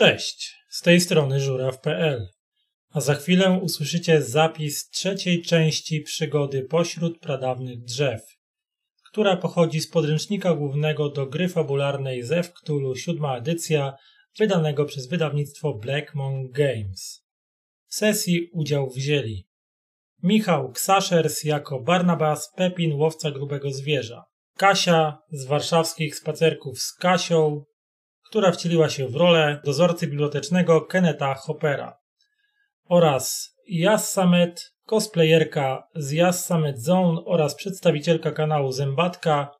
Cześć, z tej strony żuraw.pl. A za chwilę usłyszycie zapis trzeciej części przygody pośród pradawnych drzew, która pochodzi z podręcznika głównego do gry fabularnej Zew Cthulhu siódma edycja, wydanego przez wydawnictwo Black Monk Games. W sesji udział wzięli Michał Ksaszers jako Barnabas Pepin, łowca grubego zwierza, Kasia z warszawskich spacerków z Kasią, która wcieliła się w rolę dozorcy bibliotecznego Keneta Hoppera oraz Yassamet, cosplayerka z Yassamet Zone oraz przedstawicielka kanału Zębatka,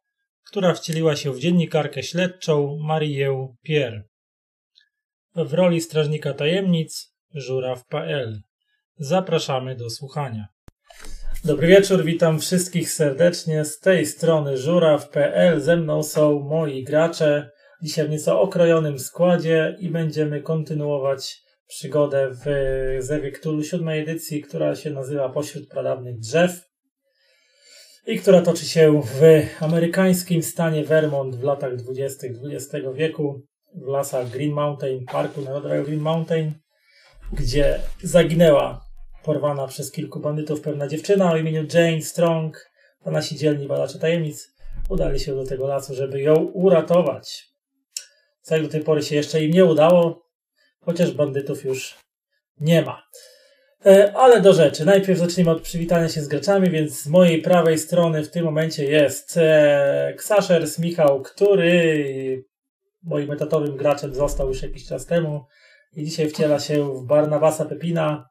która wcieliła się w dziennikarkę śledczą Marię Pierre. W roli strażnika tajemnic żuraw.pl. Zapraszamy do słuchania. Dobry wieczór, witam wszystkich serdecznie z tej strony żuraw.pl. Ze mną są moi gracze. Dzisiaj w nieco okrojonym składzie i będziemy kontynuować przygodę w Zewie Cthulhu siódmej edycji, która się nazywa Pośród Pradawnych Drzew i która toczy się w amerykańskim stanie Vermont w latach 20. XX wieku w lasach Green Mountain, parku narodowego Green Mountain, gdzie zaginęła porwana przez kilku bandytów pewna dziewczyna o imieniu Jane Strong, a nasi dzielni badacze tajemnic udali się do tego lasu, żeby ją uratować. Jak do tej pory się jeszcze im nie udało, chociaż bandytów już nie ma. E, ale do rzeczy. Najpierw zacznijmy od przywitania się z graczami, więc z mojej prawej strony w tym momencie jest e, Ksaszers Michał, który moim etatowym graczem został już jakiś czas temu i dzisiaj wciela się w Barnabasa Pepina,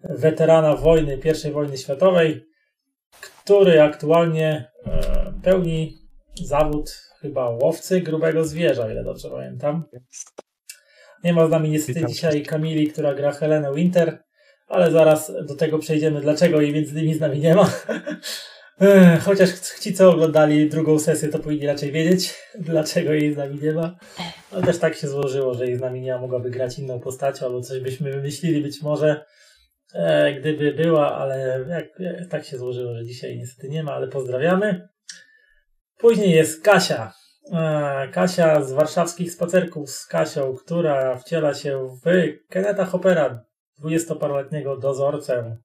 weterana wojny, I wojny światowej, który aktualnie e, pełni zawód chyba łowcy grubego zwierza, ile dobrze pamiętam. Nie ma z nami niestety Witam dzisiaj Kamili, która gra Helenę Winter, ale zaraz do tego przejdziemy, dlaczego jej między innymi z nami nie ma. Chociaż ci, co oglądali drugą sesję, to powinni raczej wiedzieć, dlaczego jej z nami nie ma. Ale też tak się złożyło, że jej z nami nie ma, mogłaby grać inną postacią, albo coś byśmy wymyślili być może, e, gdyby była, ale jak, tak się złożyło, że dzisiaj niestety nie ma, ale pozdrawiamy. Później jest Kasia. E, Kasia z warszawskich spacerków z Kasią, która wciela się w Keneta Hoppera, dwudziestoparoletniego dozorcę,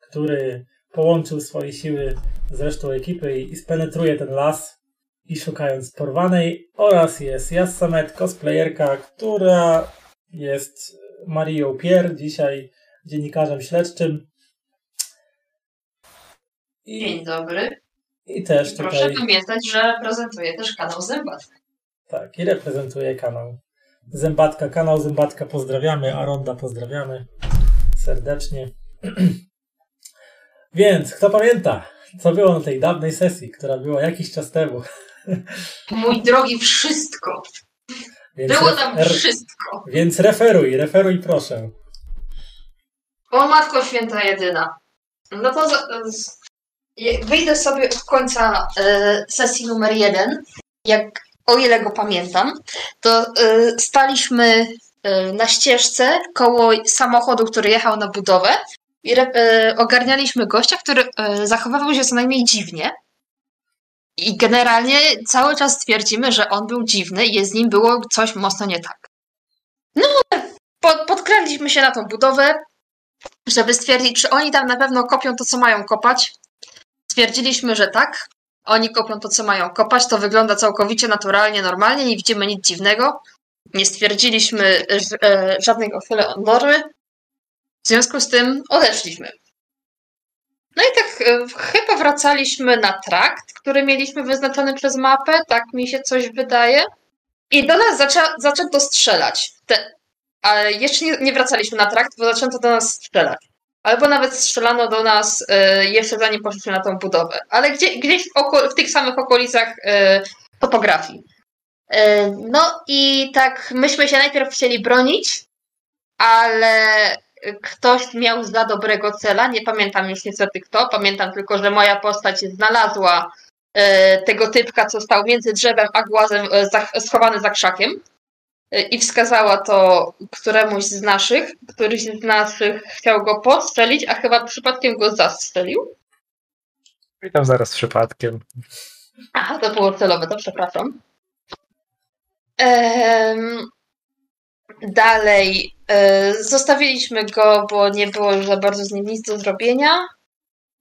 który połączył swoje siły z resztą ekipy i spenetruje ten las i szukając porwanej oraz jest Jassamet, cosplayerka, która jest Marią Pier, dzisiaj dziennikarzem śledczym. I... Dzień dobry. I też I Proszę pamiętać, że prezentuje też kanał Zębatka. Tak, i reprezentuje kanał Zębatka. Kanał Zębatka pozdrawiamy, a Ronda pozdrawiamy serdecznie. Więc, kto pamięta, co było na tej dawnej sesji, która była jakiś czas temu? Mój drogi, wszystko. Więc było tam wszystko. Więc referuj, referuj proszę. O Matko Święta Jedyna. No to wyjdę sobie od końca e, sesji numer jeden. Jak, o ile go pamiętam, to e, staliśmy na ścieżce koło samochodu, który jechał na budowę i ogarnialiśmy gościa, który zachowywał się co najmniej dziwnie. I generalnie cały czas twierdzimy, że on był dziwny i z nim było coś mocno nie tak. No, podkręciliśmy się na tą budowę, żeby stwierdzić, czy oni tam na pewno kopią to, co mają kopać. Stwierdziliśmy, że tak. Oni kopią to, co mają kopać. To wygląda całkowicie naturalnie, normalnie. Nie widzimy nic dziwnego. Nie stwierdziliśmy e, żadnego chwilę od normy. W związku z tym odeszliśmy. No i tak e, chyba wracaliśmy na trakt, który mieliśmy wyznaczony przez mapę. Tak mi się coś wydaje. I do nas zaczę zaczęto strzelać. Te, ale jeszcze nie, nie wracaliśmy na trakt, bo zaczęto do nas strzelać albo nawet strzelano do nas y, jeszcze zanim poszliśmy na tą budowę, ale gdzie, gdzieś w, oko, w tych samych okolicach y, topografii. Y, no i tak myśmy się najpierw chcieli bronić, ale ktoś miał za dobrego cela, nie pamiętam już niestety kto, pamiętam tylko, że moja postać znalazła tego typka, co stał między drzewem a głazem schowany za krzakiem i wskazała to któremuś z naszych, któryś z naszych chciał go postrzelić, a chyba przypadkiem go zastrzelił. Witam zaraz przypadkiem. Aha, to było celowe, to przepraszam. Ehm, Dalej e, zostawiliśmy go, bo nie było już za bardzo z nim nic do zrobienia.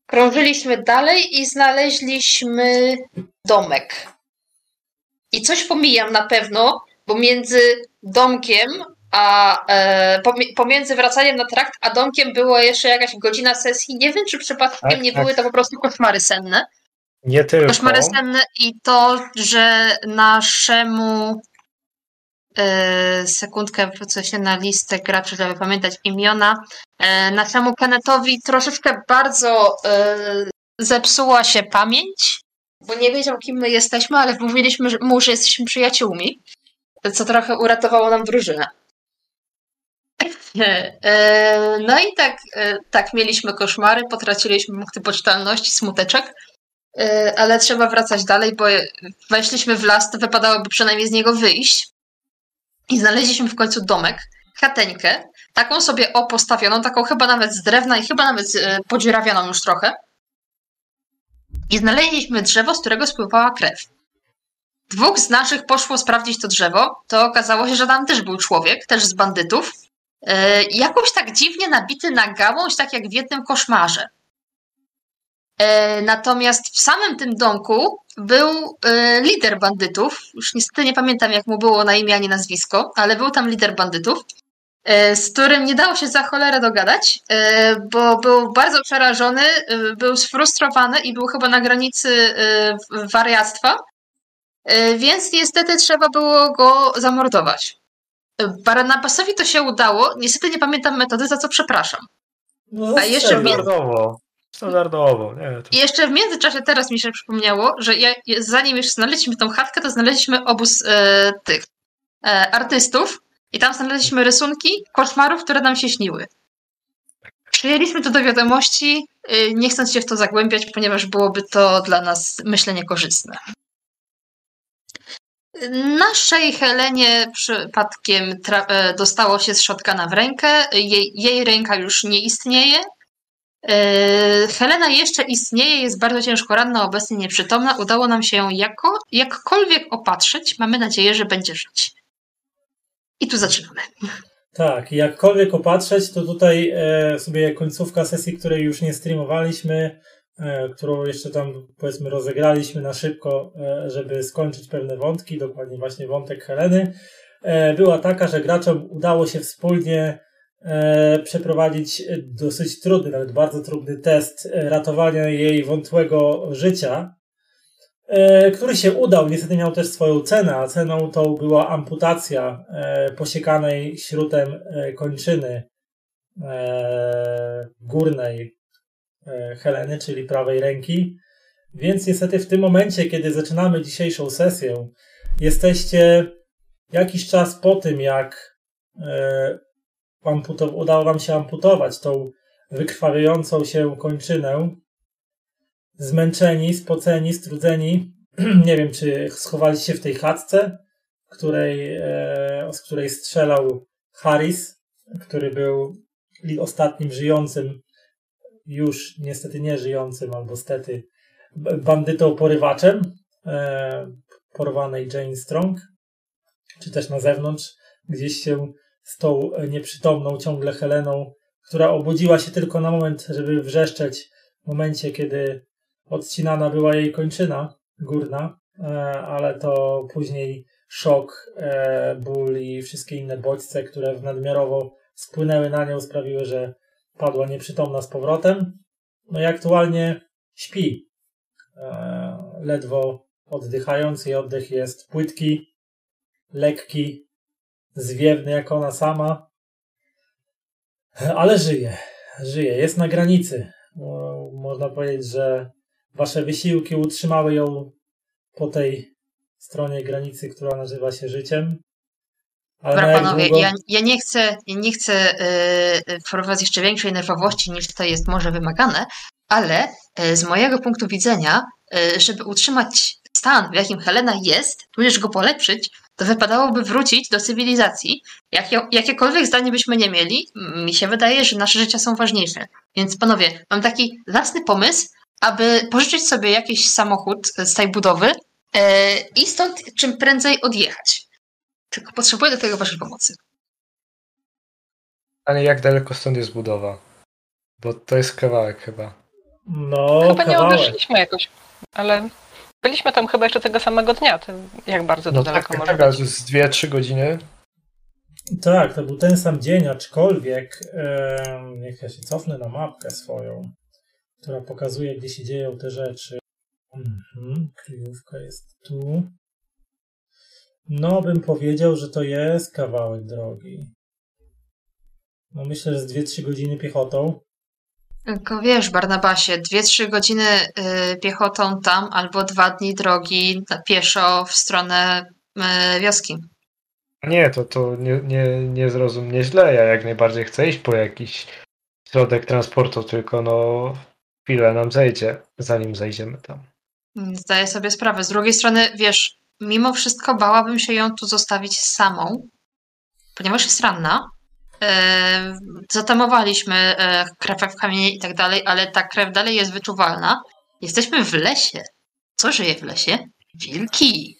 Krążyliśmy dalej i znaleźliśmy domek. I coś pomijam na pewno, bo między domkiem a e, pomiędzy wracaniem na trakt a domkiem była jeszcze jakaś godzina sesji. Nie wiem, czy przypadkiem Tak, nie tak. były to po prostu koszmary senne. Nie tylko. Koszmary senne i to, że naszemu e, sekundkę wrócę się na listę graczy, żeby pamiętać imiona. E, naszemu Kennethowi troszeczkę bardzo e, zepsuła się pamięć, bo nie wiedział, kim my jesteśmy, ale mówiliśmy mu, że jesteśmy przyjaciółmi, co trochę uratowało nam drużynę. E, No i tak, e, tak mieliśmy koszmary, potraciliśmy punkty poczytalności, smuteczek. E, ale trzeba wracać dalej, bo weszliśmy w las, to wypadałoby przynajmniej z niego wyjść. I znaleźliśmy w końcu domek, chateńkę, taką sobie o postawioną, taką chyba nawet z drewna i chyba nawet podziurawioną już trochę. I znaleźliśmy drzewo, z którego spływała krew. Dwóch z naszych poszło sprawdzić to drzewo, to okazało się, że tam też był człowiek, też z bandytów, e, jakoś tak dziwnie nabity na gałąź, tak jak w jednym koszmarze. E, Natomiast w samym tym domku był e, lider bandytów. Już niestety nie pamiętam, jak mu było na imię ani nazwisko, ale był tam lider bandytów, e, z którym nie dało się za cholerę dogadać, bo był bardzo przerażony, był sfrustrowany i był chyba na granicy wariactwa. E, Więc niestety trzeba było go zamordować. E, Barnabasowi to się udało. Niestety nie pamiętam metody, za co przepraszam. No, A jeszcze. Standardowo. Standardowo. Nie, to I jeszcze w międzyczasie teraz mi się przypomniało, że ja, zanim jeszcze znaleźliśmy tą chatkę, to znaleźliśmy obóz e, tych e, artystów i tam znaleźliśmy rysunki koszmarów, które nam się śniły. Przyjęliśmy to do wiadomości, y, nie chcąc się w to zagłębiać, ponieważ byłoby to dla nas myślenie korzystne. Naszej Helenie przypadkiem e, dostało się z shotkana w rękę. Jej, jej ręka już nie istnieje. E, Helena jeszcze istnieje, jest bardzo ciężko ranna, obecnie nieprzytomna. Udało nam się ją jako, jakkolwiek opatrzyć. Mamy nadzieję, że będzie żyć. I tu zaczynamy. Tak, jakkolwiek opatrzeć, to tutaj e, sobie końcówka sesji, której już nie streamowaliśmy, którą jeszcze tam powiedzmy rozegraliśmy na szybko, e, żeby skończyć pewne wątki, dokładnie właśnie wątek Heleny, e, była taka, że graczom udało się wspólnie e, przeprowadzić dosyć trudny, nawet bardzo trudny test e, ratowania jej wątłego życia, e, który się udał. Niestety miał też swoją cenę, a ceną tą była amputacja e, posiekanej śrutem e, kończyny e, górnej e, Heleny, czyli prawej ręki. Więc niestety w tym momencie, kiedy zaczynamy dzisiejszą sesję, jesteście jakiś czas po tym, jak e, udało Wam się amputować tą wykrwawiającą się kończynę, zmęczeni, spoceni, strudzeni. Nie wiem, czy schowaliście się w tej chatce, której, e, z której strzelał Harris, który był ostatnim żyjącym, już niestety nie żyjącym, albo stety, bandytą porywaczem e, porwanej Jane Strong, czy też na zewnątrz, gdzieś się z tą nieprzytomną ciągle Heleną, która obudziła się tylko na moment, żeby wrzeszczeć w momencie, kiedy odcinana była jej kończyna górna, e, ale to później szok, e, ból i wszystkie inne bodźce, które w nadmiarowo spłynęły na nią, sprawiły, że padła nieprzytomna z powrotem. No i aktualnie śpi. E, ledwo oddychając, jej oddech jest płytki, lekki, zwiewny jak ona sama, ale żyje. Żyje, jest na granicy. Mo- Można powiedzieć, że wasze wysiłki utrzymały ją po tej stronie granicy, która nazywa się życiem. Dobra, jak panowie, ja, ja nie chcę, ja nie chcę yy, wprowadzać jeszcze większej nerwowości niż to jest może wymagane, ale yy, z mojego punktu widzenia, yy, żeby utrzymać stan, w jakim Helena jest, tudzież go polepszyć, to wypadałoby wrócić do cywilizacji. Jakie, jakiekolwiek zdanie byśmy nie mieli, mi się wydaje, że nasze życia są ważniejsze. Więc panowie, mam taki zacny pomysł, aby pożyczyć sobie jakiś samochód z tej budowy yy, i stąd czym prędzej odjechać. Tylko potrzebuję do tego waszej pomocy. Ale jak daleko stąd jest budowa? Bo to jest kawałek chyba. No, Chyba nie kawałek. odeszliśmy jakoś, ale byliśmy tam chyba jeszcze tego samego dnia. Jak bardzo to No daleko tak, może tak, być? z 2-3 godziny. Tak, to był ten sam dzień, aczkolwiek em, niech ja się cofnę na mapkę swoją, która pokazuje, gdzie się dzieją te rzeczy. Mhm, kryjówka jest tu. No, bym powiedział, że to jest kawałek drogi. No myślę, że z 2-3 godziny piechotą. Tylko wiesz, Barnabasie, 2-3 godziny y, piechotą tam albo dwa dni drogi na pieszo w stronę y, wioski. Nie, to, to nie, nie, nie zrozum mnie źle. Ja jak najbardziej chcę iść po jakiś środek transportu, tylko no chwilę nam zejdzie, zanim zejdziemy tam. Zdaję sobie sprawę. Z drugiej strony, wiesz, mimo wszystko bałabym się ją tu zostawić samą, ponieważ jest ranna. E, zatamowaliśmy e, krew w kamienie i tak dalej, ale ta krew dalej jest wyczuwalna. Jesteśmy w lesie. Co żyje w lesie? Wilki.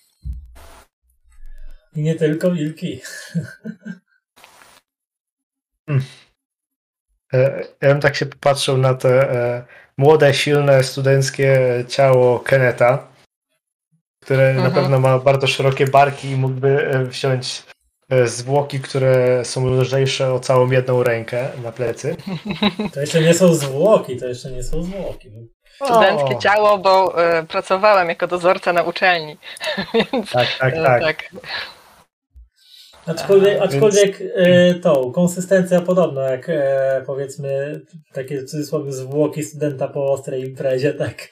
I nie tylko wilki. E, Ja bym tak się popatrzył na te e, młode, silne, studenckie ciało Keneta, które na Mhm. pewno ma bardzo szerokie barki i mógłby e, wziąć e, zwłoki, które są lżejsze o całą jedną rękę na plecy. To jeszcze nie są zwłoki, to jeszcze nie są zwłoki. Studenckie O, ciało, bo e, pracowałem jako dozorca na uczelni. Więc Tak, tak, tak. tak. Aczkolwiek, aczkolwiek e, tą konsystencja podobna jak e, powiedzmy takie w cudzysłowie zwłoki studenta po ostrej imprezie, tak.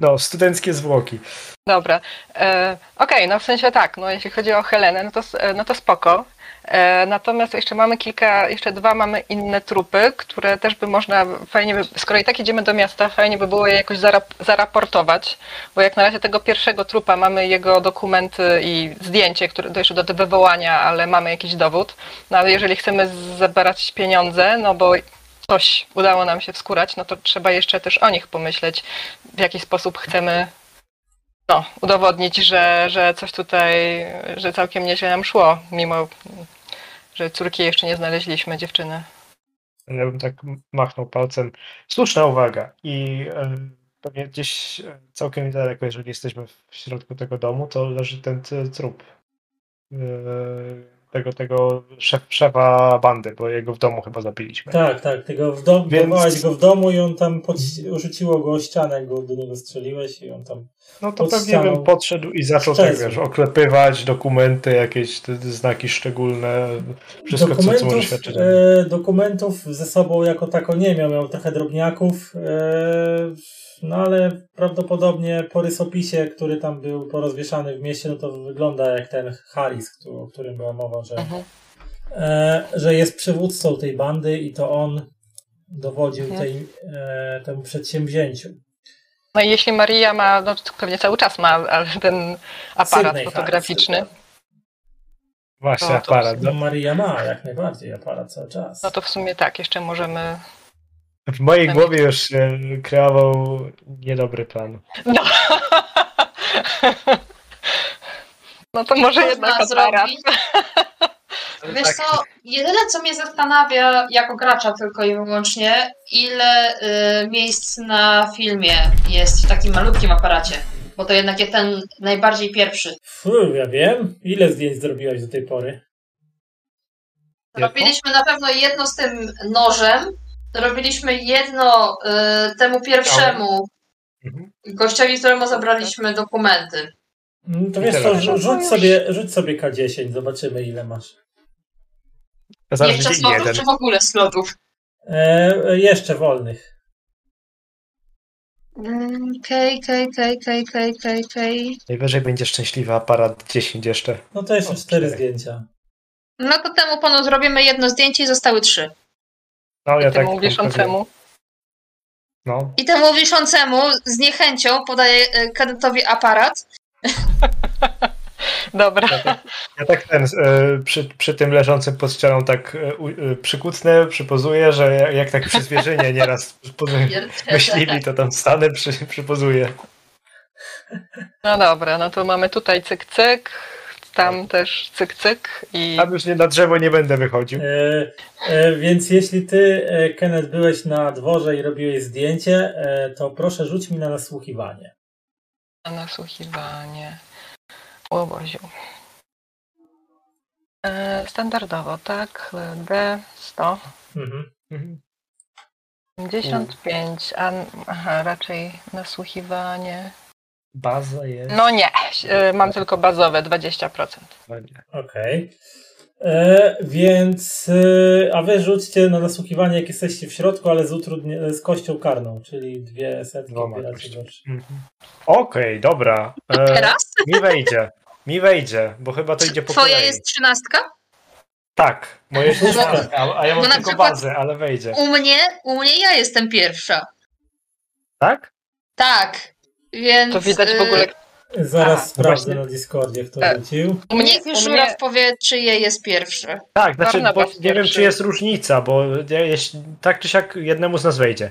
No, studenckie zwłoki. Dobra. E, Okej, no w sensie tak, no jeśli chodzi o Helenę, no to, no to spoko. E, natomiast jeszcze mamy kilka, jeszcze dwa mamy inne trupy, które też by można, fajnie by, skoro i tak idziemy do miasta, fajnie by było je jakoś zarap, zaraportować, bo jak na razie tego pierwszego trupa mamy jego dokumenty i zdjęcie, które jeszcze do wywołania, ale mamy jakiś dowód. No ale jeżeli chcemy zebrać pieniądze, no bo coś udało nam się wskurać, no to trzeba jeszcze też o nich pomyśleć, w jaki sposób chcemy no, udowodnić, że, że coś tutaj, że całkiem nieźle nam szło, mimo że córki jeszcze nie znaleźliśmy, dziewczyny. Ja bym tak machnął palcem. Słuszna uwaga. I e, pewnie gdzieś e, całkiem niedaleko, jeżeli jesteśmy w środku tego domu, to leży ten trup e, tego, tego szef, szefa bandy, bo jego w domu chyba zabiliśmy. Tak, tak, tego w domu, Więc- go w domu i on tam pod, rzuciło go o ścianę, go do niego strzeliłeś i on tam... No to pewnie ścianą bym podszedł i zaczął tak, wiesz, oklepywać dokumenty, jakieś znaki szczególne, wszystko, co, co może dokumentów, świadczyć. e, dokumentów ze sobą jako tako nie miał, miał trochę drobniaków, e, no ale prawdopodobnie po rysopisie, który tam był porozwieszany w mieście, no to wygląda jak ten Harris, o którym była mowa, że, e, że jest przywódcą tej bandy i to on dowodził tej, e, temu przedsięwzięciu. No i jeśli Maria ma, no to pewnie cały czas ma, ale ten aparat Sydney fotograficzny, Harris. Właśnie no aparat. No No, Maria ma jak najbardziej aparat cały czas. no to w sumie tak, jeszcze możemy... w mojej głowie już się kreował niedobry plan. No, no to może jednak zrobić. Wiesz co, jedyne co mnie zastanawia jako gracza tylko i wyłącznie, ile y, miejsc na filmie jest w takim malutkim aparacie. Bo to jednak jest ten najbardziej pierwszy. Fuh, ja wiem. Ile zdjęć zrobiłeś do tej pory? Robiliśmy na pewno jedno z tym nożem. Robiliśmy jedno y, temu pierwszemu Mhm. gościowi, któremu zabraliśmy dokumenty. Mm, To I wiesz co, rzu- rzuć sobie, rzuć sobie K10, zobaczymy ile masz. Zaraz Jeszcze slotów, jeden. czy w ogóle slotów? E, jeszcze wolnych. Mm, Okej, okej, okej, okej, okej, okej, okej. Najwyżej będzie szczęśliwy aparat 10 jeszcze. No to jeszcze O, cztery cztery. zdjęcia. No to temu panu zrobimy jedno zdjęcie i zostały trzy. No ja tak Temu wiszącemu. No, I temu wiszącemu z niechęcią podaję e, kadetowi aparat. Dobra. ja tak ten, e, przy, przy tym leżącym pod ścianą tak e, e, przykucnę, przypozuję, że jak, tak przy zwierzynie nieraz myśliwi, to tam stanę, przy, przypozuję. No dobra, no to mamy tutaj cyk, cyk, tam też cyk cyk i Tam już nie na drzewo nie będę wychodził. E, e, więc jeśli ty, e, Kenneth, byłeś na dworze i robiłeś zdjęcie, e, to proszę rzuć mi na nasłuchiwanie. na nasłuchiwanie. Łoboziu. E, standardowo, tak? D 100. Mhm. Mhm. 55, a aha, raczej nasłuchiwanie. Baza jest. No nie, e, mam tylko bazowe 20%. Ładnie. Okej. E, Więc, e, a wy rzućcie na nasłuchiwanie, jak jesteście w środku, ale z, utrudnie, z kością karną, czyli dwie setki gorsze. Mhm. Okej, dobra. E, Teraz? mi wejdzie. Mi wejdzie, bo chyba to idzie po Twoja kolei. jest trzynastka? Tak, moje jest Bo- trzynastka, a, ja mam na tylko bazę, ale wejdzie. U mnie, u mnie ja jestem pierwsza. Tak? Tak. Więc. To widać w ogóle. Zaraz A, sprawdzę właśnie. na Discordzie, kto E, rzucił. U mnie, Niech już mnie, Żuraw powie, czyje jest pierwsze. Tak, znaczy, bo nie wiem, pierwszy. czy jest różnica, bo jeśli, tak czy siak jednemu z nas wejdzie.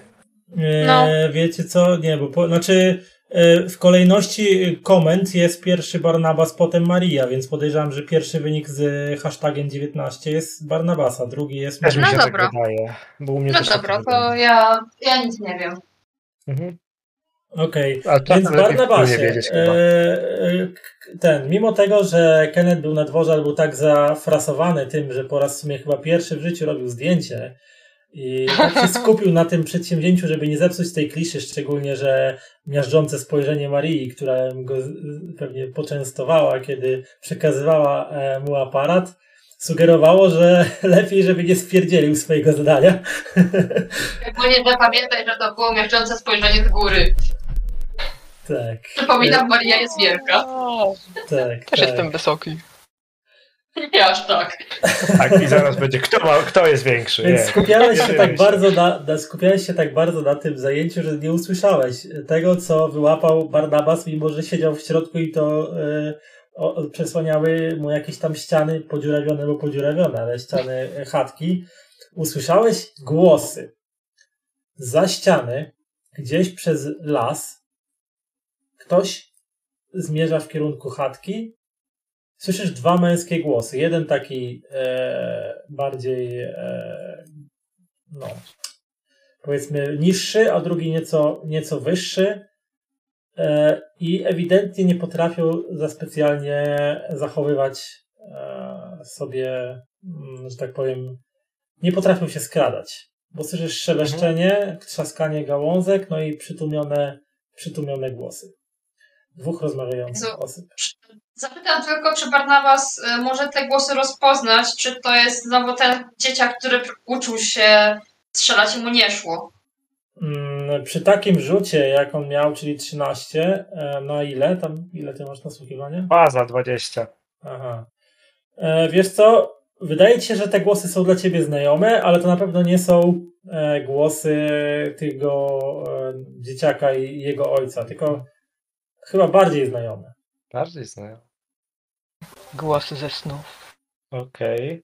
E, No. Wiecie co? Nie, bo po, znaczy e, w kolejności komend jest pierwszy Barnabas, potem Maria, więc podejrzewam, że pierwszy wynik z hashtagiem 19 jest Barnabasa, drugi jest Też mi No się dobra. tak wydaje. Bo u mnie No też tak dobra, to ja, ja nic nie wiem. Mhm. Okej, A czasem więc Barnabasie, nie wiedzieć e, chyba. e, ten, mimo tego, że Kenneth był na dworze, ale był tak zafrasowany tym, że po raz w sumie chyba pierwszy w życiu robił zdjęcie i tak się skupił na tym przedsięwzięciu, żeby nie zepsuć tej kliszy, szczególnie, że miażdżące spojrzenie Marii, która go pewnie poczęstowała, kiedy przekazywała e, mu aparat, sugerowało, że lepiej, żeby nie spierdzielił swojego zadania. Szczególnie, że pamiętaj, że to było miażdżące spojrzenie z góry. Tak, Przypominam, Maria jest wielka. Tak, też tak. jestem wysoki. Nie aż tak. Tak, i zaraz będzie, kto, ma, kto jest większy. Więc Nie. skupiałeś się tak bardzo na, na, skupiałeś się tak bardzo na tym zajęciu, że nie usłyszałeś tego, co wyłapał Barnabas, mimo że siedział w środku i to o, o, przesłaniały mu jakieś tam ściany podziurawione bo podziurawione, ale ściany e, chatki. Usłyszałeś głosy za ściany, gdzieś przez las. Ktoś zmierza w kierunku chatki Słyszysz dwa męskie głosy. Jeden taki e, bardziej, e, no, powiedzmy, niższy, a drugi nieco, nieco wyższy. E, I ewidentnie nie potrafią za specjalnie zachowywać e, sobie, mm, że tak powiem, nie potrafią się skradać. Bo słyszysz szeleszczenie, trzaskanie gałązek, no i przytłumione, przytłumione głosy. Dwóch rozmawiających Jezu. osób. Zapytam tylko, czy Barnabas y, może te głosy rozpoznać, czy to jest znowu ten dzieciak, który uczył się strzelać i mu nie szło. Mm, Przy takim rzucie, jak on miał, czyli 13, e, na ile? Tam, ile ty masz nasłuchiwania? Baza 20. Aha. E, Wiesz co? Wydaje ci się, że te głosy są dla ciebie znajome, ale to na pewno nie są e, głosy tego e, dzieciaka i jego ojca, tylko chyba bardziej znajome. Bardziej znają. Głosy ze snów. Okej.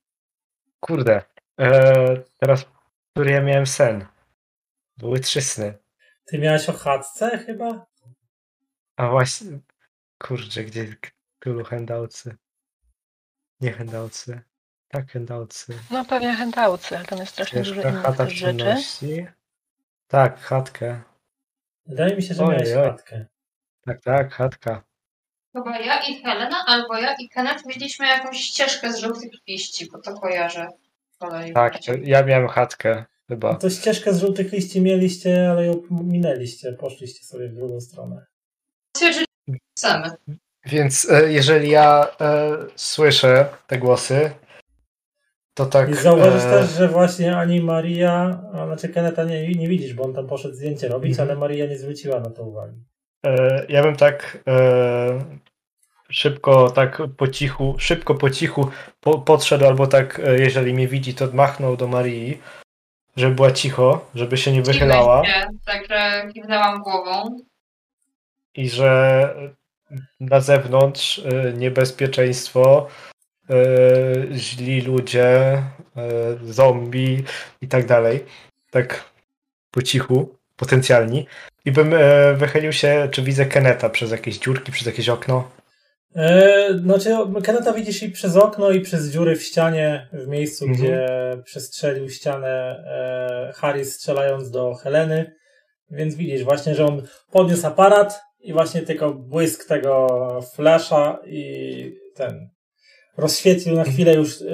Kurde. E, teraz, który ja miałem sen? Były trzy sny. Ty miałeś o chatce chyba? A właśnie, kurczę, gdzie tylu handoutsy? Nie handoutsy. Tak, handoutsy. No pewnie chętałcy, ale tam jest strasznie dużo Ciężka innych chata też rzeczy. Tak, chatkę. Wydaje mi się, że Oj, miałeś oj. chatkę. Tak, tak, chatka. Chyba ja i Helena, albo ja i Kenneth mieliśmy jakąś ścieżkę z żółtych liści, bo to kojarzę. z kolei Tak, ja miałem chatkę, chyba. To ścieżkę z żółtych liści mieliście, ale ją minęliście, poszliście sobie w drugą stronę. Stwierdzili, że chcemy. Więc e, jeżeli ja e, słyszę te głosy, to tak. I zauważysz e, też, że właśnie ani Maria, a znaczy Keneta nie, nie widzisz, bo on tam poszedł zdjęcie robić, Mhm. ale Maria nie zwróciła na to uwagi. E, ja bym tak e, szybko, tak po cichu, szybko po cichu po, podszedł, albo tak, e, jeżeli mnie widzi, to machnął do Marii, żeby była cicho, żeby się nie wychylała się, Także kiwnęłam głową. i że na zewnątrz niebezpieczeństwo, źli ludzie, zombie i tak dalej. Tak po cichu, potencjalni. I bym e, wychylił się, czy widzę Keneta przez jakieś dziurki, przez jakieś okno. E, znaczy, Keneta widzisz i przez okno, i przez dziury w ścianie, w miejscu, Mhm. gdzie przestrzelił ścianę e, Harry strzelając do Heleny. Więc widzisz właśnie, że on podniósł aparat i właśnie tylko błysk tego flasza i ten rozświetlił na chwilę już e,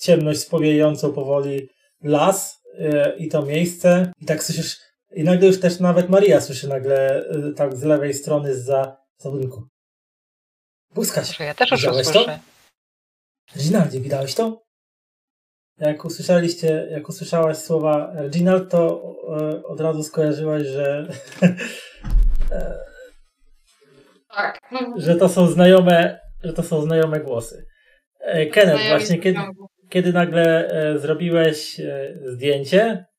ciemność spowijającą powoli las e, i to miejsce. I tak słyszysz, i nagle już też nawet Maria słyszy nagle e, tak z lewej strony za budynku. Błyskać. Że ja też już Widziałeś to? Reginaldzie, widałeś to? Jak usłyszeliście, jak usłyszałaś słowa Reginald, to e, od razu skojarzyłaś, że, Tak. że to są znajome, że to są znajome głosy. E, Kenneth, właśnie kiedy, kiedy nagle e, zrobiłeś e, zdjęcie, e,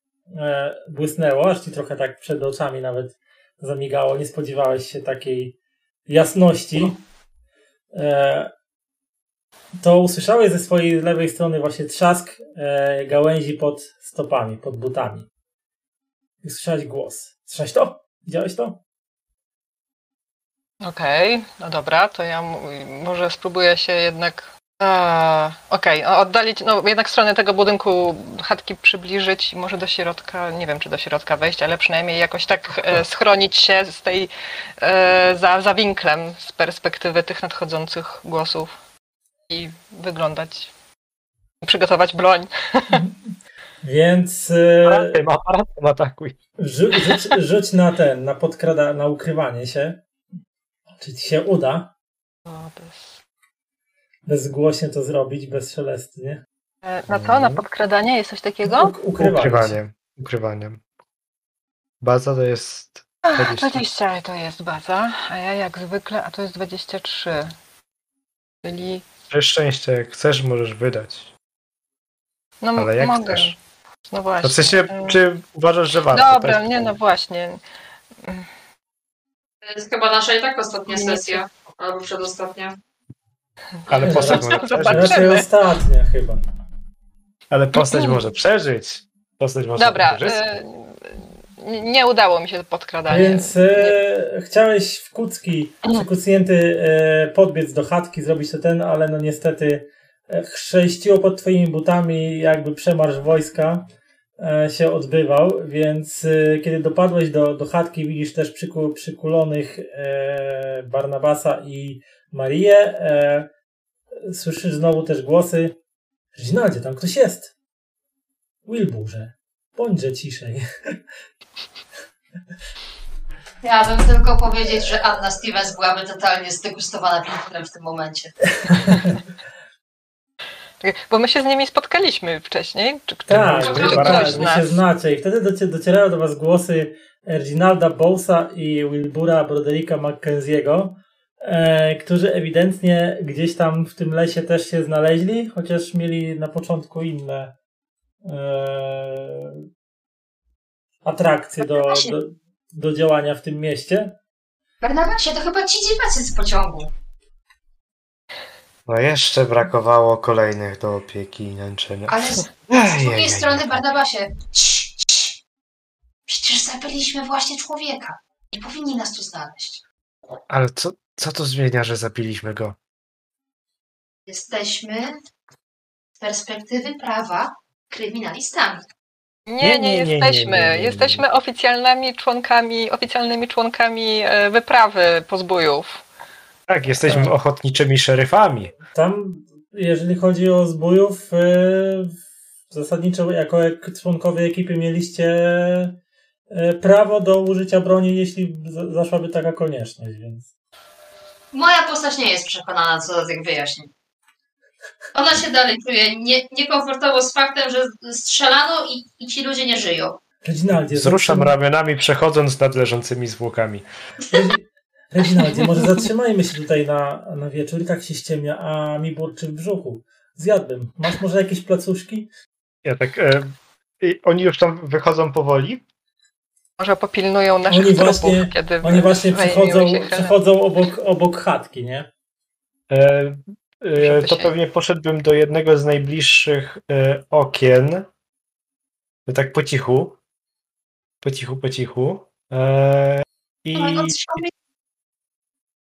błysnęło, aż ci trochę tak przed oczami nawet zamigało, nie spodziewałeś się takiej jasności, e, to usłyszałeś ze swojej lewej strony właśnie trzask e, gałęzi pod stopami, pod butami. I słyszałeś głos. Słyszałeś to? Widziałeś to? Okej, no dobra, to ja może spróbuję się jednak. A, Okej, o- oddalić, no jednak stronę tego budynku chatki przybliżyć i może do środka, nie wiem czy do środka wejść, ale przynajmniej jakoś tak e, schronić się z tej, e, za, za winklem z perspektywy tych nadchodzących głosów i wyglądać, przygotować broń. Więc e, Aparatem, aparatem atakuj. rzu, rzuć, rzuć na ten, na podkrada, na ukrywanie się. Czy ci się uda O, to jest... bezgłośnie to zrobić, bez szelestu, nie? E, Na to, na podkradanie jest coś takiego? Uk- ukrywanie. Ukrywaniem. Ukrywaniem. Baza to jest Ach, 20. 20 to jest baza, a ja jak zwykle, a to jest 23. Czyli, Całe szczęście, jak chcesz, możesz wydać. no Ale jak mogę. chcesz. No To właśnie. w sensie, Mm. czy uważasz, że warto? Dobra, jest nie no właśnie. To jest chyba nasza i tak ostatnia sesja. Albo przedostatnia. Ale postać może przeżyć. Raczej ostatnia chyba. Ale postać może przeżyć. Postać może Dobra, e, nie- udało mi się podkradanie. Więc e, chciałeś w kucki, przykucnięty e, podbiec do chatki, zrobić to ten, ale no niestety e, chrzęściło pod twoimi butami, jakby przemarsz wojska e, się odbywał, więc e, kiedy dopadłeś do, do chatki, widzisz też przyku, przykulonych e, Barnabasa i Marię. E, słyszysz znowu też głosy. Reginaldzie, tam ktoś jest. Wilburze, bądźże ciszej. Chciałabym tylko powiedzieć, że Anna Stevens byłaby totalnie zdegustowana pięknem w tym momencie. Bo my się z nimi spotkaliśmy wcześniej. Czy, czy, Tak, czy, ktoś nas? się znacie i wtedy docie, docierają do was głosy Reginalda Bowsa i Wilbura Brodericka Mackenzie'ego, którzy ewidentnie gdzieś tam w tym lesie też się znaleźli, chociaż mieli na początku inne e, atrakcje do, do, do działania w tym mieście. Barnabasie, to chyba ci dziwacy z pociągu. No jeszcze brakowało kolejnych do opieki i nęczenia. Ale z Ej, drugiej ej, strony. Barnabasie, cii, cii. przecież zabiliśmy właśnie człowieka. Nie powinni nas tu znaleźć. Ale co, co to zmienia, że zabiliśmy go? Jesteśmy z perspektywy prawa kryminalistami. Nie, Nie, jesteśmy. nie, nie, nie. Jesteśmy oficjalnymi członkami, oficjalnymi członkami e, wyprawy pozbójów. Tak, jesteśmy Tak. ochotniczymi szeryfami. Tam, jeżeli chodzi o zbójów, e, zasadniczo jako członkowie ekipy mieliście e, prawo do użycia broni, jeśli za- zaszłaby taka konieczność, więc Moja postać nie jest przekonana co do tych wyjaśnień. Ona się dalej czuje nie, niekomfortowo z faktem, że strzelano i, i ci ludzie nie żyją. Reginaldzie, Wzruszam zatrzym- ramionami, przechodząc nad leżącymi zwłokami. Regi- Reginaldzie, może zatrzymajmy się tutaj na, na wieczór, i tak się ściemnia, a mi burczy w brzuchu. Zjadłbym. Masz może jakieś placuszki? Ja tak. E, oni już tam wychodzą powoli. Może popilnują naszych Oni trupów, właśnie- kiedy Oni właśnie Heleną. przechodzą obok, obok chatki, nie? E, e, to się- pewnie poszedłbym do jednego z najbliższych e, okien. Tak po cichu. Po cichu, po cichu. E, i, No, no,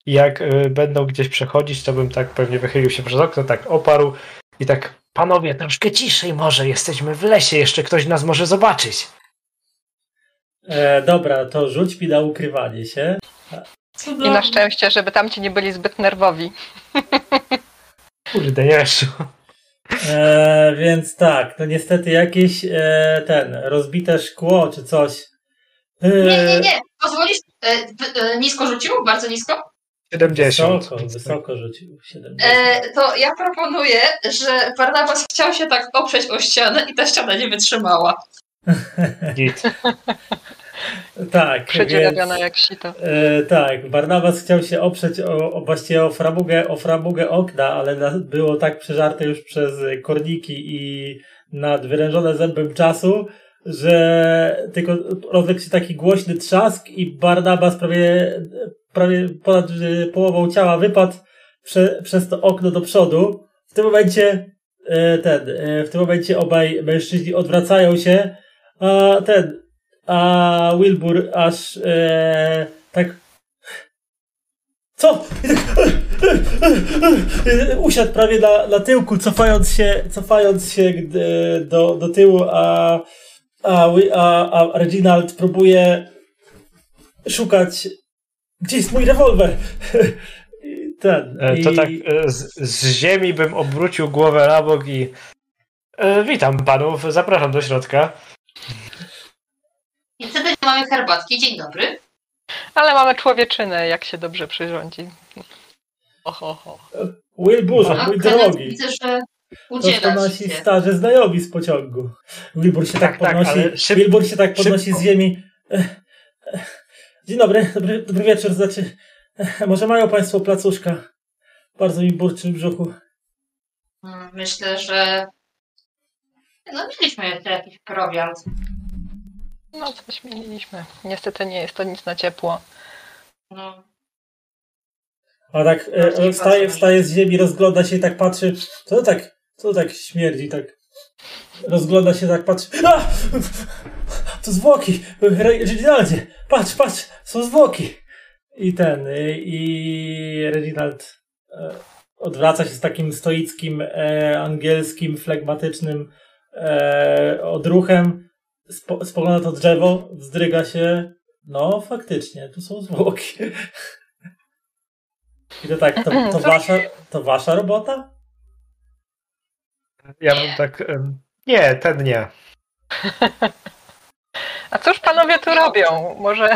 jak y, będą gdzieś przechodzić, to bym tak pewnie wychylił się przez okno, tak oparł i tak, panowie, troszkę ciszej może, jesteśmy w lesie, jeszcze ktoś nas może zobaczyć. E, dobra, to rzuć mi na ukrywanie się. I na szczęście, żeby tamci nie byli zbyt nerwowi. Kurde, nie weszło. E, więc tak, to niestety jakieś e, ten, rozbite szkło czy coś. E, Nie, nie, nie. Pozwolisz? E, w- e, nisko rzucił? Bardzo nisko? 70. Wysoko, wysoko rzucił. 70. E, to ja proponuję, że Barnabas chciał się tak oprzeć o ścianę i ta ściana nie wytrzymała. Git. tak, więc, Przedziewiona jak sito. e, tak, Barnabas chciał się oprzeć o, o właściwie o framugę, o framugę okna, ale na, było tak przeżarte już przez korniki i nadwyrężone zębem czasu, że tylko rozległ się taki głośny trzask i Barnabas prawie, prawie ponad e, połową ciała wypadł prze, przez to okno do przodu. W tym momencie e, ten, e, w tym momencie obaj mężczyźni odwracają się, a ten, a Wilbur aż e, tak co? Usiadł prawie na, na tyłku, cofając się, cofając się do, do tyłu, a, a, a, a Reginald próbuje szukać. Gdzie jest mój rewolwer? Ten. E, i, To tak e, z, z ziemi bym obrócił głowę na bok i e, witam panów, zapraszam do środka. Mamy herbatki. Dzień dobry. Ale mamy człowieczynę, jak się dobrze przyrządzi. Oho, ho. Wilburze, mój drogi. widzę, że To to udziela ci nasi się. starzy znajomi z pociągu. Wilbur się tak, Tak, tak, podnosi. ale szyb- Wilbur się tak podnosi szybko. z ziemi. Dzień dobry, dobry, dobry wieczór. Znaczy, może mają Państwo placuszka? Bardzo mi burczy w brzuchu. Mm, Myślę, że no mieliśmy jeszcze jakiś prowiant. No coś mieliśmy. Niestety nie jest to nic na ciepło. No. A tak e, Bardziej wstaje, wstaje z ziemi, rozgląda się i tak patrzy. Co to tak, co to tak śmierdzi, tak. Rozgląda się, tak patrzy. A! To zwłoki! Re- Reginaldzie! Patrz, patrz! Są zwłoki! I ten, y, i Reginald e, odwraca się z takim stoickim, e, angielskim, flegmatycznym e, odruchem. Spo, spogląda to drzewo, wzdryga się. No, faktycznie, tu są zwłoki. I to tak, to, to, wasza, to wasza robota? Ja bym tak. Nie, ten nie. A cóż panowie tu robią? Może...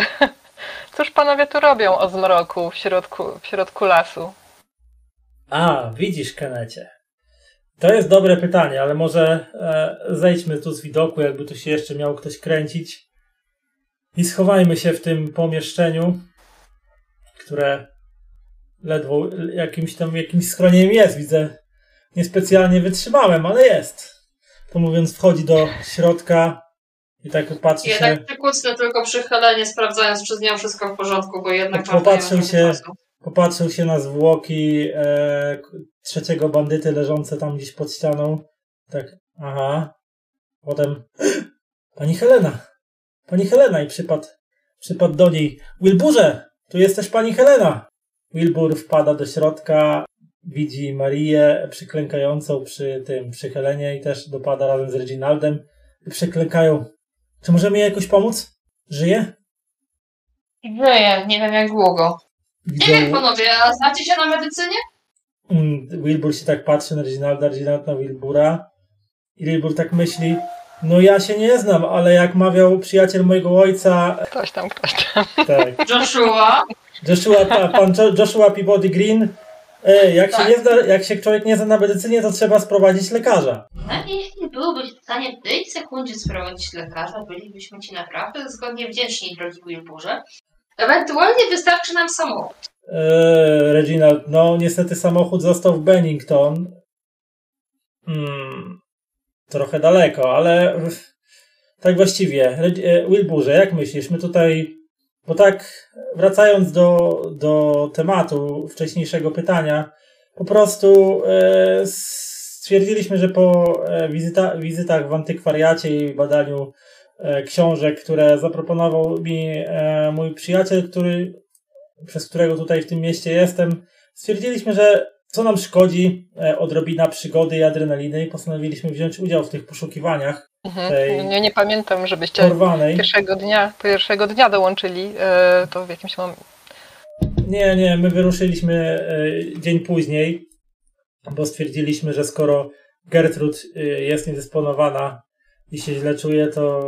Cóż panowie tu robią o zmroku w środku, w środku lasu? A, widzisz, Kenecie. To jest dobre pytanie, ale może e, zejdźmy tu z widoku, jakby tu się jeszcze miał ktoś kręcić. I schowajmy się w tym pomieszczeniu, które ledwo jakimś tam jakimś schronieniem jest. Widzę, niespecjalnie wytrzymałem, ale jest. To mówiąc, wchodzi do środka i tak patrzy się. tak przykucnę tylko przy Helenie, sprawdzając, czy z nią wszystko w porządku, bo jednak mam Popatrzył się-. Popatrzył się na zwłoki e, trzeciego bandyty leżące tam gdzieś pod ścianą. Tak, aha. Potem Pani Helena! Pani Helena! I przypadł, przypadł do niej. Wilburze! Tu jest też pani Helena! Wilbur wpada do środka, widzi Marię przyklękającą przy tym, przy Helenie i też dopada razem z Reginaldem. I przyklękają. Czy możemy jej jakoś pomóc? Żyje? Żyję, nie wiem jak długo. Nie wiem panowie, a znacie się na medycynie? Mm, Wilbur się tak patrzy na Reginalda, Reginald na Wilbura i Wilbur tak myśli, no ja się nie znam, ale jak mawiał przyjaciel mojego ojca, Ktoś tam, ktoś tam. tak, Joshua. Joshua, ta, pan Jo- Joshua Peabody Green, e, jak, się Tak. nie zna, jak się człowiek nie zna na medycynie, to trzeba sprowadzić lekarza. No jeśli byłbyś w stanie w tej sekundzie sprowadzić lekarza, bylibyśmy ci naprawdę zgodnie wdzięczni, drogi Wilburze. Ewentualnie wystarczy nam samochód. E, Reginald, no niestety samochód został w Bennington. Hmm, trochę daleko, ale tak właściwie. E, Wilburze, jak myślisz? My tutaj, bo tak wracając do, do tematu wcześniejszego pytania, po prostu e, stwierdziliśmy, że po e, wizyta, wizytach w antykwariacie i badaniu książek, które zaproponował mi e, mój przyjaciel, który przez którego tutaj w tym mieście jestem, stwierdziliśmy, że co nam szkodzi e, odrobina przygody i adrenaliny i postanowiliśmy wziąć udział w tych poszukiwaniach Mhm. Nie, nie pamiętam, żebyście porwanej. pierwszego dnia, pierwszego dnia dołączyli. e, To w jakimś momencie. Nie, nie, my wyruszyliśmy e, dzień później, bo stwierdziliśmy, że skoro Gertrud e, jest niedysponowana i się źle czuje, to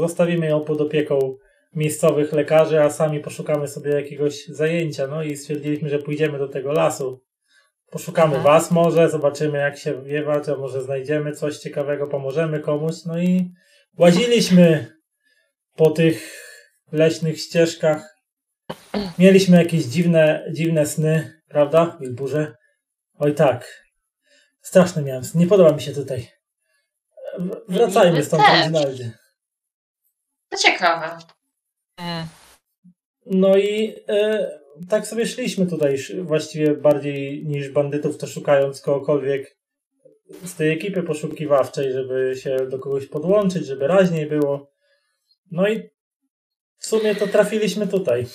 zostawimy ją pod opieką miejscowych lekarzy, a sami poszukamy sobie jakiegoś zajęcia. No i stwierdziliśmy, że pójdziemy do tego lasu. Poszukamy Mhm. was może, zobaczymy jak się wiewa, czy może znajdziemy coś ciekawego, pomożemy komuś. No i łaziliśmy po tych leśnych ścieżkach. Mieliśmy jakieś dziwne, dziwne sny, prawda, Wilburze? Oj tak. Straszne miałem sny. Nie podoba mi się tutaj. Wracajmy stąd, Też. Reginaldzie. To ciekawe. Mm. No i e, tak sobie szliśmy tutaj, właściwie bardziej niż bandytów, to szukając kogokolwiek z tej ekipy poszukiwawczej, żeby się do kogoś podłączyć, żeby raźniej było. No i w sumie to trafiliśmy tutaj.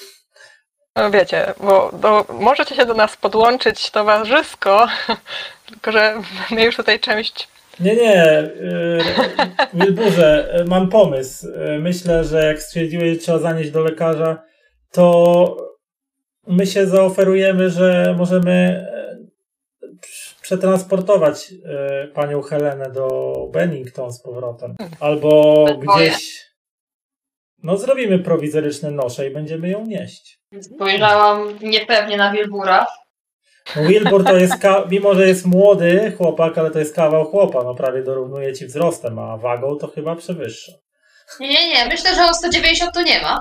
No wiecie, bo do, możecie się do nas podłączyć towarzysko, tylko że my już tutaj część. Nie, nie, e, Wilburze, e, mam pomysł. E, Myślę, że jak stwierdziłeś, że trzeba zanieść do lekarza, to my się zaoferujemy, że możemy prz- przetransportować panią Helenę do Bennington z powrotem. Albo Boję. gdzieś. No, zrobimy prowizoryczne nosze i będziemy ją nieść. Spojrzałam niepewnie na Wilbura. Wilbur to jest, ka- mimo że jest młody chłopak, ale to jest kawał chłopa, no prawie dorównuje ci wzrostem, a wagą to chyba przewyższa. Nie, nie, nie. Myślę, że o 190 to nie ma.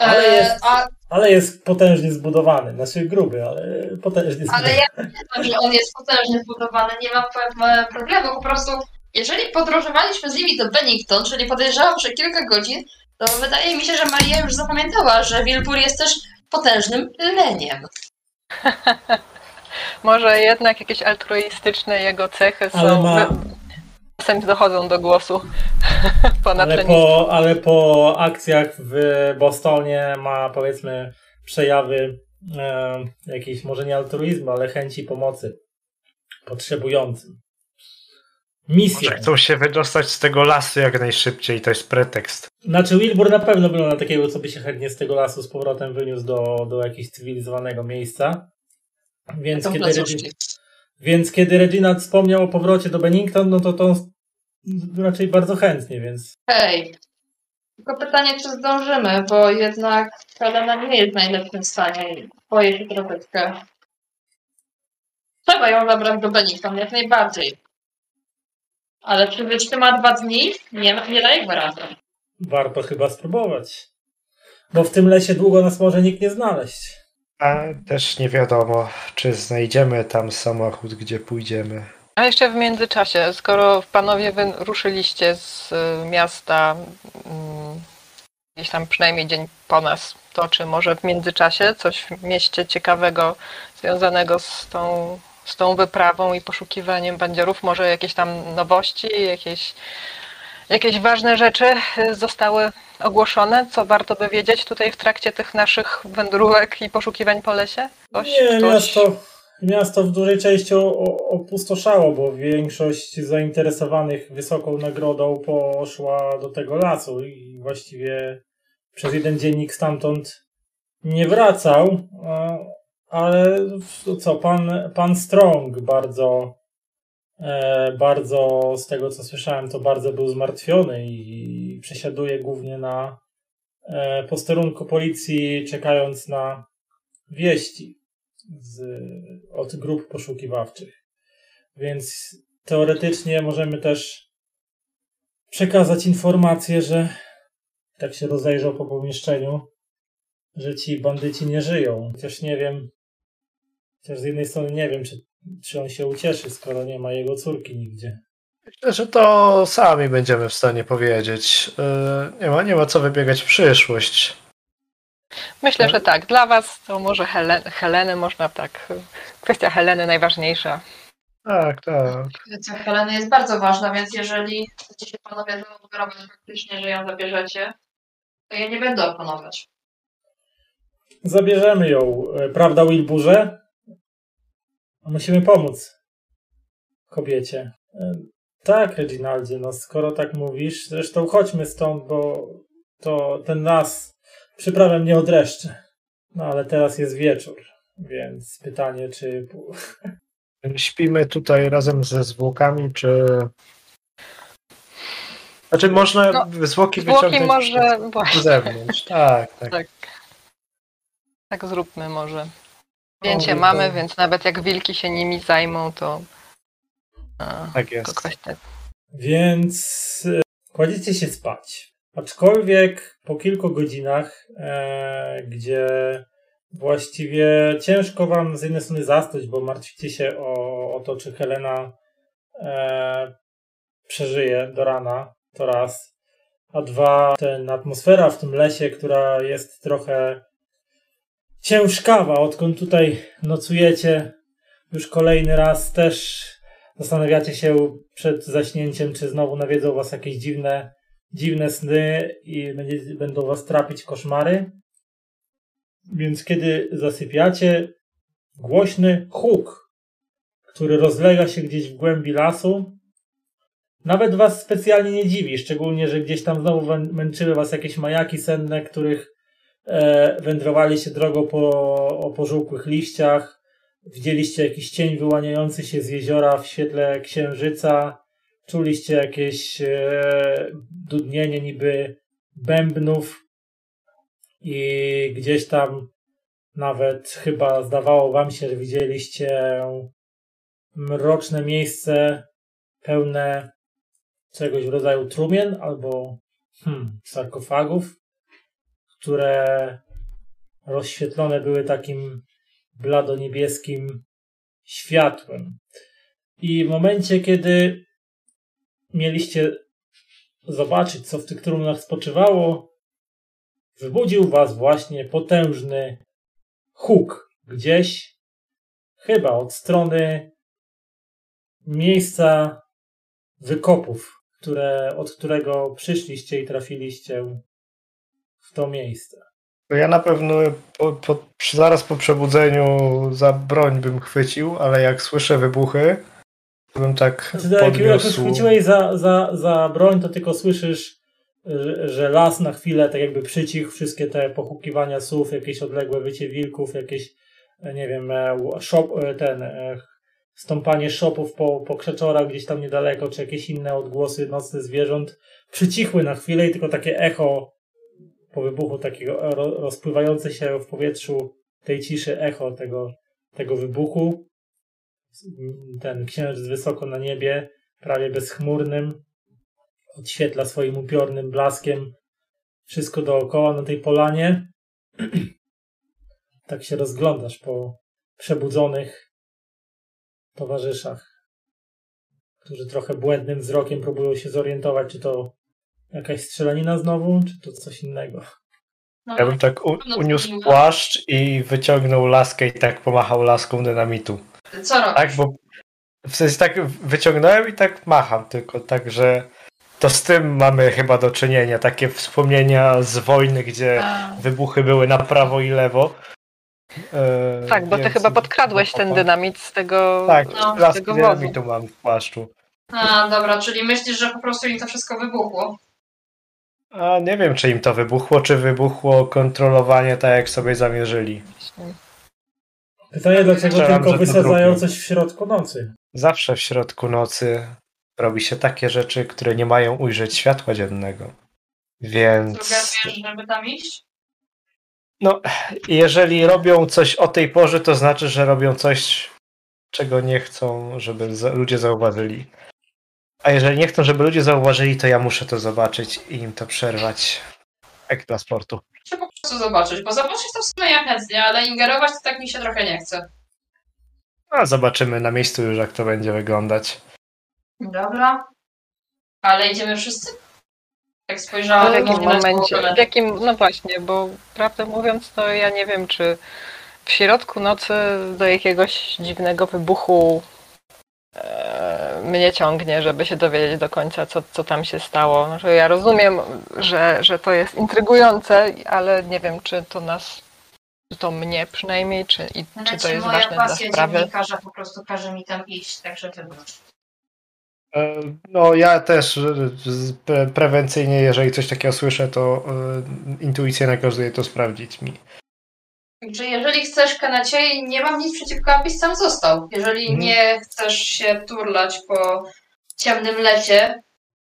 E, Ale jest- a, Ale jest potężnie zbudowany, znaczy gruby, ale potężnie ale zbudowany. ja wiem, że on jest potężnie zbudowany, nie ma pe- problemu. Po prostu, jeżeli podróżowaliśmy z nimi do Bennington, czyli podejrzewam, że kilka godzin, to wydaje mi się, że Maria już zapamiętała, że Wilbur jest też potężnym leniem. Może jednak jakieś altruistyczne jego cechy są. ma- Czasem dochodzą do głosu Ale po, ale po akcjach w Bostonie ma powiedzmy przejawy e, jakiejś może nie altruizmu, ale chęci pomocy potrzebującym. Misja. Może chcą się wydostać z tego lasu jak najszybciej, to jest pretekst. Znaczy Wilbur na pewno wygląda na takiego, co by się chętnie z tego lasu z powrotem wyniósł do, do jakiegoś cywilizowanego miejsca. Więc To kiedy, placuszki. Regi- więc kiedy Reginald wspomniał o powrocie do Bennington, no to to raczej bardzo chętnie, więc Hej. Tylko pytanie, czy zdążymy, bo jednak Helena nie jest w najlepszym stanie i boję się troszeczkę. Trzeba ją zabrać do Bennington, jak najbardziej. Ale czy wytrzyma dwa dni? Nie, nie daje gwarancji. warto chyba spróbować. Bo w tym lesie długo nas może nikt nie znaleźć. A też nie wiadomo, czy znajdziemy tam samochód, gdzie pójdziemy. A jeszcze w międzyczasie, skoro panowie wy ruszyliście z y, miasta mm, gdzieś tam przynajmniej dzień po nas, to czy może w międzyczasie coś w mieście ciekawego związanego z tą, z tą wyprawą i poszukiwaniem bandziorów, może jakieś tam nowości, jakieś, jakieś ważne rzeczy y, zostały ogłoszone, co warto by wiedzieć tutaj w trakcie tych naszych wędrówek i poszukiwań po lesie? Ktoś, Nie, ktoś... miasto, miasto w dużej części opustoszało, bo większość zainteresowanych wysoką nagrodą poszła do tego lasu i właściwie przez jeden dziennik stamtąd nie wracał. Ale co, pan, pan Strong bardzo, e, bardzo, z tego co słyszałem, to bardzo był zmartwiony i przesiaduje głównie na e, posterunku policji, czekając na wieści z, od grup poszukiwawczych. Więc teoretycznie możemy też przekazać informację, że tak się rozejrzał po pomieszczeniu, że ci bandyci nie żyją. Chociaż nie wiem, chociaż z jednej strony nie wiem, czy, czy on się ucieszy, skoro nie ma jego córki nigdzie. Myślę, że to sami będziemy w stanie powiedzieć. Yy, Nie ma, nie ma co wybiegać w przyszłość. Myślę, że tak. Dla Was to może Helen, Heleny można tak. Kwestia Heleny najważniejsza. Tak, tak. Sytuacja Heleny jest bardzo ważna, więc jeżeli chcecie się panowie zaoferować faktycznie, że ją zabierzecie, to ja nie będę oponować. zabierzemy ją. E, Prawda, Wilburze? Musimy pomóc kobiecie. E, Tak, Reginaldzie, no skoro tak mówisz, zresztą chodźmy stąd, bo to ten las przyprawia mnie od dreszcze. No ale teraz jest wieczór, więc pytanie, czy Śpimy tutaj razem ze zwłokami, czy... Znaczy można No, zwłoki Zwłoki wyciągnąć może... z zewnątrz. Tak, tak. Tak. tak zróbmy może. Zdjęcie mamy, to- więc nawet jak wilki się nimi zajmą, to... a, Tak jest. Te... Więc e, kładziecie się spać. Aczkolwiek po kilku godzinach, e, gdzie właściwie ciężko wam z jednej strony zasnąć, bo martwicie się o, o to, czy Helena e, przeżyje do rana, to raz. A dwa, ten atmosfera w tym lesie, która jest trochę ciężkawa, odkąd tutaj nocujecie już kolejny raz też zastanawiacie się przed zaśnięciem, czy znowu nawiedzą was jakieś dziwne, dziwne sny i będzie, będą was trapić koszmary. Więc kiedy zasypiacie, głośny huk, który rozlega się gdzieś w głębi lasu, nawet was specjalnie nie dziwi, szczególnie, że gdzieś tam znowu męczyły was jakieś majaki senne, których e, wędrowaliście drogą po, o pożółkłych liściach, Widzieliście jakiś cień wyłaniający się z jeziora w świetle księżyca. Czuliście jakieś e, dudnienie niby bębnów. I gdzieś tam nawet chyba zdawało wam się, że widzieliście mroczne miejsce pełne czegoś w rodzaju trumien albo hmm, sarkofagów, które rozświetlone były takim bladoniebieskim światłem. I w momencie, kiedy mieliście zobaczyć, co w tych trumnach spoczywało, wybudził was właśnie potężny huk gdzieś, chyba od strony miejsca wykopów, które, od którego przyszliście i trafiliście w to miejsce. Ja na pewno po, po, zaraz po przebudzeniu za broń bym chwycił, ale jak słyszę wybuchy, to bym tak Znaczy, jak, jak już podniósł. chwyciłeś za, za, za broń, to tylko słyszysz, że, że las na chwilę tak jakby przycichł, wszystkie te pochukiwania słów, jakieś odległe wycie wilków, jakieś, nie wiem, e, szop, e, ten, e, stąpanie szopów po, po krzeczorach gdzieś tam niedaleko, czy jakieś inne odgłosy nocne zwierząt, przycichły na chwilę i tylko takie echo po wybuchu, takiego ro, rozpływające się w powietrzu tej ciszy echo tego, tego wybuchu ten księżyc wysoko na niebie, prawie bezchmurnym, odświetla swoim upiornym blaskiem wszystko dookoła na tej polanie. tak się rozglądasz po przebudzonych towarzyszach, którzy trochę błędnym wzrokiem próbują się zorientować, czy to jakaś strzelanina znowu, czy to coś innego. No, Ja bym tak u, No, uniósł płaszcz i wyciągnął laskę i tak pomachał laską dynamitu. co robisz? Tak, bo w sensie tak wyciągnąłem i tak macham tylko, także to z tym mamy chyba do czynienia. Takie wspomnienia z wojny, gdzie A, wybuchy były na prawo i lewo. E, tak, bo ty chyba podkradłeś ten dynamit z tego... Tak, No, z tego dynamitu mam w płaszczu. A, dobra, czyli myślisz, że po prostu im to wszystko wybuchło? A nie wiem, czy im to wybuchło, czy wybuchło kontrolowanie tak, jak sobie zamierzyli. Pytanie, dlaczego Strzelam, tylko wysadzają coś w środku nocy? Zawsze w środku nocy robi się takie rzeczy, które nie mają ujrzeć światła dziennego. Więc Sugerujesz, żeby tam iść? jeżeli robią coś o tej porze, to znaczy, że robią coś, czego nie chcą, żeby ludzie zauważyli. A jeżeli nie chcą, żeby ludzie zauważyli, to ja muszę to zobaczyć i im to przerwać. Jak dla sportu. Czy po prostu zobaczyć? Bo zobaczyć to w sumie ja chętnie, ale ingerować to tak mi się trochę nie chce. A zobaczymy na miejscu już, jak to będzie wyglądać. Dobra. Ale idziemy wszyscy? Tak spojrzałam. W jakim na momencie? W jakim, no właśnie, bo prawdę mówiąc, to ja nie wiem, czy w środku nocy do jakiegoś dziwnego wybuchu mnie ciągnie, żeby się dowiedzieć do końca, co, co tam się stało. Znaczy, ja rozumiem, że, że to jest intrygujące, ale nie wiem, czy to nas Czy to mnie przynajmniej, czy, i, czy to Znaczy, jest moja ważne dla pasja sprawy? dziennikarza po prostu każe mi tam iść, także wybacz. E, No, ja też prewencyjnie, jeżeli coś takiego słyszę, to e, intuicja nakazuje to sprawdzić mi. Także jeżeli chcesz Kenecie, nie mam nic przeciwko, abyś sam został. Jeżeli Mhm. nie chcesz się turlać po ciemnym lecie,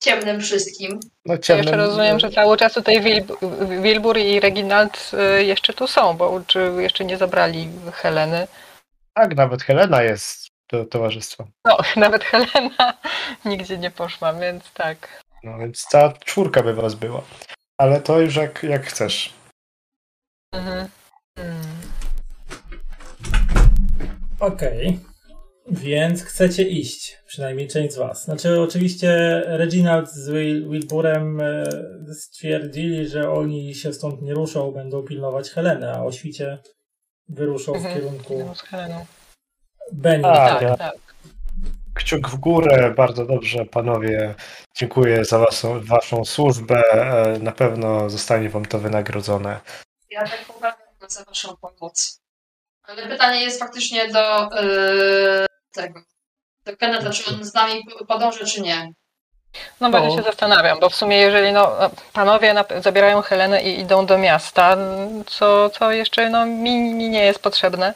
ciemnym wszystkim, No, Ja ciemnym, jeszcze rozumiem, że cały czas tutaj Wil- Wilbur i Reginald y, jeszcze tu są, bo czy jeszcze nie zabrali Heleny. Tak, nawet Helena jest do towarzystwa. No, nawet Helena nigdzie nie poszła, więc tak. No, więc cała czwórka by was była. Ale to już jak, jak chcesz. Mhm. Mm. Okej. Więc chcecie iść, przynajmniej część z was. Znaczy, oczywiście Reginald z Wil- Wilburem e, stwierdzili, że oni się stąd nie ruszą, będą pilnować Heleny, a o świcie wyruszą w Mhm. kierunku Heleną. Benny. A, Tak, ja- tak. Kciuk w górę, bardzo dobrze, panowie. Dziękuję za waszą, waszą służbę. E, Na pewno zostanie wam to wynagrodzone. ja tak uważam za waszą pomoc. Ale pytanie jest faktycznie do yy, tego, do Keneta, czy on z nami podąży, czy nie. No No. się zastanawiam, bo w sumie jeżeli no, panowie zabierają Helenę i idą do miasta, co, co jeszcze no, mi, mi nie jest potrzebne.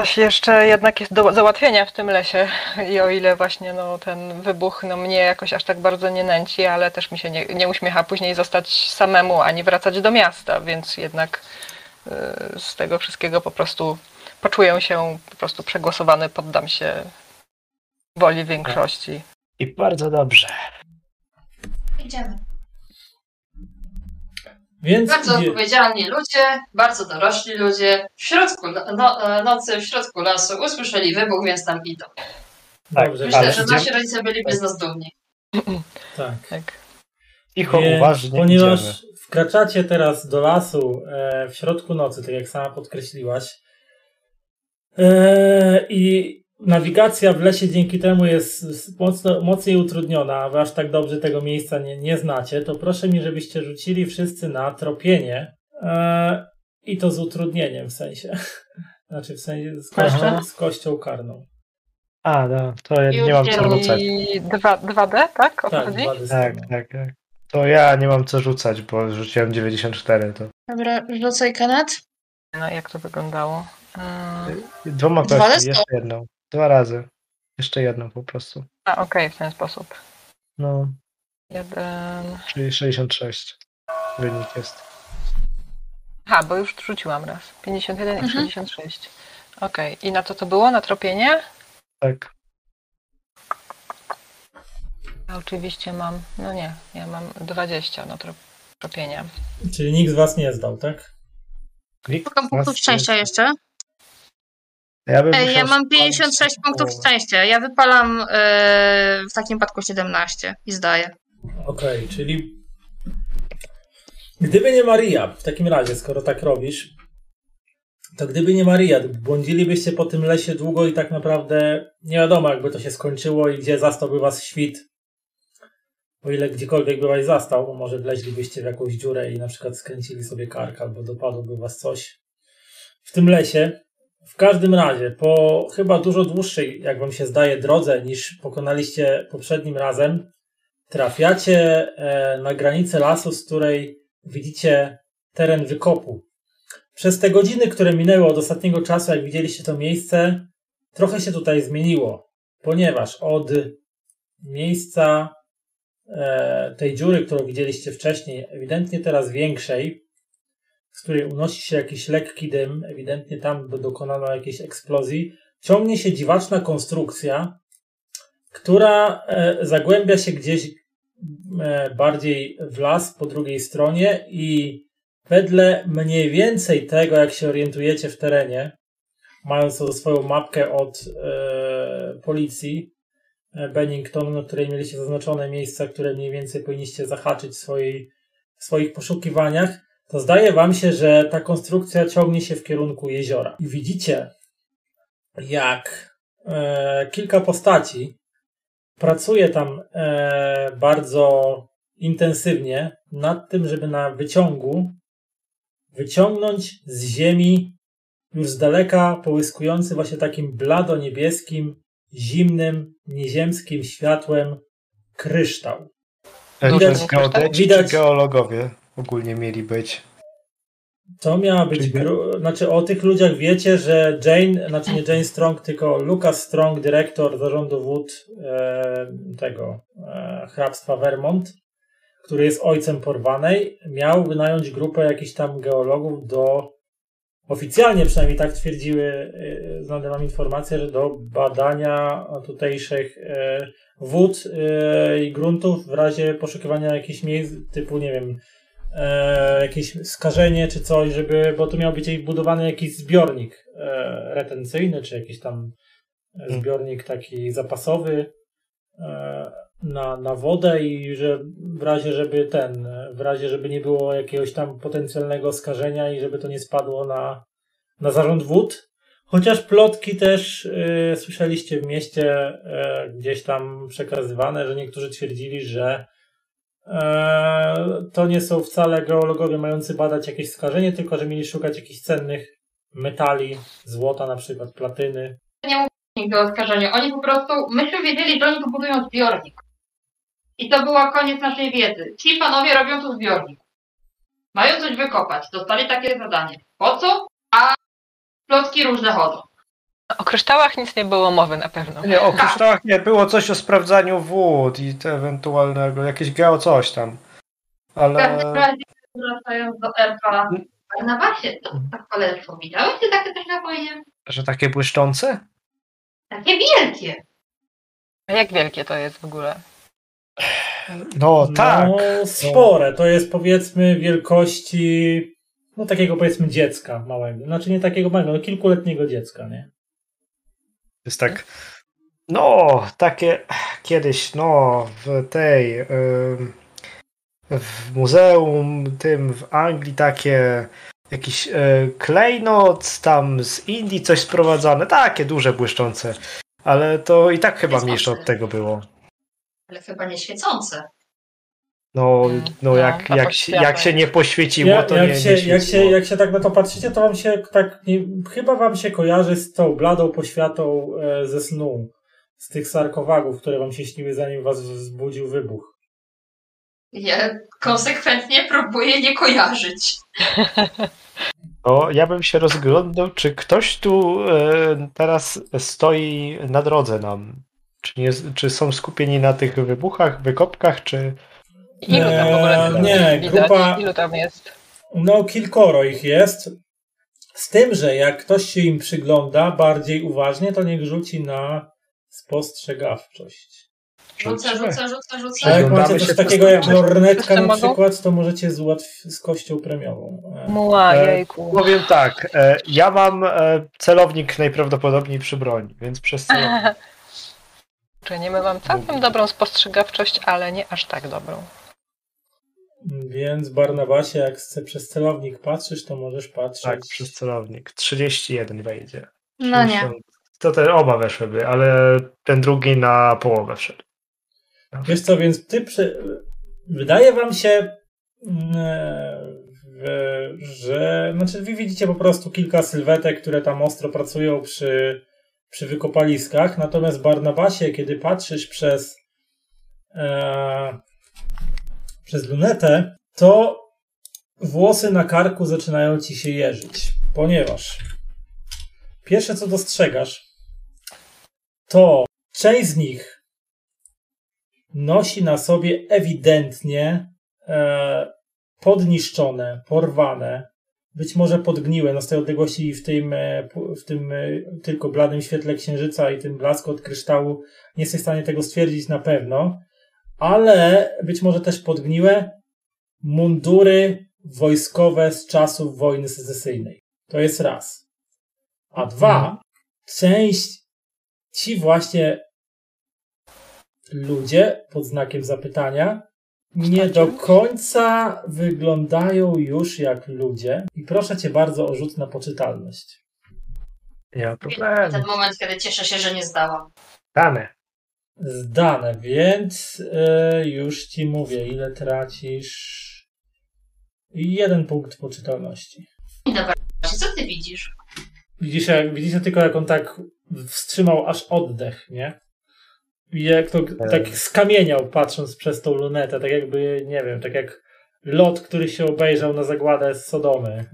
Coś jeszcze jednak jest do załatwienia w tym lesie i o ile właśnie no, ten wybuch no, mnie jakoś aż tak bardzo nie nęci, ale też mi się nie, nie uśmiecha później zostać samemu, ani wracać do miasta, więc jednak y, z tego wszystkiego po prostu poczuję się po prostu przegłosowany, poddam się woli większości. I bardzo dobrze. Idziemy. Więc Bardzo idzie- odpowiedzialni ludzie, bardzo dorośli ludzie, w środku no, nocy, w środku lasu usłyszeli wybuch, więc tam idą. Tak, Dobrze, Myślę, że idziemy- nasi rodzice byliby z nas dumni. tak. Tak. Cicho, Więc uważnie ponieważ idziemy. wkraczacie teraz do lasu e, w środku nocy, tak jak sama podkreśliłaś, e, i nawigacja w lesie dzięki temu jest mocno, mocniej utrudniona, a wy aż tak dobrze tego miejsca nie, nie znacie, to proszę mi, żebyście rzucili wszyscy na tropienie e, i to z utrudnieniem w sensie. Znaczy w sensie z kością, Aha. z kością karną. A, no, to ja nie mam co rzucać. I dwa, 2D, tak? O Tak, chodzi? dwa D z Tak, tego. tak, tak. To ja nie mam co rzucać, bo rzuciłem 94. To Dobra, rzucaj Kenneth. No jak to wyglądało? Ym, dwoma razy? jeszcze jedną. Dwa razy. Jeszcze jedną po prostu. A, okej, w ten sposób. No, Jeden. czyli 66 wynik jest. Aha, bo już rzuciłam raz. 51 i Mhm. 66. Okej, i na co to było? Na tropienie? Tak. Ja oczywiście mam. No nie, ja mam 20 na tro- tropienie. Czyli nikt z was nie zdał, tak? Nikt Szukam z punktów nas szczęścia jeszcze. Ja, ja mam spalić 56 punktów szczęścia. Ja wypalam e, w takim przypadku 17 i zdaję. Okej, czyli gdyby nie Maria, w takim razie, skoro tak robisz, to gdyby nie Maria, błądzilibyście po tym lesie długo i tak naprawdę nie wiadomo, jakby to się skończyło i gdzie zastałby was świt. O ile gdziekolwiek by was zastał, bo może wleźlibyście w jakąś dziurę i na przykład skręcili sobie kark albo dopadłoby was coś w tym lesie. W każdym razie, po chyba dużo dłuższej, jak wam się zdaje, drodze niż pokonaliście poprzednim razem, trafiacie e, na granicę lasu, z której widzicie teren wykopu. Przez te godziny, które minęły od ostatniego czasu, jak widzieliście to miejsce, trochę się tutaj zmieniło, ponieważ od miejsca e, tej dziury, którą widzieliście wcześniej, ewidentnie teraz większej, z której unosi się jakiś lekki dym, ewidentnie tam do- dokonano jakiejś eksplozji, ciągnie się dziwaczna konstrukcja, która e, zagłębia się gdzieś e, bardziej w las po drugiej stronie i wedle mniej więcej tego, jak się orientujecie w terenie, mając swoją mapkę od e, policji Bennington, na której mieliście zaznaczone miejsca, które mniej więcej powinniście zahaczyć w swoich poszukiwaniach, to zdaje wam się, że ta konstrukcja ciągnie się w kierunku jeziora. I widzicie, jak e, kilka postaci pracuje tam e, bardzo intensywnie nad tym, żeby na wyciągu wyciągnąć z ziemi już z daleka połyskujący właśnie takim blado-niebieskim, zimnym, nieziemskim światłem kryształ. E, To Widać- jest geodeci widać- geologowie ogólnie mieli być. To miała być, gru... znaczy o tych ludziach wiecie, że Jane, znaczy nie Jane Strong, tylko Lucas Strong, dyrektor zarządu wód e, tego e, hrabstwa Vermont, który jest ojcem porwanej, miał wynająć grupę jakichś tam geologów do, oficjalnie przynajmniej tak twierdziły e, znane nam informacje, że do badania tutejszych e, wód e, i gruntów w razie poszukiwania jakichś miejsc typu, nie wiem, e, jakieś skażenie czy coś, żeby, bo tu miał być budowany jakiś zbiornik e, retencyjny, czy jakiś tam e, zbiornik taki zapasowy e, na, na wodę i że w razie, żeby ten, w razie, żeby nie było jakiegoś tam potencjalnego skażenia i żeby to nie spadło na, na zarząd wód. Chociaż plotki też e, słyszeliście w mieście e, gdzieś tam przekazywane, że niektórzy twierdzili, że to nie są wcale geologowie mający badać jakieś skażenie, tylko że mieli szukać jakichś cennych metali, złota na przykład, platyny. nigdy o skażeniu. Oni po prostu, myśmy wiedzieli, że oni tu budują zbiornik. I to była koniec naszej wiedzy. Ci panowie robią tu zbiornik. Mają coś wykopać. Dostali takie zadanie. Po co? A plotki różne chodzą. O kryształach nic nie było mowy na pewno. Nie, o kryształach nie, było coś o sprawdzaniu wód i te ewentualnego, jakieś geo coś tam. W każdym Ale razie, wracając do RK, na basie, to tak koleżko, widziałeś ty takie coś na wojnie? że takie błyszczące? Takie wielkie. A jak wielkie to jest w ogóle? No tak. No, spore. To jest powiedzmy wielkości no takiego powiedzmy dziecka małego. Znaczy nie takiego małego, no kilkuletniego dziecka, nie? Jest tak. No, takie kiedyś, no, w tej. w muzeum tym w Anglii takie jakiś y, klejnot tam z Indii coś sprowadzane, takie duże błyszczące. Ale to i tak chyba mniejsze ostre. od tego było. Ale chyba nie świecące. No, Mm, no no, jak, jak, jak się nie poświeciło, Ja, to jak, nie, się, nie jak, się, jak się tak na to patrzycie, to wam się tak, nie, chyba wam się kojarzy z tą bladą poświatą e, ze snu. Z tych sarkowagów, które wam się śniły, zanim was wzbudził wybuch. Ja konsekwentnie próbuję nie kojarzyć. No, ja bym się rozglądał, czy ktoś tu e, teraz stoi na drodze nam. Czy, nie, czy są skupieni na tych wybuchach, wykopkach, czy. Ilu tam w ogóle Eee, nie, widać? grupa- Ilu tam jest? No, kilkoro ich jest. Z tym, że jak ktoś się im przygląda bardziej uważnie, to niech rzuci na spostrzegawczość. Rzucę, rzucę, rzucę, A rzucę. jak Przyglądamy macie coś takiego jak lornetka na przykład, to możecie z, łatw- z kością premiową. E, Muła, E, jejku. Powiem tak, e, ja mam e, celownik najprawdopodobniej przy broni, więc przez celownik. Czy nie my mam całkiem dobrą spostrzegawczość, ale nie aż tak dobrą. Więc Barnabasie, jak chce przez celownik patrzysz, to możesz patrzeć. Tak, przez celownik. 31 wejdzie. No nie. 60. To te oba weszłyby, ale ten drugi na połowę wszedł. Wiesz co, więc ty przy... wydaje wam się, mm, e, że znaczy wy widzicie po prostu kilka sylwetek, które tam ostro pracują przy, przy wykopaliskach, natomiast Barnabasie, kiedy patrzysz przez e, przez lunetę, to włosy na karku zaczynają ci się jeżyć, ponieważ pierwsze co dostrzegasz, to część z nich nosi na sobie ewidentnie e, podniszczone, porwane, być może podgniłe, no z tej odległości w tym, e, w tym e, tylko bladym świetle księżyca i tym blasku od kryształu nie jesteś w stanie tego stwierdzić na pewno, ale być może też podgniłe mundury wojskowe z czasów wojny secesyjnej. To jest raz. A dwa, część ci właśnie ludzie pod znakiem zapytania nie do końca wyglądają już jak ludzie. I proszę cię bardzo o rzut na poczytalność. Nie ma problemu. Ten moment, kiedy cieszę się, że nie zdałam. Dane. Zdane, więc e, już ci mówię, ile tracisz. I jeden punkt poczytalności. Dobra, co ty widzisz? Widzisz, jak, widzicie tylko, jak on tak wstrzymał aż oddech, nie? I jak to tak skamieniał, patrząc przez tą lunetę, tak jakby, nie wiem, tak jak lot, który się obejrzał na zagładę z Sodomy e,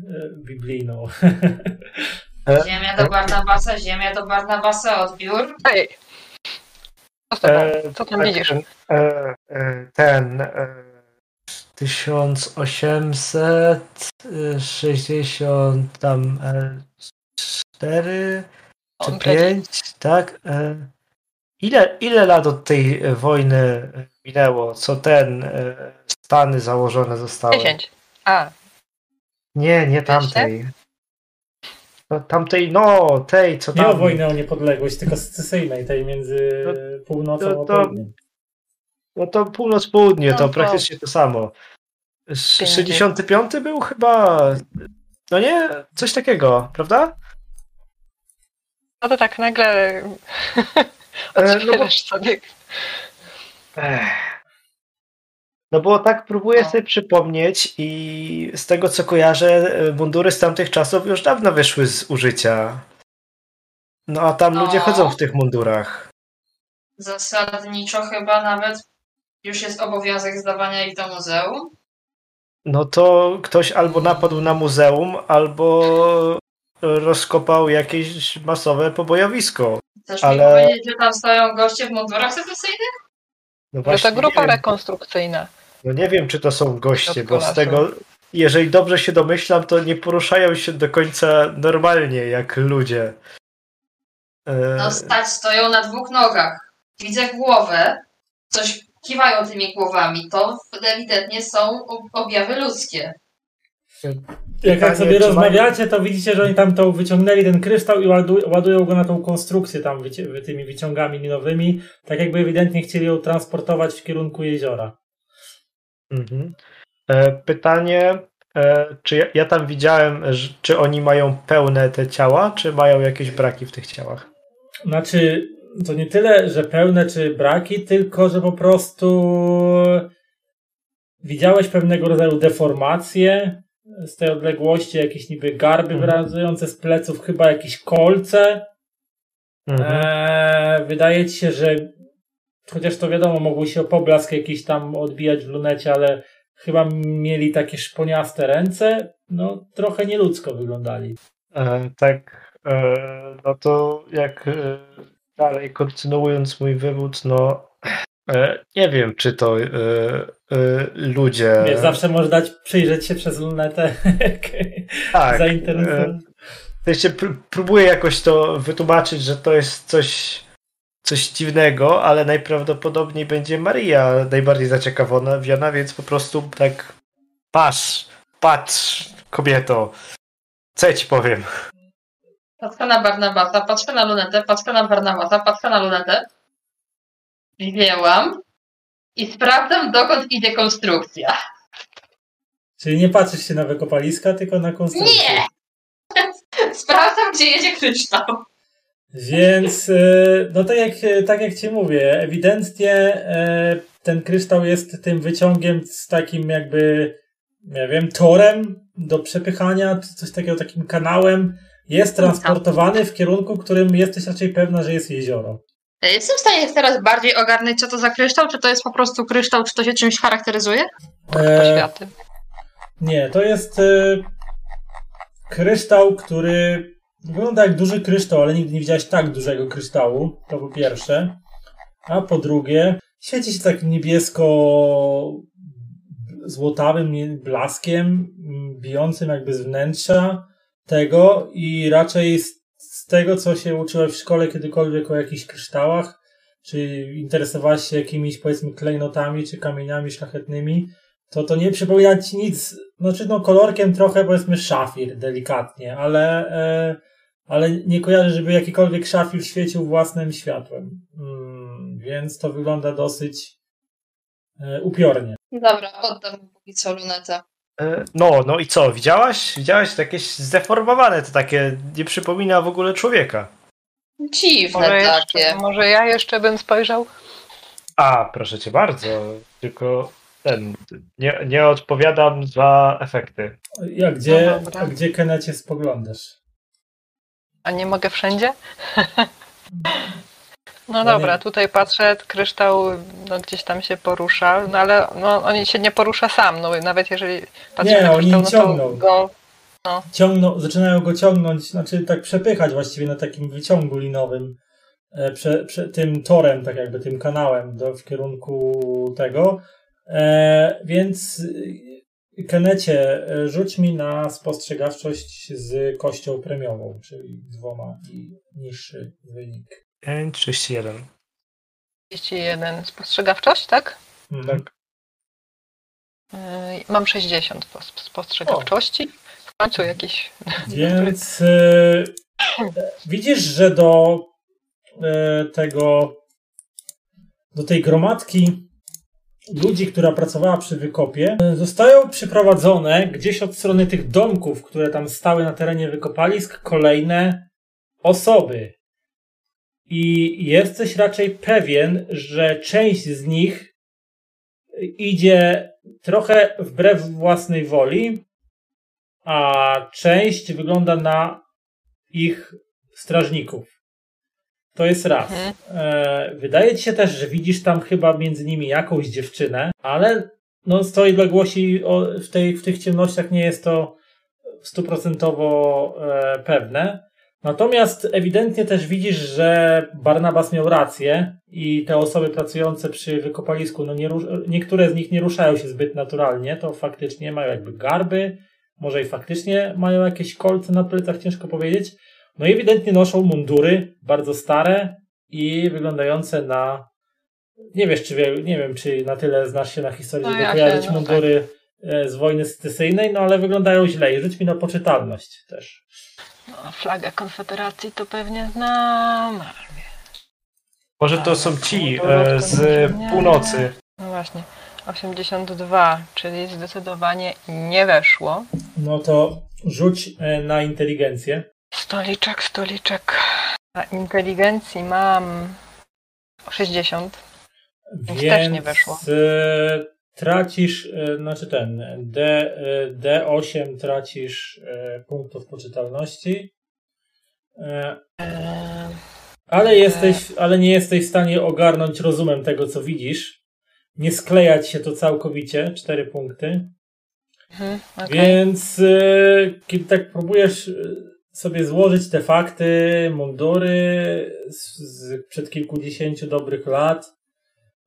biblijną. Ziemia do Barnabasa, ziemia do Barnabasa, odbiór. Ej! E, Co tam tak, widzisz? e, e, Ten. e, 1860 tam e, 4 czy On leci. 5, tak? Ile, ile lat od tej wojny minęło? Co ten Stany założone zostały? 10. A, Nie, nie tamtej. No, tamtej, no, tej, co Nie tam. o wojnę o niepodległość, tylko secesyjnej, tej między No, północą to- a to- południem. No to północ-południe, No to to- praktycznie to samo. Sz- Pięćdziesiąt. 65 był chyba. No nie, coś takiego, prawda? no to tak nagle E, no bo, sobie. Ech. No bo tak próbuję No. sobie przypomnieć i z tego co kojarzę, e, mundury z tamtych czasów już dawno wyszły z użycia. No a tam No. ludzie chodzą w tych mundurach. Zasadniczo chyba nawet już jest obowiązek zdawania ich do muzeum. No to ktoś albo napadł na muzeum, albo rozkopał jakieś masowe pobojowisko. Chcesz Ale- mi powiedzieć, że tam stoją goście w mundurach secesyjnych? No To ta grupa rekonstrukcyjna. No nie wiem, czy to są goście, bo z tego, jeżeli dobrze się domyślam, to nie poruszają się do końca normalnie, jak ludzie. E, No stać stoją na dwóch nogach. Widzę głowę, coś kiwają tymi głowami. To ewidentnie są ob- objawy ludzkie. Jak, jak sobie rozmawiacie, to widzicie, że oni tam to wyciągnęli ten kryształ i ładują, ładują go na tą konstrukcję tam wyci- tymi wyciągami linowymi, tak jakby ewidentnie chcieli ją transportować w kierunku jeziora. Mhm. E, Pytanie, e, czy ja, ja tam widziałem, czy oni mają pełne te ciała, czy mają jakieś braki w tych ciałach? Znaczy, to nie tyle, że pełne czy braki, tylko że po prostu widziałeś pewnego rodzaju deformacje z tej odległości, jakieś niby garby Mhm. wyrazujące z pleców, chyba jakieś kolce. Mhm. Eee, wydaje ci się, że chociaż to wiadomo, mogły się o poblask jakiś tam odbijać w lunecie, ale chyba mieli takie szponiaste ręce. No, trochę nieludzko wyglądali. E, tak, e, no to jak e, dalej kontynuując mój wywód, no e, nie wiem, czy to e, e, ludzie. Wiesz, zawsze możesz dać przyjrzeć się przez lunetę. tak, Zainteresować. w sensie pró- próbuję jakoś to wytłumaczyć, że to jest coś, coś dziwnego, ale najprawdopodobniej będzie Maria najbardziej zaciekawiona, wiana, więc po prostu tak patrz, patrz, kobieto, co ja ci powiem. Patrzę na Barnabasa, patrzę na lunetę, patrzę na Barnabasa, patrzę na lunetę. Wzięłam i sprawdzam, dokąd idzie konstrukcja. Czyli nie patrzysz się na wykopaliska, tylko na konstrukcję. Nie! Sprawdzam, gdzie jedzie kryształ. Więc, e, no tak jak, tak jak ci mówię, ewidentnie e, ten kryształ jest tym wyciągiem z takim jakby, nie wiem, torem do przepychania, coś takiego, takim kanałem. Jest transportowany w kierunku, którym jesteś raczej pewna, że jest jezioro. Jestem w stanie teraz bardziej ogarnąć, co to za kryształ? Czy to jest po prostu kryształ, czy to się czymś charakteryzuje? E, Poświaty. Nie, to jest e, kryształ, który wygląda jak duży kryształ, ale nigdy nie widziałeś tak dużego kryształu. To po pierwsze. A po drugie, świeci się tak niebiesko złotawym nie- blaskiem, m, bijącym jakby z wnętrza tego i raczej z, z tego, co się uczyłeś w szkole kiedykolwiek o jakichś kryształach, czy interesowałaś się jakimiś powiedzmy klejnotami, czy kamieniami szlachetnymi, to to nie przypomina ci nic, znaczy no kolorkiem trochę powiedzmy szafir delikatnie, ale, e, ale nie kojarzę, żeby jakikolwiek szafir świecił własnym światłem. Mm, więc to wygląda dosyć e, upiornie. Dobra, oddam póki co lunetę. E, No, no i co, widziałaś? Widziałaś to jakieś zdeformowane, to takie nie przypomina w ogóle człowieka. Dziwne Może takie. jeszcze, może ja jeszcze bym spojrzał? A, proszę cię bardzo, tylko ten, nie, nie odpowiadam za efekty. Ja, gdzie, No a gdzie Kenecie spoglądasz? A nie mogę wszędzie? No No dobra, tutaj patrzę, kryształ no, gdzieś tam się porusza, no ale no, on się nie porusza sam, no nawet jeżeli patrzę Nie, na oni kryształ, no to ciągną. go... Ciągną, zaczynają go ciągnąć, znaczy tak przepychać właściwie na takim wyciągu linowym, e, prze, prze, tym torem, tak jakby tym kanałem do, w kierunku tego. E, więc Kenecie, e, rzuć mi na spostrzegawczość z kością premiową, czyli dwoma i niższy wynik. 5, 31. 31 spostrzegawczość, tak? Mhm. Tak. Yy, Mam 60 pos- spostrzegawczości. W końcu jakiś... Więc e, widzisz, że do e, tego, do tej gromadki ludzi, która pracowała przy wykopie, e, zostają przyprowadzone gdzieś od strony tych domków, które tam stały na terenie wykopalisk, kolejne osoby. I jesteś raczej pewien, że część z nich idzie trochę wbrew własnej woli, a część wygląda na ich strażników. To jest raz. Mhm. E, wydaje ci się też, że widzisz tam chyba między nimi jakąś dziewczynę, ale no z tej odległości o, w, tej, w tych ciemnościach nie jest to stuprocentowo e, pewne. Natomiast ewidentnie też widzisz, że Barnabas miał rację i te osoby pracujące przy wykopalisku, no nie, niektóre z nich nie ruszają się zbyt naturalnie, to faktycznie mają jakby garby, może i faktycznie mają jakieś kolce na plecach, ciężko powiedzieć. No i ewidentnie noszą mundury bardzo stare i wyglądające na. Nie wiesz, czy wie, nie wiem, czy na tyle znasz się na historii, No żeby ja się, kojarzyć no mundury e, z wojny secesyjnej, no ale wyglądają źle. I rzuć mi na poczytalność też. No, flaga Konfederacji to pewnie znam. Może to są ci e, z północy. No właśnie. 82, czyli zdecydowanie nie weszło. No to rzuć e, na inteligencję. Stoliczek, stoliczek. Na inteligencji mam 60. Więc też nie weszło. e, tracisz, e, znaczy ten, D, e, D8 tracisz punktów poczytalności. Ale jesteś, ale nie jesteś w stanie ogarnąć rozumem tego, co widzisz. Nie sklejać się to całkowicie, cztery punkty. mhm, okej. Więc kiedy tak próbujesz sobie złożyć te fakty, mundury z, z przed kilkudziesięciu dobrych lat,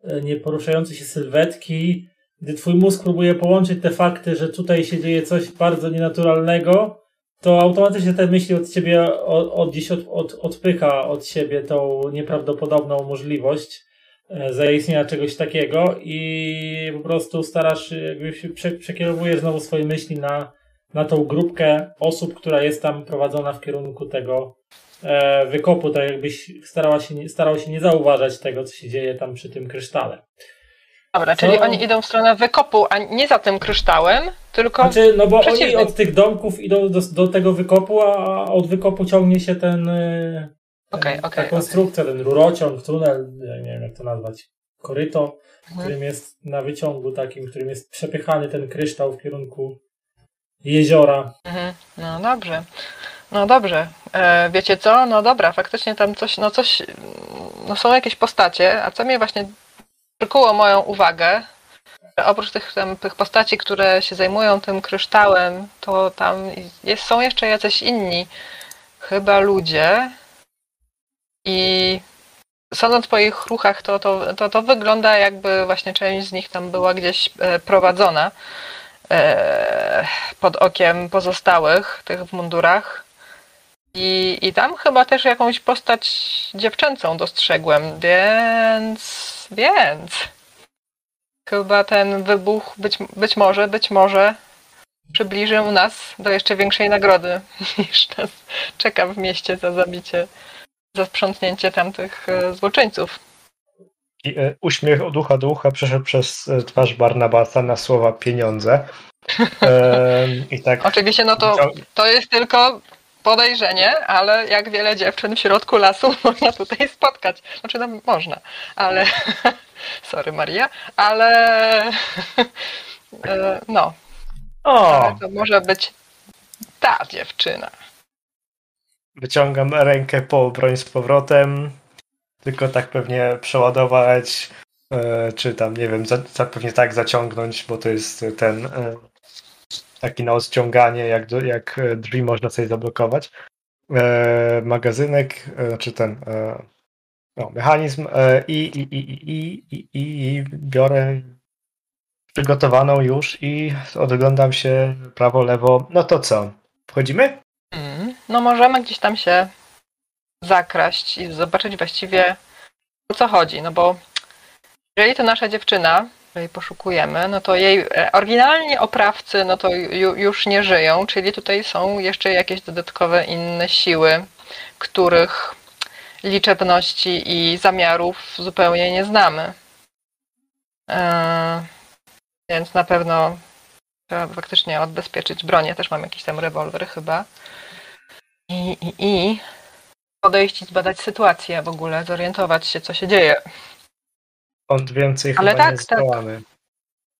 e, nieporuszające się sylwetki, gdy twój mózg próbuje połączyć te fakty, że tutaj się dzieje coś bardzo nienaturalnego, to automatycznie te myśli od ciebie od, od, gdzieś od, od, odpycha od siebie tą nieprawdopodobną możliwość e, zaistnienia czegoś takiego i po prostu starasz, jakby się prze, przekierowujesz znowu swoje myśli na, na tą grupkę osób, która jest tam prowadzona w kierunku tego e, wykopu, tak jakbyś starała się, starał się nie zauważać tego, co się dzieje tam przy tym krysztale. Dobra, Co? czyli oni idą w stronę wykopu, a nie za tym kryształem, tylko. Znaczy, no bo oni Przeciwny. od tych domków idą do, do tego wykopu, a od wykopu ciągnie się ten, e, ten Okej, ta konstrukcja, ten rurociąg, tunel, nie wiem jak to nazwać, koryto, Mhm. którym jest na wyciągu takim, którym jest przepychany ten kryształ w kierunku jeziora. Mhm, No dobrze. No dobrze. E, wiecie co? No dobra, faktycznie tam coś, no coś, no są jakieś postacie, a co mnie właśnie przykuło moją uwagę, oprócz tych, tam, tych postaci, które się zajmują tym kryształem, to tam jest, są jeszcze jacyś inni, chyba ludzie i sądząc po ich ruchach, to, to, to, to wygląda jakby właśnie część z nich tam była gdzieś e, prowadzona pod okiem pozostałych, tych w mundurach. I, I tam chyba też jakąś postać dziewczęcą dostrzegłem, więc. Więc. Chyba ten wybuch być, być może, być może przybliżył nas do jeszcze większej nagrody niż nas czeka w mieście za zabicie, za sprzątnięcie tamtych e, złoczyńców. I, e, uśmiech od ucha do ucha przeszedł przez e, twarz Barnabasa na słowa pieniądze. I tak. Oczywiście, no to, to jest tylko podejrzenie, ale jak wiele dziewczyn w środku lasu można tutaj spotkać. Znaczy, no można, ale. Sorry, Maria, ale. e, No, O! ale to może być ta dziewczyna. Wyciągam rękę po broń z powrotem. Tylko tak pewnie przeładować, e, czy tam, nie wiem, za, za, pewnie tak zaciągnąć, bo to jest ten e, taki na odciąganie, jak, jak e, drzwi można sobie zablokować. Magazynek, znaczy ten no, mechanizm i, i, i, i, i, i, i biorę przygotowaną już i oglądam się prawo, lewo. No to co? Wchodzimy? Mm, No możemy gdzieś tam się zakraść i zobaczyć właściwie o co chodzi, no bo jeżeli to nasza dziewczyna, której poszukujemy, no to jej e, oryginalnie oprawcy, no to ju, już nie żyją, czyli tutaj są jeszcze jakieś dodatkowe inne siły, których liczebności i zamiarów zupełnie nie znamy. Eee, więc na pewno trzeba faktycznie odbezpieczyć bronię. Też mam jakiś tam rewolwer chyba. I, i, i podejść i zbadać sytuację w ogóle, zorientować się, co się dzieje. Stąd więcej Ale chyba tak, nie tak. zdołamy.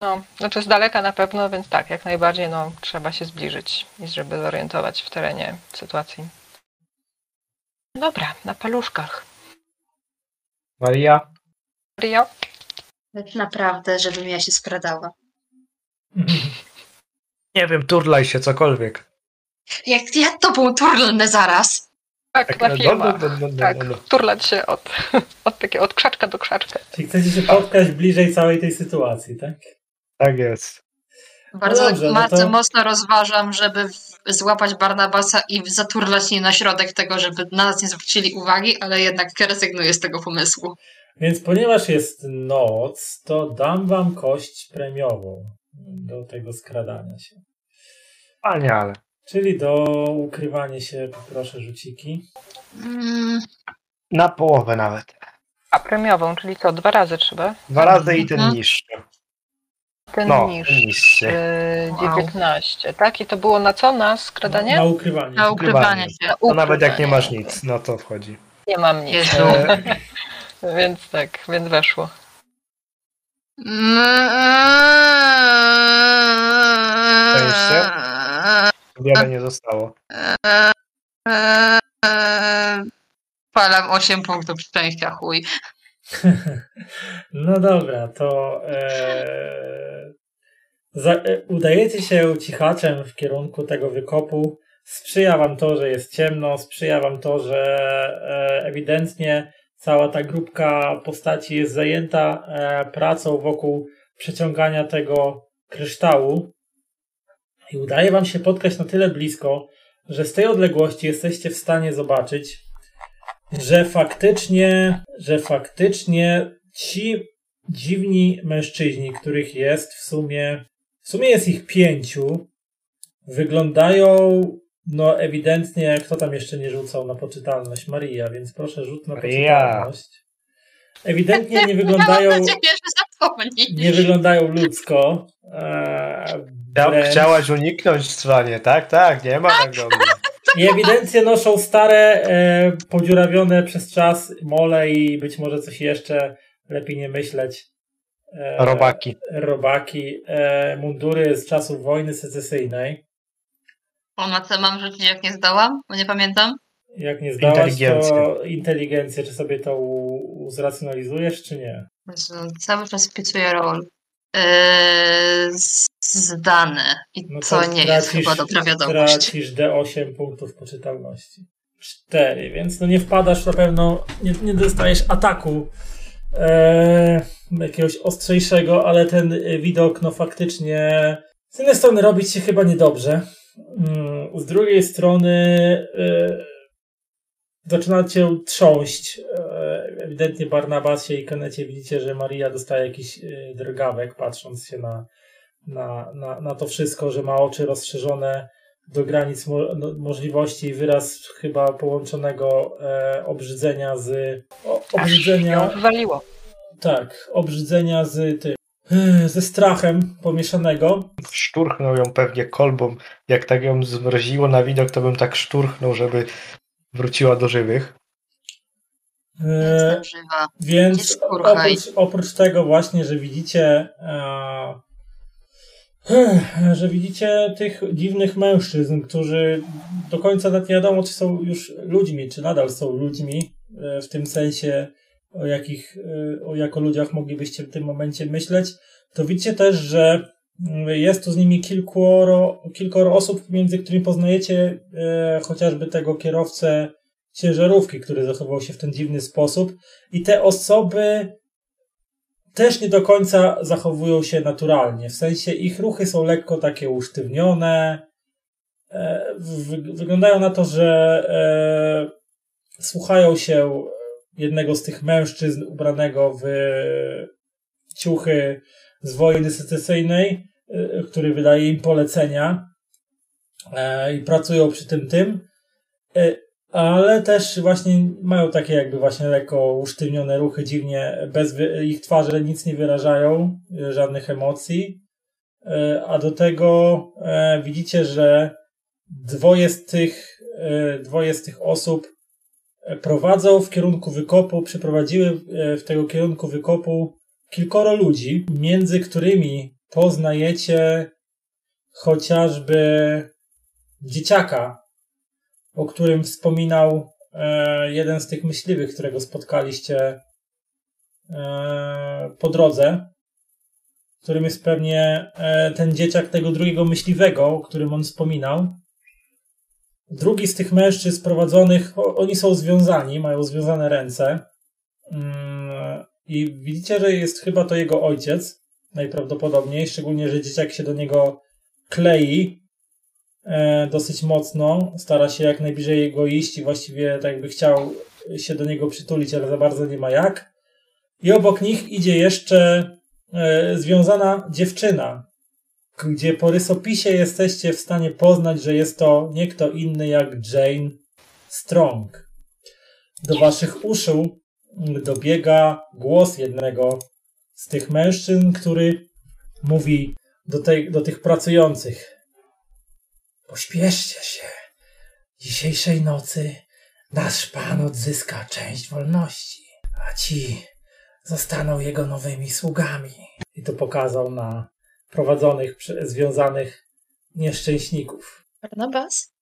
No, znaczy z daleka na pewno, więc tak, jak najbardziej no, trzeba się zbliżyć, i żeby zorientować w terenie sytuacji. Dobra, na paluszkach. Maria? Rio? Tak naprawdę, żebym ja się skradała. Nie wiem, turlaj się, cokolwiek. Jak ja to był turlny zaraz. Tak, na no, filmach. no, no, no, no, Tak, no. turlać się od, od, takie, od krzaczka do krzaczka. Czyli chcecie się spotkać bliżej całej tej sytuacji, tak? Tak jest. Bardzo, dobrze, no bardzo to- mocno rozważam, żeby złapać Barnabasa i zaturlać nim na środek tego, żeby na nas nie zwrócili uwagi, ale jednak rezygnuję z tego pomysłu. Więc ponieważ jest noc, to dam wam kość premiową do tego skradania się. Wspaniale. Czyli do ukrywania się proszę rzuciki. Mm, Na połowę nawet. A premiową, czyli co, dwa razy trzeba? Dwa razy i ten Mhm. niższy. Ten No, niż. ten niższy. Yy, 19, tak? I to było na co? Na skradanie? Na ukrywanie. na ukrywanie się. To nawet jak nie masz nic, no to wchodzi. Nie mam nic. E, Więc tak, więc weszło. Szczęście? Wiele nie zostało. Palam 8 punktów szczęścia, chuj. No dobra, to e, za, e, udajecie się cichaczem w kierunku tego wykopu. Sprzyja wam to, że jest ciemno, sprzyja wam to, że e, ewidentnie cała ta grupka postaci jest zajęta e, pracą wokół przeciągania tego kryształu. I udaje wam się spotkać na tyle blisko, że z tej odległości jesteście w stanie zobaczyć, że faktycznie, że faktycznie ci dziwni mężczyźni, których jest w sumie, w sumie jest ich pięciu, wyglądają no ewidentnie, kto tam jeszcze nie rzucał na poczytalność? Maria, więc proszę rzut na Maria. poczytalność. Ewidentnie nie wyglądają, nie wyglądają ludzko. Wręcz. Chciałaś uniknąć cwanie, tak? Tak, nie ma tak dobrze. I ewidentnie noszą stare, e, podziurawione przez czas mole i być może coś jeszcze, lepiej nie myśleć. E, Robaki. Robaki, e, mundury z czasów wojny secesyjnej. O, na co mam rzucić, jak nie zdałam? Bo nie pamiętam. Jak nie zdałaś, Inteligencję. to inteligencję, czy sobie to u, uzracjonalizujesz, czy nie? Cały czas wpisuję rol. Eee, z- zdane. I No to nie jest chyba dobra wiadomość. Tracisz D8 punktów poczytalności. 4, więc no nie wpadasz na pewno, nie, nie dostajesz ataku e, jakiegoś ostrzejszego, ale ten e, widok no faktycznie z jednej strony robić się chyba niedobrze. Mm, Z drugiej strony e, zaczyna cię trząść. E, Ewidentnie Barnabasie i Kenecie widzicie, że Maria dostaje jakiś e, drgawek, patrząc się na, na, na, na to wszystko, że ma oczy rozszerzone do granic mo- no, możliwości i wyraz chyba połączonego e, obrzydzenia z. O, Aż obrzydzenia. wywaliło. Tak, obrzydzenia z tym. e, ze strachem pomieszanego. Szturchnął ją pewnie kolbą. Jak tak ją zmroziło na widok, to bym tak szturchnął, żeby wróciła do żywych. E. Więc oprócz, oprócz tego właśnie, że widzicie e, że widzicie tych dziwnych mężczyzn, którzy do końca nawet nie wiadomo, czy są już ludźmi, czy nadal są ludźmi, e, w tym sensie, o jakich, e, o jako ludziach moglibyście w tym momencie myśleć, to widzicie też, że mm, jest tu z nimi kilkoro, kilkoro osób, między którymi poznajecie e, chociażby tego kierowcę ciężarówki, który zachował się w ten dziwny sposób. I te osoby też nie do końca zachowują się naturalnie. W sensie ich ruchy są lekko takie usztywnione. E, wy- wyglądają na to, że e, słuchają się jednego z tych mężczyzn ubranego w ciuchy z wojny secesyjnej, e, który wydaje im polecenia i pracują przy tym tym. Ale też właśnie mają takie jakby właśnie lekko usztywnione ruchy, dziwnie, bez ich twarze nic nie wyrażają, e, żadnych emocji. E, A do tego e, widzicie, że dwoje z tych, dwoje z tych osób prowadzą w kierunku wykopu, przyprowadziły w tego kierunku wykopu kilkoro ludzi, między którymi poznajecie chociażby dzieciaka, o którym wspominał e, jeden z tych myśliwych, którego spotkaliście e, po drodze, którym jest pewnie e, ten dzieciak tego drugiego myśliwego, o którym on wspominał. Drugi z tych mężczyzn prowadzonych, o, oni są związani, mają związane ręce. Mm, I widzicie, że jest chyba to jego ojciec, najprawdopodobniej, szczególnie, że dzieciak się do niego klei dosyć mocno, stara się jak najbliżej jego iść i właściwie tak jakby chciał się do niego przytulić, ale za bardzo nie ma jak. I obok nich idzie jeszcze e, związana dziewczyna, gdzie po rysopisie jesteście w stanie poznać, że jest to nie kto inny jak Jane Strong. Do waszych uszu dobiega głos jednego z tych mężczyzn, który mówi do, tej, do tych pracujących. Pośpieszcie się. Dzisiejszej nocy nasz pan odzyska część wolności, a ci zostaną jego nowymi sługami. I to pokazał na prowadzonych, związanych nieszczęśników. Barnabas?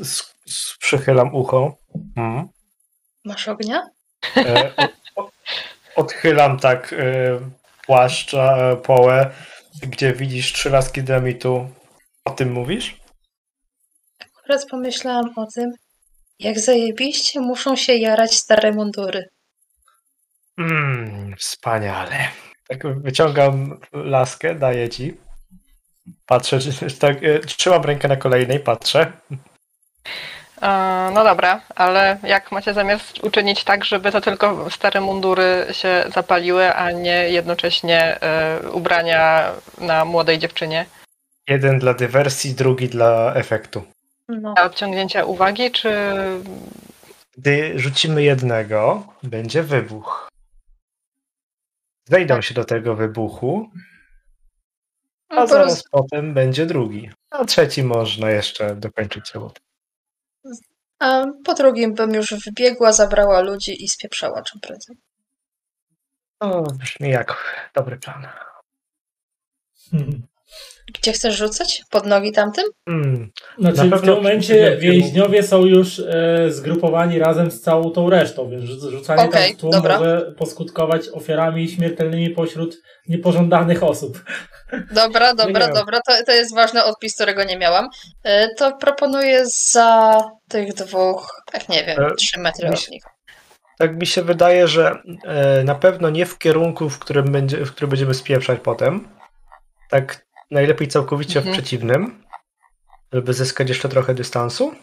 S- s- Przychylam ucho. Mm. Masz ognia? E, o- o- odchylam tak e, płaszcza, e, połę, gdzie widzisz trzy laski dynamitu. O tym mówisz? Akurat pomyślałam o tym, jak zajebiście muszą się jarać stare mundury. Mm, wspaniale. Tak wyciągam laskę, daję ci. Patrzę, tak, e, trzymam rękę na kolejnej, patrzę. E, No dobra, ale jak macie zamiar uczynić tak, żeby to tylko stare mundury się zapaliły, a nie jednocześnie e, ubrania na młodej dziewczynie? Jeden dla dywersji, drugi dla efektu. No. Dla odciągnięcia uwagi, czy Gdy rzucimy jednego, będzie wybuch. Zejdą się do tego wybuchu, a No, zaraz potem będzie drugi. A trzeci można jeszcze dokończyć robotę. A po drugim bym już wybiegła, zabrała ludzi i spieprzała czym prędzej. O, brzmi jak dobry plan. Gdzie chcesz rzucać? Pod nogi tamtym? Mm, Znaczy Na w tym momencie więźniowie są już e, zgrupowani razem z całą tą resztą, więc rzu- rzucanie Okej, tam w tłum dobra. może poskutkować ofiarami śmiertelnymi pośród niepożądanych osób. Dobra, dobra, dobra. To, to jest ważny odpis, którego nie miałam. E, To proponuję za tych dwóch, tak nie wiem, E, trzy metry od się- nich. tak mi się wydaje, że e, na pewno nie w kierunku, w którym, będzie, w którym będziemy spieprzać potem. Tak najlepiej całkowicie Mhm. w przeciwnym, żeby zyskać jeszcze trochę dystansu.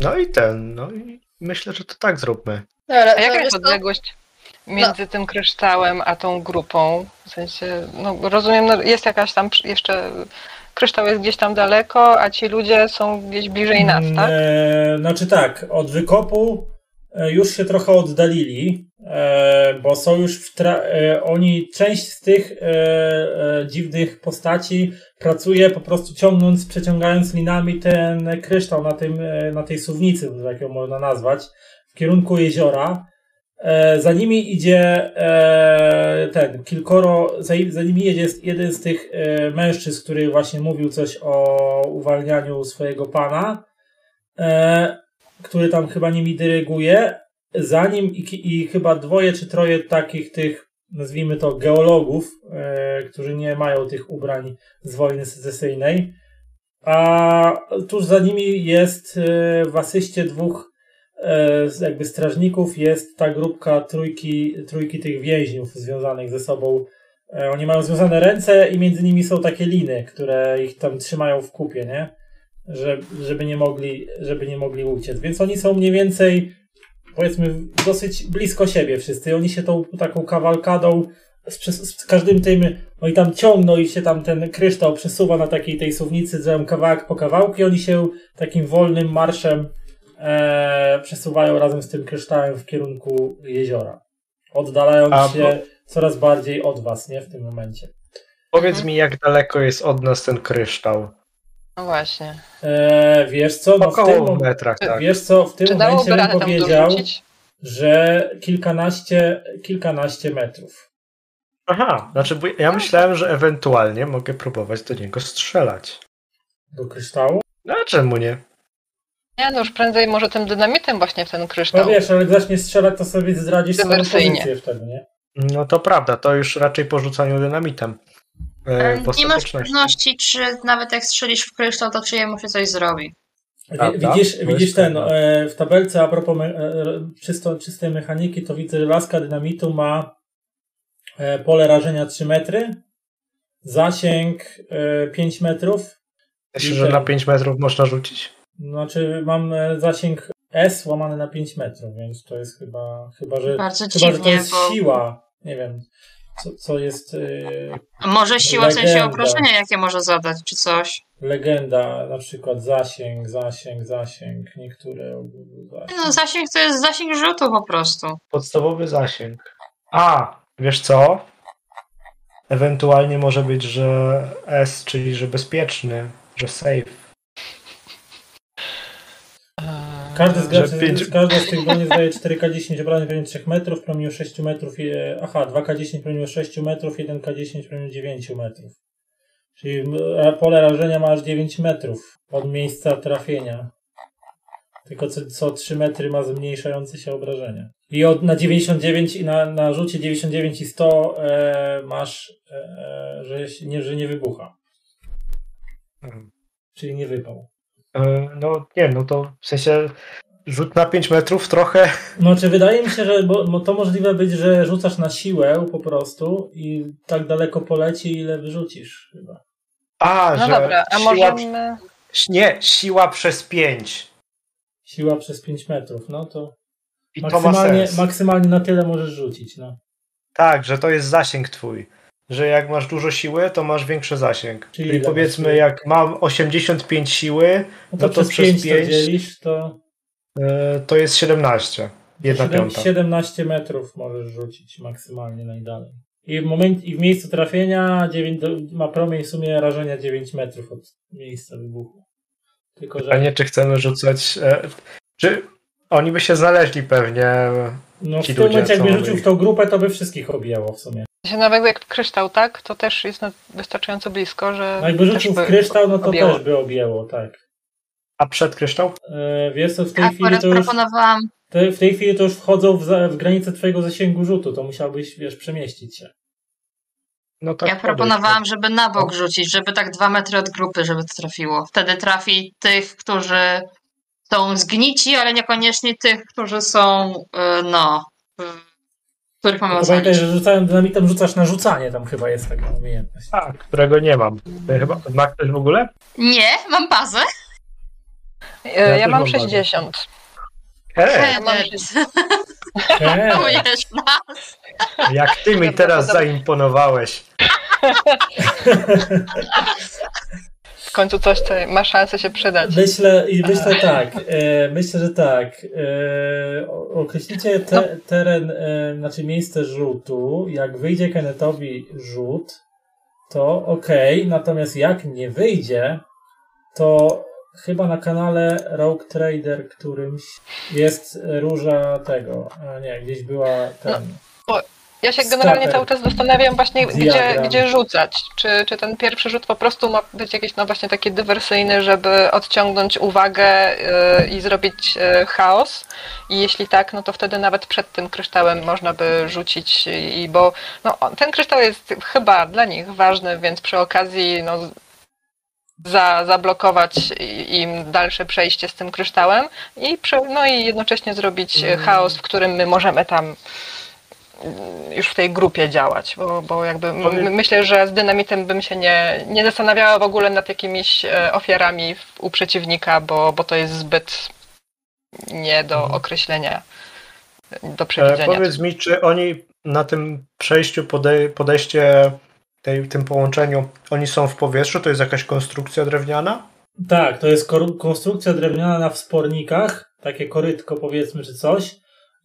No i ten, no i myślę, że to tak zróbmy. Dobra, A jaka jest odległość między tym kryształem a tą grupą? W sensie, no rozumiem, no, jest jakaś tam jeszcze. Kryształ jest gdzieś tam daleko, a ci ludzie są gdzieś bliżej nas, tak? E, znaczy tak, od wykopu już się trochę oddalili, e, bo są już w tra- e, oni, część z tych e, e, dziwnych postaci pracuje po prostu ciągnąc, przeciągając linami ten kryształ na, tym, e, na tej suwnicy, jak ją można nazwać, w kierunku jeziora. E, za nimi idzie e, ten, kilkoro, za, za nimi jedzie jeden z tych e, mężczyzn, który właśnie mówił coś o uwalnianiu swojego pana, e, który tam chyba nimi dyryguje. Za nim i, i chyba dwoje czy troje takich tych, nazwijmy to geologów, e, którzy nie mają tych ubrań z wojny secesyjnej. A tuż za nimi jest e, w asyście dwóch e, jakby strażników jest ta grupka trójki, trójki tych więźniów związanych ze sobą. E, Oni mają związane ręce i między nimi są takie liny, które ich tam trzymają w kupie, nie? Że, żeby, nie mogli, żeby nie mogli uciec. Więc oni są mniej więcej, powiedzmy, dosyć blisko siebie wszyscy. Oni się tą taką kawalkadą z, z każdym tym, oni tam ciągną i się tam ten kryształ przesuwa na takiej tej suwnicy, zrobią kawałek po kawałku i oni się takim wolnym marszem e, przesuwają razem z tym kryształem w kierunku jeziora. Oddalając A, się coraz bardziej od was, nie? W tym momencie. Powiedz mi, jak daleko jest od nas ten kryształ? No właśnie. E, wiesz co? No w tym, metrach, tak. wiesz co, w tym Czy momencie bym powiedział, że kilkanaście, kilkanaście metrów. Aha, znaczy bo ja myślałem, że ewentualnie mogę próbować do niego strzelać. Do kryształu? No a czemu nie? Nie, no już prędzej może tym dynamitem właśnie w ten No kryształ. wiesz, ale jak zacznie strzelać, to sobie zdradzisz swoją pozycję wtedy, nie? No to prawda, to już raczej po rzucaniu dynamitem. E, Nie masz pewności, czy nawet jak strzelisz w kryształ, to czy jemu się coś zrobi. Prawda? Widzisz, widzisz ten, e, w tabelce a propos me, e, czysto, czystej mechaniki, to widzę, że laska dynamitu ma e, pole rażenia 3 metry, zasięg e, 5 metrów, Myślę, że na 5 metrów można rzucić? znaczy mam e, zasięg S łamany na 5 metrów, więc to jest chyba, chyba że, Bardzo chyba, że to dziwnie, jest bo siła, nie wiem, co, co jest e, może siła w sensie Legenda. obrażenia, jakie może zadać, czy coś. legenda, na przykład zasięg, zasięg, zasięg, niektóre zasięg. No zasięg to jest zasięg rzutu po prostu. Podstawowy zasięg. A, wiesz co? Ewentualnie może być, że S, czyli że bezpieczny, że safe. Każdy z Że graczy, pięć- każda z tych broni zdaje 4K10 obrażeń promieniu 3 metrów, promieniu 6 metrów, i, aha, 2K10 promieniu 6 metrów, 1K10 promieniu 9 metrów. Czyli m, pole rażenia ma aż 9 metrów od miejsca trafienia. Tylko co, co 3 metry ma zmniejszające się obrażenia. I od, na 99 i na, na rzucie 99 i 100 e, masz, e, że, się- nie, że nie wybucha. Mhm. Czyli nie wypał. E, No nie, no to w sensie rzut na 5 metrów trochę. No, czy wydaje mi się, że bo, bo to możliwe być, że rzucasz na siłę po prostu i tak daleko poleci, ile wyrzucisz chyba. A, No że dobra, a siła, możemy... Nie, siła przez 5. Siła przez 5 metrów, no to I to ma maksymalnie, sens. maksymalnie na tyle możesz rzucić, no. Tak, że to jest zasięg twój. Że jak masz dużo siły, to masz większy zasięg. Czyli Czyli powiedzmy, jak mam 85 siły, No to, No to przez przez 5 to pięć- dzielisz, to e, to jest 17. Jedna siedem- piąta. 17 metrów możesz rzucić maksymalnie najdalej. I w, moment, i w miejscu trafienia 9, do, ma promień w sumie rażenia 9 metrów od miejsca wybuchu. Tylko, że A nie, czy chcemy rzucać. E, czy oni by się znaleźli pewnie. no, w tym momencie jakby rzucił w tą grupę, to by wszystkich objęło w sumie. Się nawet jak kryształ, tak? To też jest wystarczająco blisko, że. No jakby rzucił w kryształ, no to objęło. też by objęło, tak. A przed kryształ? E, wiesz co, w tej chwili Akurat to już, proponowałam, te, w tej chwili to już wchodzą w, za, w granicę twojego zasięgu rzutu, to musiałbyś, wiesz, przemieścić się. No tak. ja proponowałam, żeby na bok rzucić, żeby tak dwa metry od grupy, żeby to trafiło. Wtedy trafi tych, którzy są zgnici, ale niekoniecznie tych, którzy są, y, no, których mamy Tylko Pamiętaj, że rzucałem dynamitem rzucasz na rzucanie, tam chyba jest taka umiejętność. A, którego nie mam. To Chyba ma ktoś w ogóle? Nie, mam bazę. E, Ja Ja mam mam 60. Hej, Ja mam Hedet. Eee, Czujesz nas? jak ty mi teraz zaimponowałeś. końcu coś, co ma szansę się przydać. Myślę, i myślę tak, e, myślę, że tak. E, określicie te, No. teren, e, znaczy miejsce rzutu. Jak wyjdzie Kennethowi rzut, to okej, natomiast jak nie wyjdzie, to chyba na kanale Rogue Trader którymś jest róża tego, a nie, gdzieś była ten. Ja się generalnie Stater. cały czas zastanawiam właśnie, gdzie, Diagram. gdzie rzucać. Czy, czy ten pierwszy rzut po prostu ma być jakiś no właśnie taki dywersyjny, żeby odciągnąć uwagę yy, i zrobić yy, chaos? I jeśli tak, no to wtedy nawet przed tym kryształem można by rzucić i bo no, ten kryształ jest chyba dla nich ważny, więc przy okazji no, za, zablokować im dalsze przejście z tym kryształem i, no i jednocześnie zrobić Mm. chaos, w którym my możemy tam już w tej grupie działać, bo, bo jakby myślę, że z dynamitem bym się nie, nie zastanawiała w ogóle nad jakimiś e, ofiarami u przeciwnika, bo, bo to jest zbyt nie do Mhm. określenia, do E, przewidzenia. powiedz mi, czy oni na tym przejściu, pode, podejście, tej, tym połączeniu, oni są w powietrzu? To jest jakaś konstrukcja drewniana? Tak, to jest konstrukcja drewniana na wspornikach, takie korytko powiedzmy czy coś.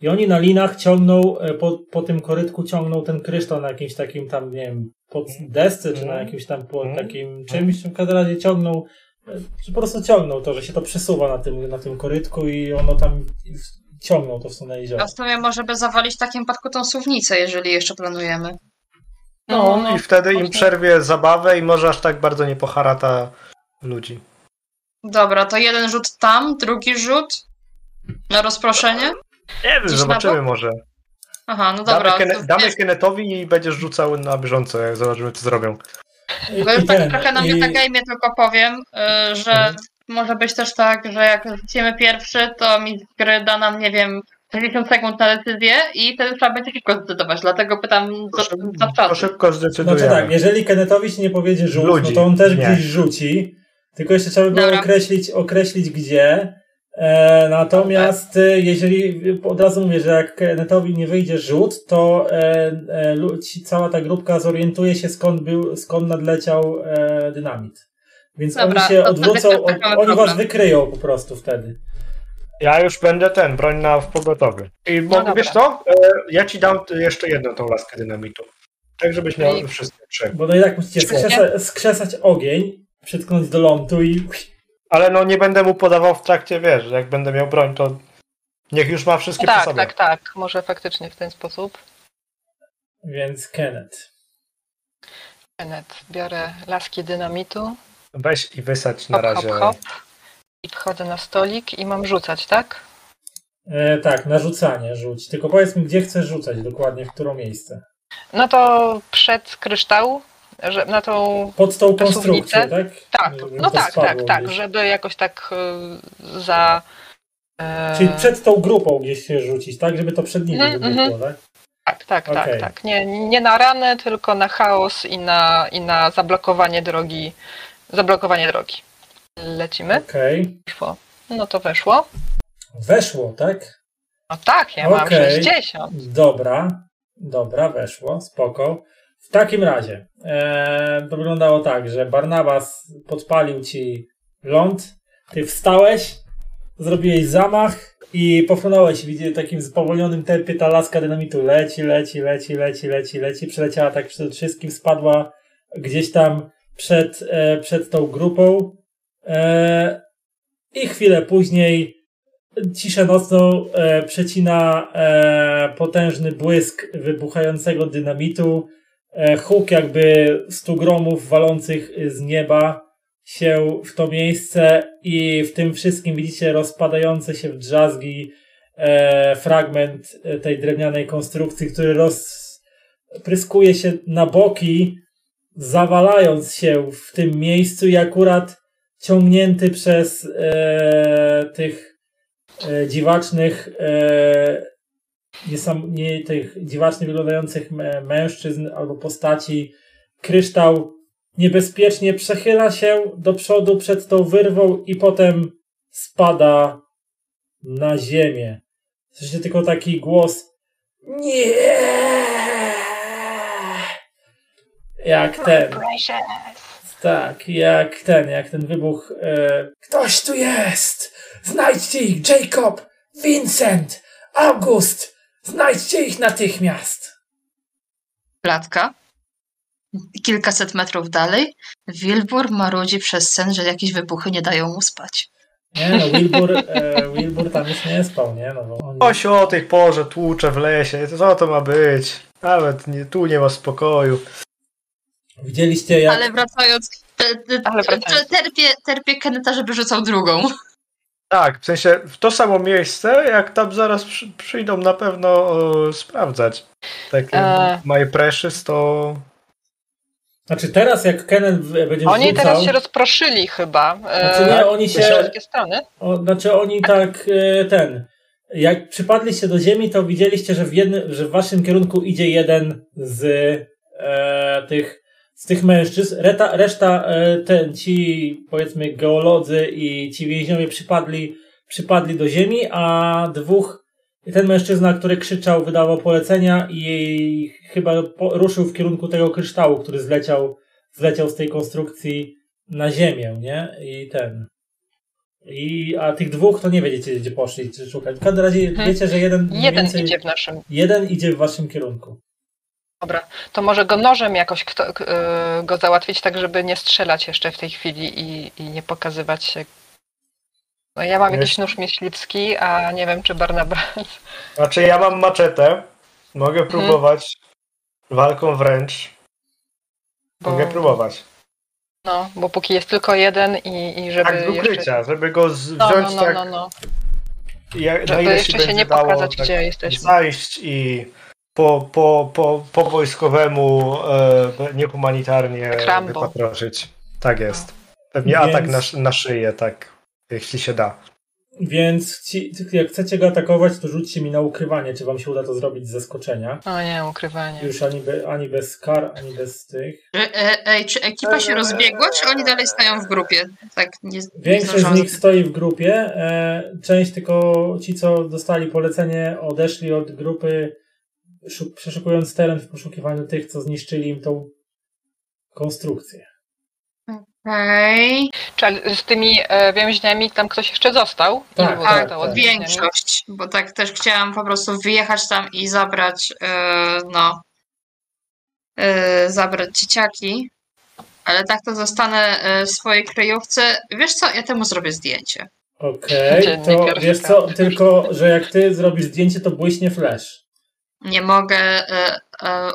I oni na linach ciągną, e, po, po tym korytku ciągną ten kryształ na jakimś takim tam, nie wiem, pod desce, czy na Mhm. jakimś tam po Mhm. takim czymś, w każdym razie ciągną, e, czy po prostu ciągną to, że się to przesuwa na tym, na tym korytku i ono tam ciągną to w stronę jeziora. A w sumie może by zawalić w takim przypadku tą suwnicę, jeżeli jeszcze planujemy. No, i wtedy im przerwie zabawę i może aż tak bardzo nie poharata ludzi. Dobra, to jeden rzut tam, drugi rzut na rozproszenie. Nie wiem, zobaczymy może. Aha, no dobra. damy to Kene- damy jest- Kennetowi i będziesz rzucał na bieżąco, jak zobaczymy, co zrobią. I, Bo już tak trochę na i- metagamie tylko powiem, y, że Mhm. może być też tak, że jak rzucimy pierwszy, to mistrz gry da nam, nie wiem, 60 sekund na decyzję i wtedy trzeba będzie szybko zdecydować, dlatego pytam To, to czasu. szybko zdecydujemy. Znaczy tak, jeżeli Kennetowi się nie powiedzie rzut, Ludzi, no to on też nie. gdzieś rzuci. Tylko jeszcze trzeba by było Dobra. określić, określić gdzie. E, natomiast e, jeżeli od razu mówię, że jak Kennetowi nie wyjdzie rzut, to e, cała ta grupka zorientuje się skąd był, skąd nadleciał dynamit. Więc Dobra, oni się odwrócą, od, oni was wykryją po prostu wtedy. Ja już będę ten, broń na w pogotowy. I mogę, dobra. wiesz co? Ja ci dam jeszcze jedną tą laskę dynamitu. Tak, żebyś miał I- wszystkie trzy. Bo no i tak musicie skrzesa, skrzesać ogień, przytknąć do lądu i Ale no nie będę mu podawał w trakcie, wiesz, jak będę miał broń, to niech już ma wszystkie przy Tak, sobie. tak, tak, może faktycznie w ten sposób. więc Kenneth. Enet, biorę laski dynamitu, Weź i wysadź na hop, razie. hop, hop i wchodzę na stolik i mam rzucać, tak? E, tak, narzucanie rzuć. Tylko powiedz mi, gdzie chcesz rzucać dokładnie, w które miejsce. No to przed kryształ, że na tą Pod tą konstrukcję, tak? Tak, no tak, tak, tak, gdzieś. żeby jakoś tak y, za. e, Czyli przed tą grupą gdzieś się rzucić, tak? Żeby to przed nimi Mhm, wybuchło, tak? Tak, tak, Okej. tak, tak. Nie, nie na ranę, tylko na chaos i na, i na zablokowanie drogi. Zablokowanie drogi. Lecimy. Okej. Weszło. No to weszło. Weszło, tak? No tak, ja mam Okej. 60. Dobra. Dobra, weszło, spoko. W takim razie e, to wyglądało tak, że Barnabas podpalił ci ląd, ty wstałeś, zrobiłeś zamach i. Widzicie, w takim spowolnionym tempie ta laska dynamitu leci, leci, leci, leci, leci, leci. Przeleciała tak przed wszystkim, spadła gdzieś tam przed, e, przed tą grupą. E, I chwilę później ciszę nocną e, przecina e, potężny błysk wybuchającego dynamitu. E, huk jakby stu gromów walących z nieba się w to miejsce i w tym wszystkim widzicie rozpadający się w drzazgi e, fragment e, tej drewnianej konstrukcji, który rozpryskuje się na boki, zawalając się w tym miejscu i akurat ciągnięty przez tych dziwacznych niesam, nie, tych dziwacznie wyglądających mę- mężczyzn albo postaci kryształ niebezpiecznie przechyla się do przodu przed tą wyrwą i potem spada na ziemię. Słyszycie tylko taki głos nie jak ten. Tak, jak ten, jak ten wybuch. E, Ktoś tu jest! Znajdźcie ich! Jacob! Vincent! August! Znajdźcie ich natychmiast! Klatka. Kilkaset metrów dalej. Wilbur marudzi przez sen, że jakieś wybuchy nie dają mu spać. Nie no, Wilbur, e, Wilbur tam już nie spał, nie? No, bo on... Oś o tej porze tłucze w lesie, co to ma być? Nawet nie, tu nie ma spokoju. Widzieliście jak... Ale wracając, Ale wracając. terpię, terpię Keneta, żeby rzucał drugą. Tak, w sensie w to samo miejsce, jak tam zaraz przy, przyjdą na pewno e, sprawdzać. Tak, E. My Precious to... Znaczy teraz jak Kenneth w- będzie Oni wrzucał... teraz się rozproszyli chyba. e, Znaczy nie, oni się... strony. O, znaczy oni tak e, ten. Jak przypadliście do ziemi, to widzieliście, że w, jednym, że w waszym kierunku idzie jeden z e, tych z tych mężczyzn. Reta, reszta e, ten, ci powiedzmy geolodzy i ci więźniowie przypadli, przypadli do ziemi, a dwóch ten mężczyzna, który krzyczał, wydawał polecenia i chyba po, ruszył w kierunku tego kryształu, który zleciał, zleciał z tej konstrukcji na ziemię, nie? I ten. I, a tych dwóch to nie wiedziecie, gdzie poszli, czy szukać. W każdym razie Mhm. wiecie, że jeden, Jeden więcej, idzie w naszym. jeden idzie w waszym kierunku. Dobra, to może go nożem jakoś kto, e, go załatwić, tak żeby nie strzelać jeszcze w tej chwili i, i nie pokazywać się. No ja mam jakiś nóż myśliwski, a nie wiem czy Barnabas. Znaczy ja mam maczetę, mogę Mhm. próbować walką wręcz. Bo, Mogę próbować. No, bo póki jest tylko jeden i, i żeby Tak, z ukrycia, jeszcze... żeby go z, No, wziąć no, no, tak, no, no. na Żeby jeszcze się nie dało pokazać, tak gdzie jesteśmy. zajść i po, po, po, po wojskowemu e, niehumanitarnie Jak Rambo. wypatroszyć. Tak jest. Pewnie Więc- atak na, na szyję, tak, jeśli się da. Więc ci, jak chcecie go atakować, to rzućcie mi na ukrywanie, czy wam się uda to zrobić z zaskoczenia. O nie, ukrywanie. Już ani, be, ani bez kar, ani bez tych. E, e, ej, czy ekipa się rozbiegła, czy oni dalej stoją w grupie? Tak, nie, nie Większość z zdążyłam nich stoi w grupie. E, część tylko ci, co dostali polecenie, odeszli od grupy, przeszukując teren w poszukiwaniu tych, co zniszczyli im tą konstrukcję. Okej. Czy ale z tymi e, więźniami tam ktoś jeszcze został? Tak, tak, tak. więźniami? Większość, bo tak też chciałam po prostu wyjechać tam i zabrać, e, no, e, zabrać dzieciaki, ale tak to zostanę e, w swojej kryjówce. Wiesz co, ja temu zrobię zdjęcie. Okej, to Dziennikarz wiesz co, tylko, że jak ty zrobisz zdjęcie, to błyśnie flash. Nie mogę, e, e,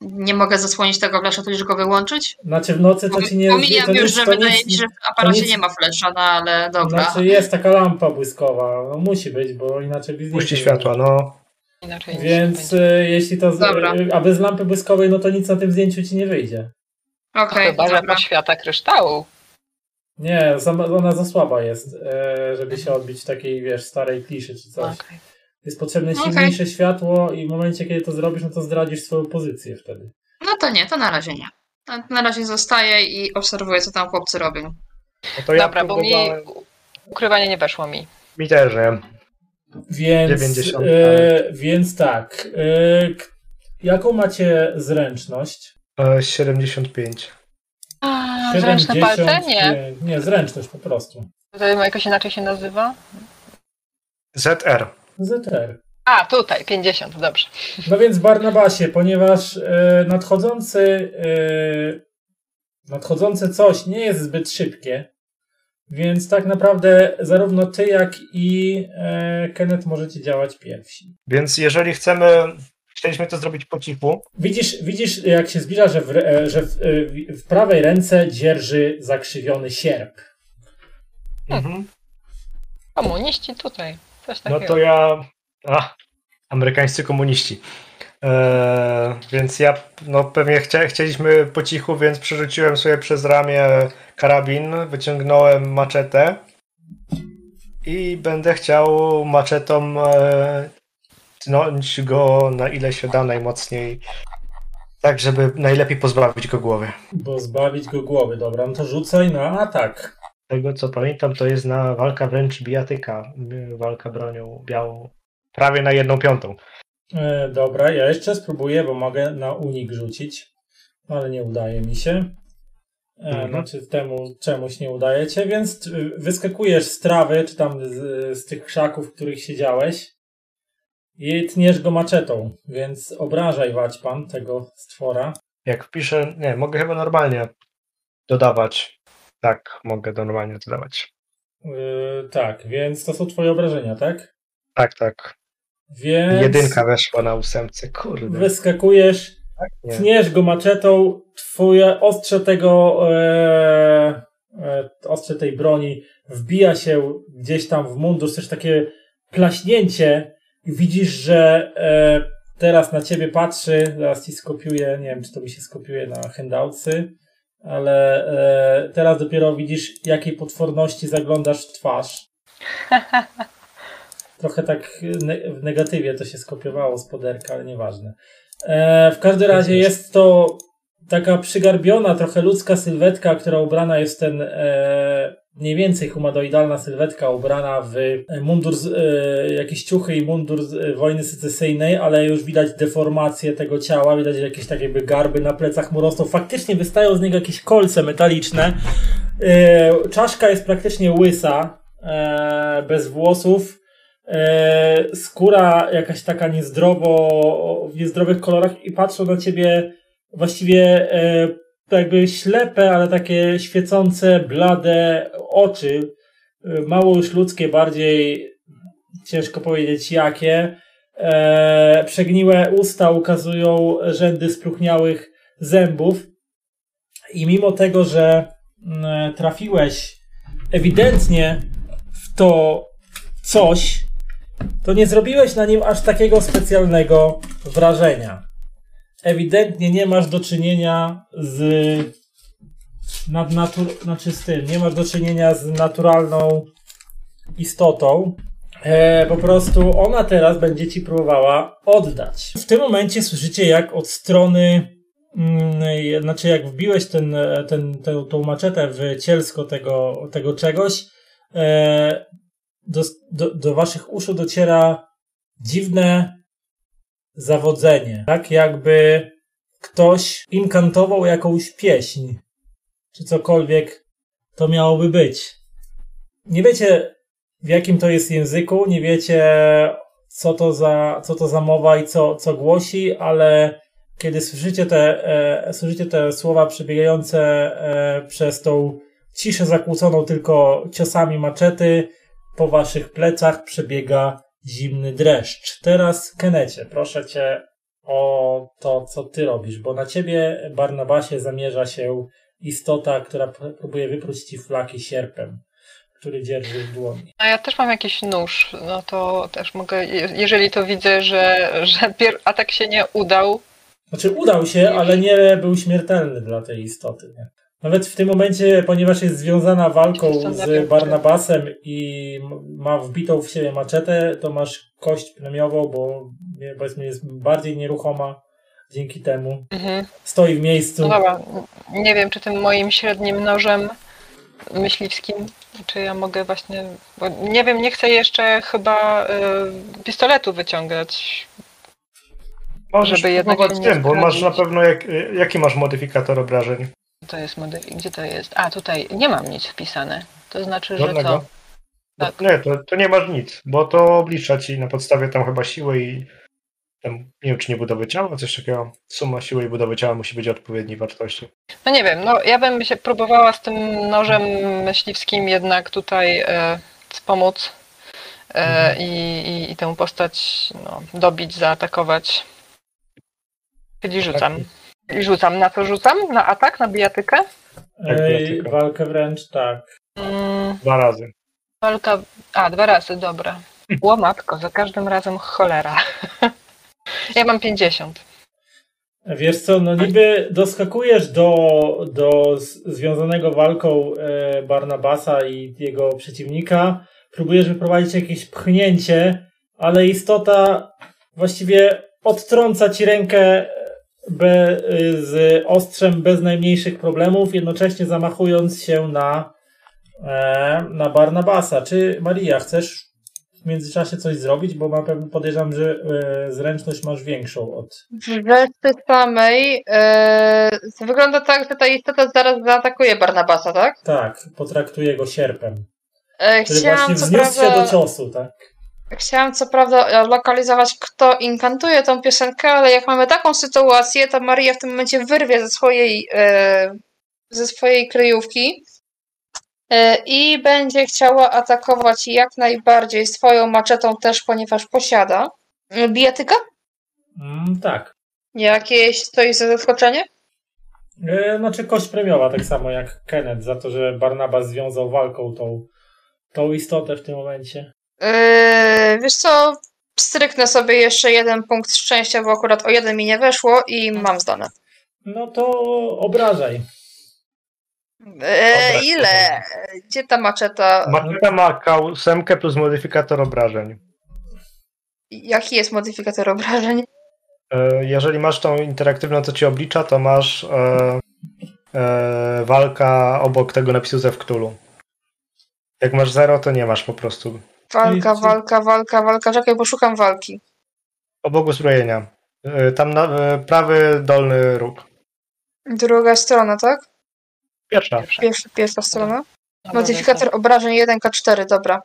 nie mogę zasłonić tego flasza, tudzież go wyłączyć? Znaczy w nocy to ci nie... Pomijam to już, nic- że to wydaje mi się, że w aparacie nic- nie ma flasza, no ale dobra. Znaczy jest taka lampa błyskowa, no musi być, bo inaczej Puści światła, no. Inaczej Więc e, jeśli to. z- Dobra. A bez lampy błyskowej, no to nic na tym zdjęciu ci nie wyjdzie. Okej, Chyba, że dobra. poświata kryształu. Nie, ona za słaba jest, żeby się odbić w takiej, wiesz, starej kliszy czy coś. Okej. Jest potrzebne Okej. silniejsze światło i w momencie, kiedy to zrobisz, no to zdradzisz swoją pozycję wtedy. No to nie, to na razie nie. Na- razie zostaję i obserwuję, co tam chłopcy robią. no to ja Dobra, bo mi ukrywanie nie weszło mi. Mi też, nie? Więc, 90, e, więc tak. E, jaką macie zręczność? E, 75. A, zręczne palce? Nie. Nie, zręczność po prostu. To jakoś inaczej się nazywa? ZR. ZR. A, tutaj, 50, dobrze. No więc Barnabasie, ponieważ e, nadchodzący, e, nadchodzące coś nie jest zbyt szybkie, więc tak naprawdę zarówno ty, jak i e, Kenneth możecie działać pierwsi. Więc jeżeli chcemy, chcieliśmy to zrobić po cichu, Widzisz, widzisz jak się zbliża, że w, że w, e, w- w prawej ręce dzierży zakrzywiony sierp. mhm. Komuniści tutaj. Coś no to ja... A, amerykańscy komuniści. E, więc ja no, pewnie chcia, chcieliśmy po cichu, więc przerzuciłem sobie przez ramię karabin, wyciągnąłem maczetę i będę chciał maczetą e, tnąć go na ile się da najmocniej, tak żeby najlepiej pozbawić go głowy. Bo zbawić go głowy. Dobra, no to rzucaj na atak. Tego co pamiętam, to jest na walka wręcz bijatyka, walka bronią białą, prawie na jedną piątą. E, dobra, ja jeszcze spróbuję, bo mogę na unik rzucić, ale nie udaje mi się. E, Mhm. Znaczy temu czemuś nie udajecie, więc y, wyskakujesz z trawy, czy tam z, z tych krzaków, w których siedziałeś i tniesz go maczetą, więc obrażaj Waćpan tego stwora. Jak wpiszę, nie, mogę chyba normalnie dodawać. Tak, mogę normalnie dodawać. Yy, tak, więc to są twoje obrażenia, tak? Tak, tak. Więc Jedynka weszła na ósemce, kurde. wyskakujesz, Tak, nie. tniesz go maczetą, twoje ostrze tego e, e, ostrze tej broni wbija się gdzieś tam w mundur, coś takie plaśnięcie i widzisz, że e, teraz na ciebie patrzy, zaraz ci skopiuję, nie wiem, czy to mi się skopiuje na handoutsy, ale e, teraz dopiero widzisz, jakiej potworności zaglądasz w twarz. Trochę tak ne- w negatywie to się skopiowało z poderka, ale nieważne. E, w każdym razie jest to taka przygarbiona, trochę ludzka sylwetka, która ubrana jest w ten e, mniej więcej humanoidalna sylwetka ubrana w e, mundur, z, e, jakieś ciuchy i mundur z e, wojny secesyjnej, ale już widać deformację tego ciała, widać jakieś takie jakby garby na plecach mu rosną. Faktycznie wystają z niego jakieś kolce metaliczne. E, czaszka jest praktycznie łysa, bez włosów. Skóra jakaś taka niezdrowo, w niezdrowych kolorach i patrzą na ciebie właściwie jakby ślepe, ale takie świecące, blade oczy. E, mało już ludzkie, bardziej ciężko powiedzieć jakie. E, przegniłe usta ukazują rzędy spróchniałych zębów. I mimo tego, że mm, trafiłeś ewidentnie w to coś, to nie zrobiłeś na nim aż takiego specjalnego wrażenia. Ewidentnie nie masz do czynienia z nadnatur... znaczy z tym, nie masz do czynienia z naturalną istotą. E, po prostu ona teraz będzie ci próbowała oddać. W tym momencie słyszycie, jak od strony, mm, znaczy jak wbiłeś ten, ten, tę, tą maczetę w cielsko tego, tego czegoś, e, do, do, do waszych uszu dociera dziwne zawodzenie. Tak jakby ktoś inkantował jakąś pieśń, czy cokolwiek to miałoby być. Nie wiecie, w jakim to jest języku, nie wiecie, co to za, co to za mowa i co, co głosi, ale kiedy słyszycie te, e, słyszycie te słowa przebiegające e, przez tą ciszę zakłóconą tylko ciosami maczety, po waszych plecach przebiega zimny dreszcz. Teraz, Kenecie, proszę cię o to, co ty robisz, bo na ciebie, Barnabasie, zamierza się istota, która próbuje wypróć ci flaki sierpem, który dzierży w dłoni. A ja też mam jakiś nóż, no to też mogę, je- jeżeli to widzę, że, że pier- atak się nie udał, Znaczy, udał się, ale nie był śmiertelny dla tej istoty. Nie? Nawet w tym momencie, ponieważ jest związana walką z Barnabasem i ma wbitą w siebie maczetę, to masz kość premiową, bo powiedzmy jest bardziej nieruchoma dzięki temu. mhm. Stoi w miejscu. no dobra, nie wiem, czy tym moim średnim nożem myśliwskim, czy ja mogę właśnie, bo nie wiem, nie chcę jeszcze chyba y, pistoletu wyciągać. Możesz żeby jednak próbować nie tym, bo masz na pewno jak, jaki masz modyfikator obrażeń? To jest modyf- gdzie to jest? A, tutaj nie mam nic wpisane. To znaczy, że Żadnego? co? No, Tak. Nie, to, to nie masz nic, bo to oblicza ci na podstawie tam chyba siły i tam, nie wiem czy nie budowy ciała, coś takiego. Suma siły i budowy ciała musi być odpowiedniej wartości. No nie wiem, no ja bym się próbowała z tym nożem myśliwskim jednak tutaj e, wspomóc e, Mhm. i, i, i tę postać no, dobić, zaatakować. Czyli rzucam. I rzucam. Na co rzucam? Na atak? Na bijatykę? Ej, walkę wręcz, tak. Mm, Dwa razy. walka. A, dwa razy, dobra. Ło matko, za każdym razem cholera. ja mam 50. Wiesz co, no niby doskakujesz do, do związanego walką e, Barnabasa i jego przeciwnika, próbujesz wyprowadzić jakieś pchnięcie, ale istota właściwie odtrąca ci rękę be, z ostrzem bez najmniejszych problemów, jednocześnie zamachując się na, e, na Barnabasa. Czy Maria, chcesz w międzyczasie coś zrobić, bo pewno podejrzewam, że e, zręczność masz większą od... Rzeczy samej e, wygląda tak, że ta istota zaraz zaatakuje Barnabasa, tak? Tak, potraktuje go sierpem. E, Który właśnie wzniósł się prawda, do ciosu, tak? Chciałam co prawda lokalizować, kto inkantuje tą piosenkę, ale jak mamy taką sytuację, to Maria w tym momencie wyrwie ze swojej, e, ze swojej kryjówki e, i będzie chciała atakować jak najbardziej swoją maczetą też, ponieważ posiada. E, Bijatyka? Mm, tak. Jakieś stoi za zaskoczenie? E, znaczy kość premiowa, tak samo jak Kenneth, za to, że Barnabas związał walką tą, tą istotę w tym momencie. Yy, wiesz co, stryknę sobie jeszcze jeden punkt szczęścia, bo akurat o jeden mi nie weszło i mam zdane. No to obrażaj. Yy, ile? Gdzie ta maczeta? Maczeta ma K8 plus modyfikator obrażeń. Jaki jest modyfikator obrażeń? E, Jeżeli masz tą interaktywną, co ci oblicza, to masz e, e, walka obok tego napisu ze Wktulu. Jak masz 0, to nie masz po prostu. Walka, walka, walka, walka. Czekaj, bo szukam walki. Obok uzbrojenia. E, Tam na, e, prawy dolny róg. Druga strona, tak? Pierwsza. Pierwsza, pierwsza strona. Dobra, Modyfikator obrażeń 1K4, dobra.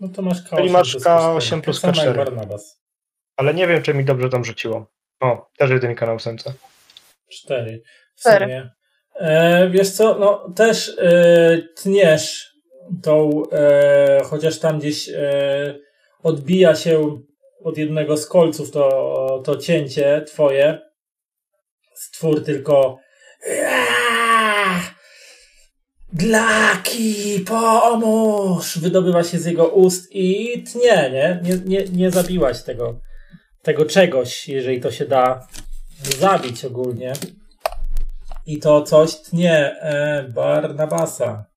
No to masz K8 Czyli masz plus K8 plus Tak samo jak K4. Barnabas. Ale nie wiem, czy mi dobrze tam rzuciło. O, też jedynka na ósemce. Cztery. W sumie. E, wiesz co, no też e, tniesz tą, e, chociaż tam gdzieś e, odbija się od jednego z kolców to, to cięcie twoje. Stwór tylko! Glaki, pomóż! Wydobywa się z jego ust i tnie, nie? Nie, nie, nie zabiłaś tego, tego czegoś, jeżeli to się da zabić ogólnie. I to coś tnie e, Barnabasa.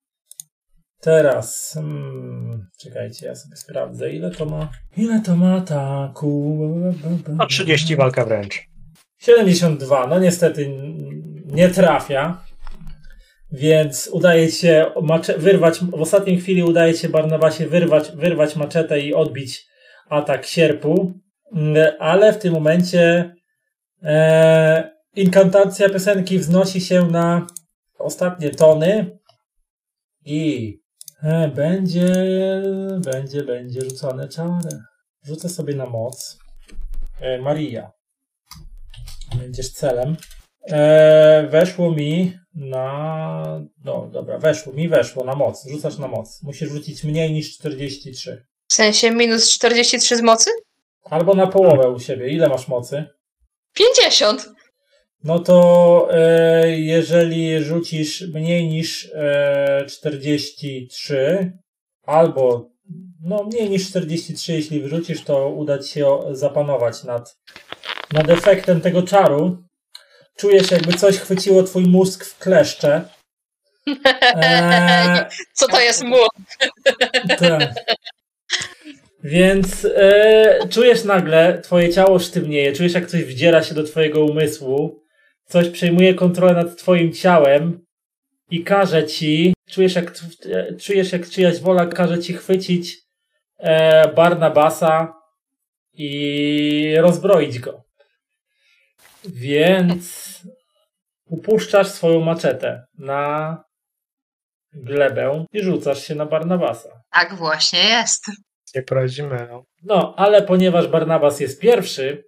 Teraz, hmm, czekajcie, ja sobie sprawdzę, ile to ma. Ile to ma ataku? No 30 walka wręcz. 72, no niestety nie trafia. Więc udaje się wyrwać, w ostatniej chwili udaje się Barnabasie wyrwać, wyrwać maczetę i odbić atak sierpu. Mm, Ale w tym momencie e, inkantacja piosenki wznosi się na ostatnie tony i e, będzie, będzie, będzie rzucone czarę. Rzucę sobie na moc. E, Maria. Będziesz celem. E, weszło mi na. No dobra, weszło mi, weszło na moc. Rzucasz na moc. Musisz rzucić mniej niż 43. W sensie minus 43 z mocy? Albo na połowę u siebie. Ile masz mocy? 50! No to e, jeżeli rzucisz mniej niż e, 43, albo no mniej niż 43, jeśli wrzucisz, to uda ci się zapanować nad, nad efektem tego czaru. Czujesz, jakby coś chwyciło twój mózg w kleszcze. E, Co to jest młot? tak. Więc e, czujesz nagle, twoje ciało sztywnieje, czujesz jak coś wdziera się do twojego umysłu, coś przejmuje kontrolę nad twoim ciałem i każe ci, czujesz jak, e, czujesz jak czyjaś wola każe ci chwycić e, Barnabasa i rozbroić go. Więc upuszczasz swoją maczetę na glebę i rzucasz się na Barnabasa. Tak właśnie jest. Nie poradzimy. No. No, ale ponieważ Barnabas jest pierwszy,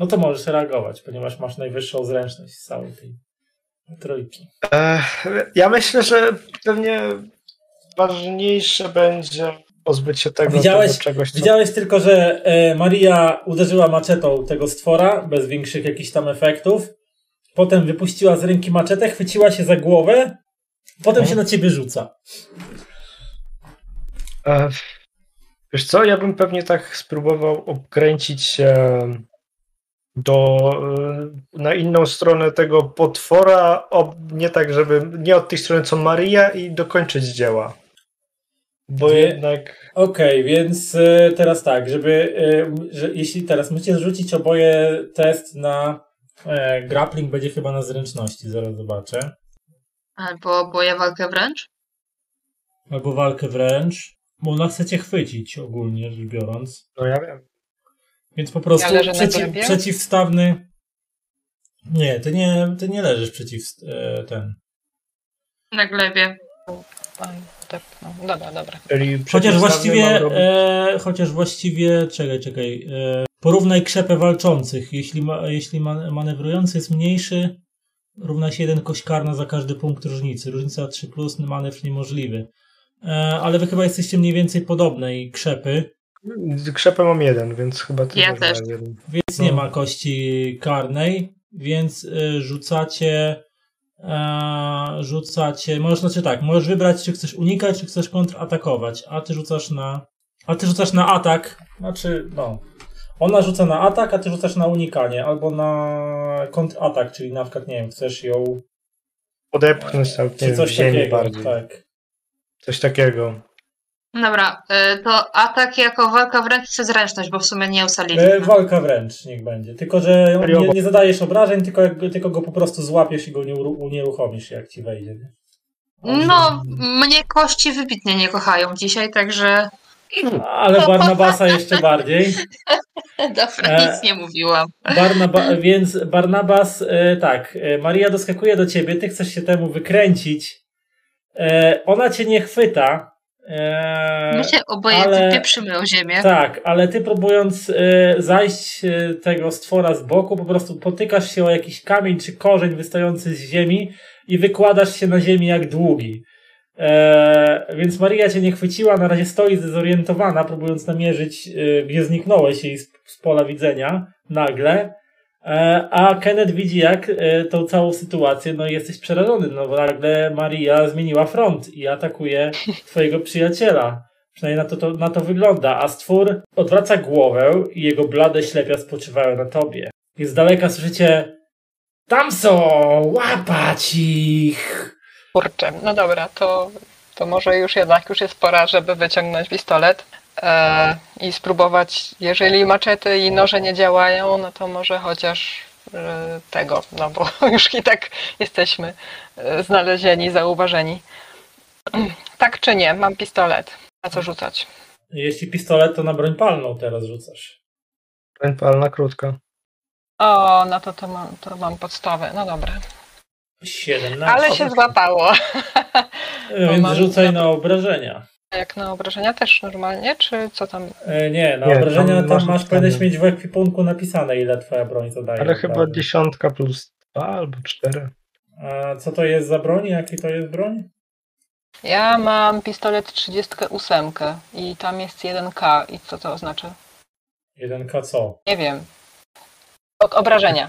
no to możesz reagować, ponieważ masz najwyższą zręczność z całej tej trójki. Ja myślę, że pewnie ważniejsze będzie pozbyć się tego, Widziałeś- tego czegoś, co... Widziałeś tylko, że e, Maria uderzyła maczetą tego stwora, bez większych jakichś tam efektów. Potem wypuściła z ręki maczetę, chwyciła się za głowę, potem Mhm. się na ciebie rzuca. E, wiesz co, ja bym pewnie tak spróbował obkręcić się do, e, na inną stronę tego potwora, ob, nie tak, żeby, nie od tej strony co Maria i dokończyć dzieła. Bo Wie- jednak Okej, więc e, teraz tak, żeby, e, że jeśli teraz musicie zrzucić oboje test na e, grappling, będzie chyba na zręczności, zaraz zobaczę. Albo boję walkę wręcz? Albo walkę wręcz. Bo ona chce cię chwycić ogólnie rzecz biorąc. No ja wiem. Więc po prostu Ja przeci- przeciwstawny. Nie, ty nie, ty nie leżysz przeciw e, ten. Na glebie. Oj, depnął. Dobra, dobra. Czyli Chociaż właściwie, e, chociaż właściwie, czekaj, czekaj. E, porównaj krzepę walczących. Jeśli, ma, jeśli ma, manewrujący jest mniejszy, równa się jeden kość karna za każdy punkt różnicy. Różnica 3 plus, manewr niemożliwy. E, ale wy chyba jesteście mniej więcej podobnej krzepy, Krzepę mam jeden, więc chyba ty Ja też jeden. więc No. nie ma kości karnej, więc e, rzucacie. E, rzucacie. Możesz, znaczy tak, możesz wybrać, czy chcesz unikać, czy chcesz kontratakować, a ty rzucasz na. A ty rzucasz na atak. Znaczy, no. Ona rzuca na atak, a ty rzucasz na unikanie, albo na kontratak, czyli na przykład, nie wiem, chcesz ją. Podepchnąć całkiem Czy coś takiego. bardziej. Tak. Coś takiego. Dobra, y, to atak jako walka wręcz czy zręczność, bo w sumie nie E, ustaliliśmy. walka wręcz niech będzie. Tylko, że nie, nie zadajesz obrażeń, tylko, jak- tylko go po prostu złapiesz i go nie unieruchomisz, jak ci wejdzie. Nie? No, mnie kości wybitnie nie kochają dzisiaj, także Ale Barnabasa jeszcze bardziej. dobra, E, nic nie mówiłam. Barnaba, więc Barnabas, e, tak, e, Maria doskakuje do ciebie, ty chcesz się temu wykręcić. E, ona cię nie chwyta. E, My się oboje ale- wypieprzymy o ziemię. tak, ale ty próbując e, zajść e, tego stwora z boku, po prostu potykasz się o jakiś kamień czy korzeń wystający z ziemi i wykładasz się na ziemi jak długi. E, więc Maria cię nie chwyciła, na razie stoi zdezorientowana, próbując namierzyć, e, gdzie zniknąłeś jej z, z pola widzenia nagle. E, a Kenneth widzi jak e, tą całą sytuację, no i jesteś przerażony, no bo nagle Maria zmieniła front i atakuje twojego przyjaciela. Przynajmniej na to, to, na to wygląda, a stwór odwraca głowę i jego blade ślepia spoczywają na tobie. I z daleka słyszycie tam są! Łapać ich! Kurczę, no dobra, to, to może już jednak już jest pora, żeby wyciągnąć pistolet i spróbować, jeżeli maczety i noże nie działają, no to może chociaż e, tego, no bo już i tak jesteśmy e, znalezieni, zauważeni. Tak czy nie, mam pistolet. Na co rzucać? Jeśli pistolet, to na broń palną teraz rzucasz. Broń palna krótka. O, no to, to, mam, to mam podstawę, no dobra. 17. Ale się złapało. Więc rzucaj na obrażenia. Jak na obrażenia też normalnie, czy co tam? E, nie, na Nie, obrażenia tam tam masz powinieneś mieć w ekwipunku napisane, ile twoja broń zadaje. Ale chyba prawda? dziesiątka plus dwa albo cztery. A co to jest za broń? Jaki to jest broń? Ja mam pistolet 38 i tam jest 1K. I co to oznacza? 1K co? Nie wiem. O, obrażenia.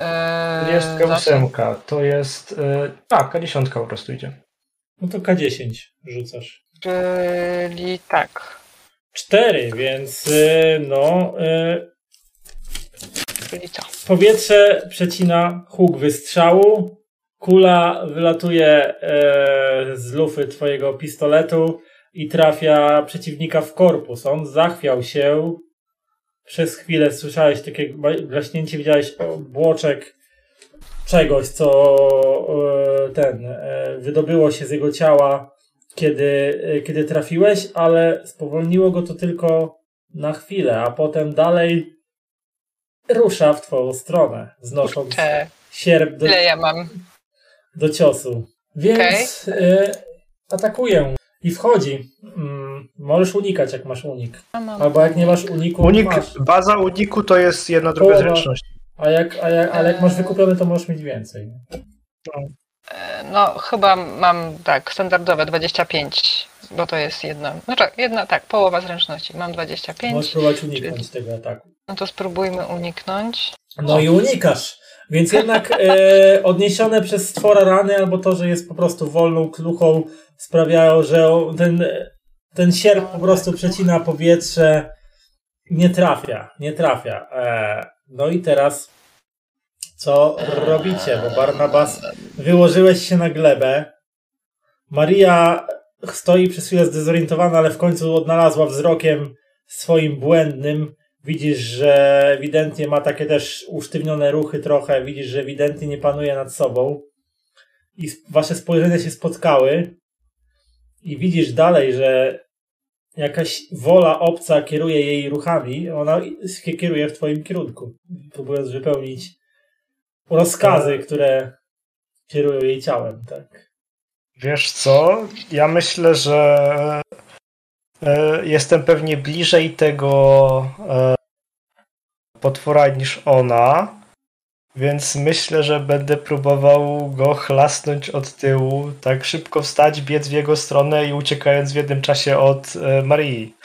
Eee, Dziesiątka zasięg. ósemka. To jest... Yy, tak, dziesiątka po prostu idzie. No to K10 rzucasz. Czyli tak. 4, więc y, no. Y, Czyli co? powietrze przecina huk wystrzału. Kula wylatuje e, z lufy twojego pistoletu i trafia przeciwnika w korpus. On zachwiał się. Przez chwilę słyszałeś takie gaśnięcie, widziałeś obłoczek czegoś, co e, ten e, wydobyło się z jego ciała, kiedy, e, kiedy trafiłeś, ale spowolniło go to tylko na chwilę, a potem dalej rusza w twoją stronę, znosząc sierp do, ile ja mam? do ciosu. Więc e, atakuję i wchodzi. Mm, możesz unikać, jak masz unik. Albo jak nie masz uniku, Unik, masz. baza uniku to jest jedna druga Połowa. zręczności. A jak, a jak, ale jak masz wykupiony, to możesz mieć więcej. E, No, chyba mam tak, standardowe 25, bo to jest jedna. Znaczy, jedna, tak, połowa zręczności. Mam 25. Możesz próbować uniknąć tego ataku. No to spróbujmy uniknąć. No i unikasz. Więc jednak e, odniesione przez stwora rany, albo to, że jest po prostu wolną kluchą, sprawiają, że ten, ten sierp po prostu przecina powietrze. Nie trafia, nie trafia. E, no i teraz co robicie? Bo Barnabas, wyłożyłeś się na glebę. Maria stoi przez chwilę zdezorientowana, ale w końcu odnalazła wzrokiem swoim błędnym. Widzisz, że ewidentnie ma takie też usztywnione ruchy trochę. Widzisz, że ewidentnie nie panuje nad sobą. I wasze spojrzenia się spotkały. I widzisz dalej, że jakaś wola obca kieruje jej ruchami, ona się kieruje w twoim kierunku, próbując wypełnić rozkazy, które kierują jej ciałem, tak. Wiesz co? Ja myślę, że e, jestem pewnie bliżej tego e, potwora niż ona, więc myślę, że będę próbował go chlasnąć od tyłu, tak szybko wstać, biec w jego stronę i uciekając w jednym czasie od e, Marii.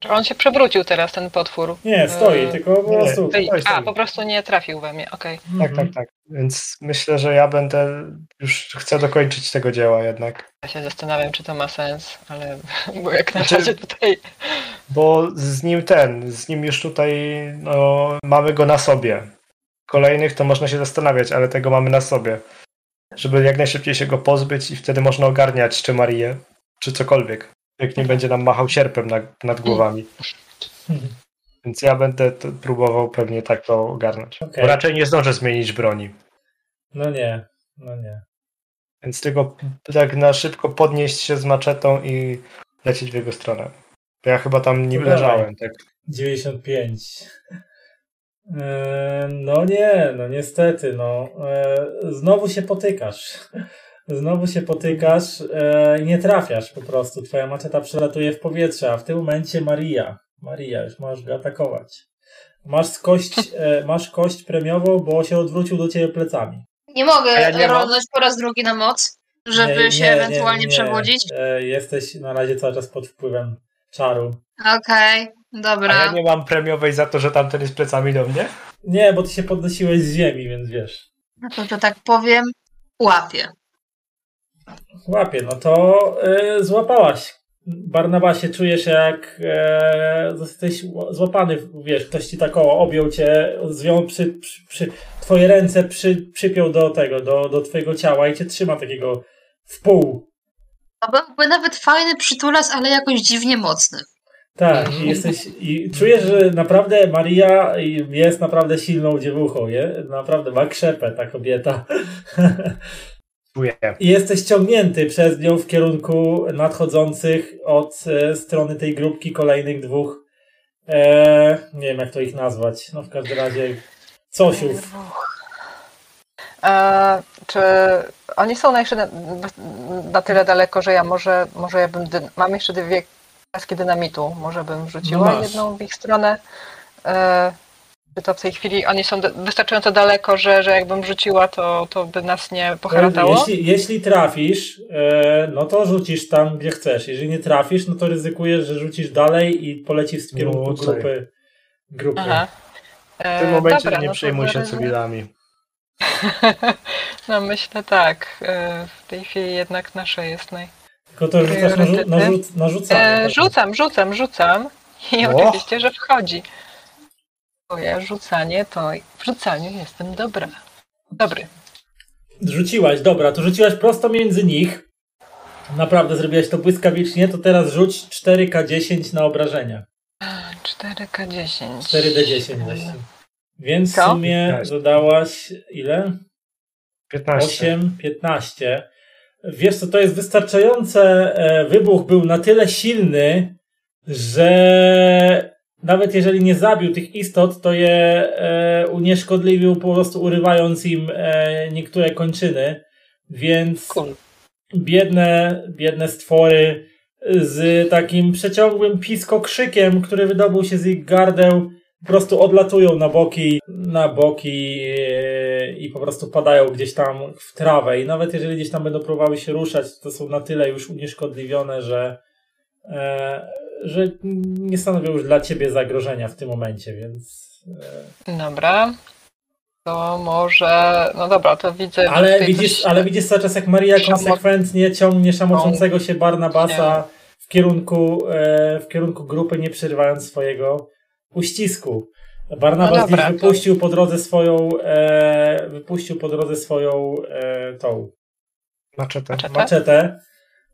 Czy on się przewrócił teraz, ten potwór? Nie, stoi, Eee, tylko po prostu... Ej, Stoi, A, stoi. po prostu nie trafił we mnie, okej. Tak, Mhm. tak, tak. Więc myślę, że ja będę już chcę dokończyć tego dzieła jednak. Ja się zastanawiam, czy to ma sens, ale bo jak na Znaczy- razie tutaj... Bo z nim ten, z nim już tutaj no, mamy go na sobie. Kolejnych to można się zastanawiać, ale tego mamy na sobie. Żeby jak najszybciej się go pozbyć i wtedy można ogarniać czy Marię, czy cokolwiek. Jak nie będzie nam machał sierpem nad, nad głowami. Mhm. Więc ja będę to próbował pewnie tak to ogarnąć. Okej. Bo raczej nie zdążę zmienić broni. No nie, no nie. Więc tylko tak na szybko podnieść się z maczetą i lecieć w jego stronę. Bo ja chyba tam nie leżałem, tak. 95. Eee, No nie, no niestety, no. Eee, Znowu się potykasz. Znowu się potykasz eee, i nie trafiasz po prostu. Twoja maczeta przelatuje w powietrze, a w tym momencie Maria. Maria, już możesz go atakować. Masz kość, e, masz kość premiową, bo się odwrócił do ciebie plecami. Nie mogę A ja nie po raz drugi na moc, żeby Nie, się nie, ewentualnie nie, przebudzić. E, Jesteś na razie cały czas pod wpływem czaru. Okej, A dobra. ja nie mam premiowej za to, że tamten jest plecami do mnie? Nie, bo ty się podnosiłeś z ziemi, więc wiesz. No to, to tak powiem, łapię. Łapie, no to e, złapałaś. Barnabasie, czujesz jak e, jesteś ła- złapany, wiesz, ktoś ci tak o, objął cię, zwiął przy, przy, przy, twoje ręce przy, przypiął do tego, do, do twojego ciała i cię trzyma takiego w pół. To byłby nawet fajny przytulas, ale jakoś dziwnie mocny. Tak, i jesteś, i czujesz, że naprawdę Maria jest naprawdę silną dziewuchą, je? naprawdę ma krzepę ta kobieta. Czuję. I jesteś ciągnięty przez nią w kierunku nadchodzących od e, strony tej grupki kolejnych dwóch. E, nie wiem, jak to ich nazwać. No w każdym razie cosiów. E, czy oni są jeszcze na, na tyle daleko, że ja może, może ja bym, mam jeszcze dwie kaski dynamitu, może bym wrzuciła No masz. jedną w ich stronę. E, to w tej chwili oni są wystarczająco daleko, że, że jakbym rzuciła, to, to by nas nie poharatało? Jeśli, jeśli trafisz, e, no to rzucisz tam, gdzie chcesz. Jeżeli nie trafisz, no to ryzykujesz, że rzucisz dalej i polecisz w kierunku No, grupy. grupy. Aha. E, W tym momencie dobra, nie no przejmuj się cywilami. No myślę tak. E, w tej chwili jednak nasze jest naj... Tylko to rzucasz na, rzu- na, Priorytety? rzuc- na rzucanie. E, tak. rzucam, rzucam, rzucam. I O! oczywiście, że wchodzi. Ja rzucanie to w rzucaniu jestem dobra. Dobry. Rzuciłaś, dobra, to rzuciłaś prosto między nich. Naprawdę zrobiłaś to błyskawicznie, to teraz rzuć 4K10 na obrażenia. 4K10. 4D10 właśnie. Więc w Co? sumie 15. dodałaś ile? 15. 8, 15. Wiesz co, to jest wystarczające. e, Wybuch był na tyle silny, że nawet jeżeli nie zabił tych istot, to je e, unieszkodliwił po prostu urywając im e, niektóre kończyny. Więc Cool. biedne, biedne stwory z takim przeciągłym piskokrzykiem, który wydobył się z ich gardeł, po prostu odlatują na boki, na boki e, i po prostu padają gdzieś tam w trawę. I nawet jeżeli gdzieś tam będą próbowały się ruszać, to są na tyle już unieszkodliwione, że, e, że nie stanowią już dla ciebie zagrożenia w tym momencie, więc. E, Dobra. To może. No dobra, to widzę. ale widzisz, coś- ale widzisz cały czas, jak Maria Szamo- konsekwentnie ciągnie szamoczącego się Barnabasa w kierunku, e, w kierunku grupy, nie przerywając swojego uścisku. Barnabas No dobra, gdzieś to- wypuścił po drodze swoją, e, wypuścił po drodze swoją e, tą Maczetę. Maczetę? maczetę.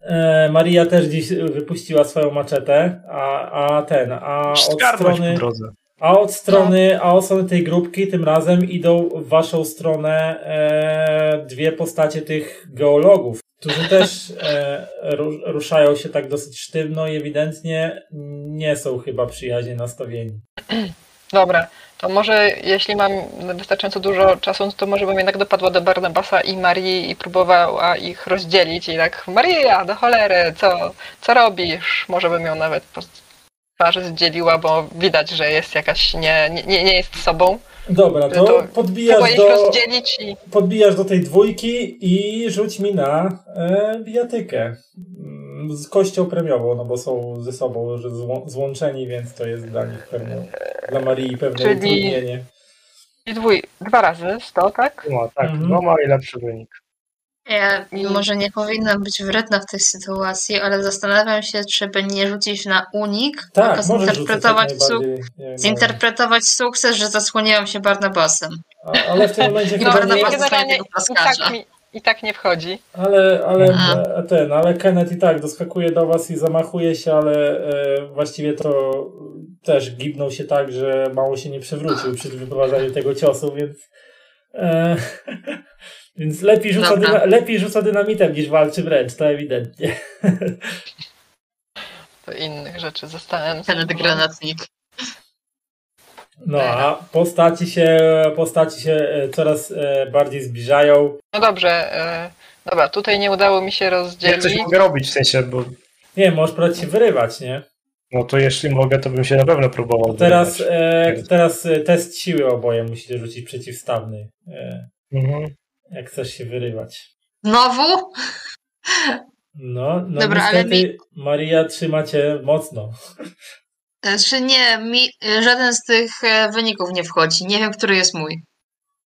E, Maria też dziś wypuściła swoją maczetę, a, a ten, a od strony, drodze. A od strony, a od strony tej grupki tym razem idą w waszą stronę e, dwie postacie tych geologów, którzy też e, ru, ruszają się tak dosyć sztywno i ewidentnie nie są chyba przyjaźnie nastawieni. Dobra, to może jeśli mam wystarczająco dużo czasu, to może bym jednak dopadła do Barnabasa i Marii i próbowała ich rozdzielić i tak Maria, do cholery, co, co robisz? Może bym ją nawet po twarzy zdzieliła, bo widać, że jest jakaś, nie, nie, nie jest sobą. Dobra, to, To podbijasz do, rozdzielić i podbijasz do tej dwójki i rzuć mi na e, bijatykę. Z kością premiową, no bo są ze sobą że złą- złączeni, więc to jest dla nich pewne, dla Marii pewne Czyli- utrudnienie. i dwój, dwa razy, sto, tak? No, tak, Mhm. no ma i lepszy wynik. Ja może nie powinnam być wredna w tej sytuacji, ale zastanawiam się, czy by nie rzucić na unik, Tak, tylko zinterpretować, su- najbardziej. jak zinterpretować sukces, że zasłoniłam się Barnabasem. A, ale w tym momencie No, chyba nie, bardzo generalnie tak, mi, i tak nie wchodzi. ale, ale ten, ale Kenneth i tak doskakuje do was i zamachuje się, ale e, właściwie to też gibnął się tak, że mało się nie przewrócił przy wyprowadzaniu tego ciosu, więc e, więc lepiej rzuca, dyna, lepiej rzuca dynamitem niż walczy wręcz, to ewidentnie. Do innych rzeczy zostałem. Ten granatnik. No a postaci się, postaci się e, coraz e, bardziej zbliżają. No dobrze, e, dobra, tutaj nie udało mi się Ja rozdzielić. coś mogę robić w sensie, bo Nie, możesz próbować się wyrywać, nie? no to jeśli mogę, to bym się na pewno próbował. Teraz, e, teraz test siły oboje musicie rzucić przeciwstawny, e, Mhm. jak chcesz się wyrywać. Znowu? No, no Dobra, ale niestety Maria trzyma cię mocno. E, Czy nie, mi żaden z tych e, wyników nie wchodzi. Nie wiem, który jest mój.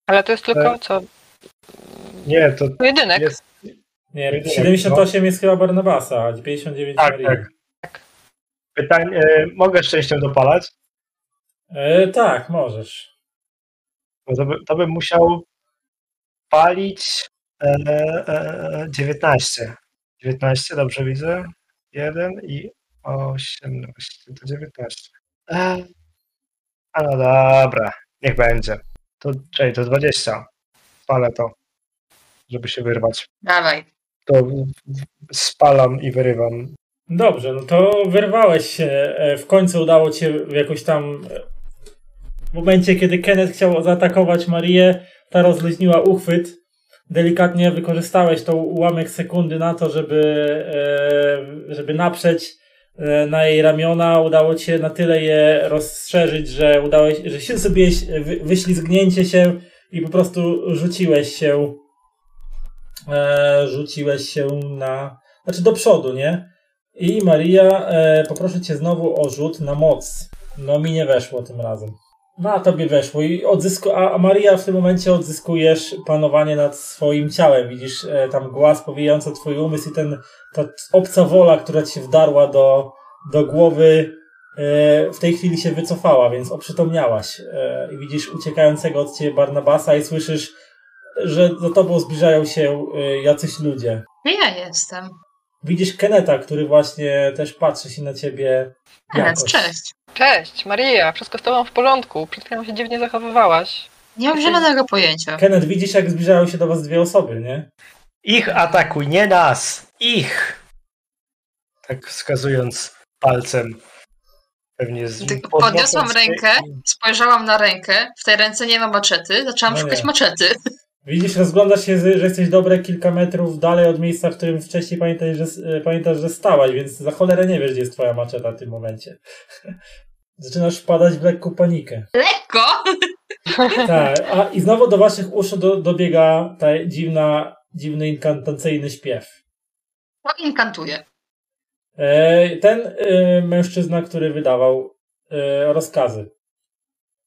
Ale to jest tylko E, co? Nie, to Pojedynek. jest. Nie, Jedynek, 78 jest chyba Barnabasa, a 59 Tak, Marii. tak. Pytanie, e, mogę szczęściem dopalać? E, tak, możesz. To, by, to bym musiał palić e, e, 19. 19, dobrze widzę. 1 i 18, to 19. E, a no dobra, niech będzie. To, czyli to 20. Spalę to, żeby się wyrwać. Dawaj. To spalam i wyrywam. Dobrze, no to wyrwałeś się. E, W końcu udało cię jakoś tam. e, W momencie, kiedy Kenneth chciał zaatakować Marię, ta rozluźniła uchwyt. Delikatnie wykorzystałeś tą ułamek sekundy na to, żeby, e, żeby naprzeć na jej ramiona. Udało ci się na tyle je rozszerzyć, że udało się, że się zrobiłeś wy- wyślizgnięcie się i po prostu rzuciłeś się. E, rzuciłeś się na. Znaczy do przodu, nie? I Maria, e, poproszę cię znowu o rzut na moc. No mi nie weszło tym razem. No a tobie weszło i odzysku, a, Maria w tym momencie odzyskujesz panowanie nad swoim ciałem. Widzisz e, tam głaz powijający twój umysł i ten, ta obca wola, która ci się wdarła do, do głowy e, w tej chwili się wycofała, więc oprzytomniałaś. E, I widzisz uciekającego od ciebie Barnabasa i słyszysz, że za tobą zbliżają się e, jacyś ludzie. Gdzie ja jestem? Widzisz Keneta, który właśnie też patrzy się na ciebie. Jakoś. cześć. Cześć, Maria, wszystko z tobą w porządku. Przed chwilą się dziwnie zachowywałaś. Nie mam zielonego pojęcia. Kenneth, widzisz jak zbliżają się do was dwie osoby, nie? Ich atakuj, nie nas! Ich! Tak wskazując palcem. Pewnie z podniosłem Podniosłam rękę, spojrzałam na rękę, w tej ręce nie ma maczety, zaczęłam No szukać nie. maczety. Widzisz, rozglądasz się, że jesteś dobre kilka metrów dalej od miejsca, w którym wcześniej pamiętasz, że, e, pamiętasz, że stałaś, więc za cholerę nie wiesz, gdzie jest twoja maczeta w tym momencie. Zaczynasz wpadać w lekką panikę. Lekko! Tak, a i znowu do waszych uszu do, dobiega ta dziwna, dziwny inkantacyjny śpiew. To inkantuje. E, ten e, mężczyzna, który wydawał e, rozkazy.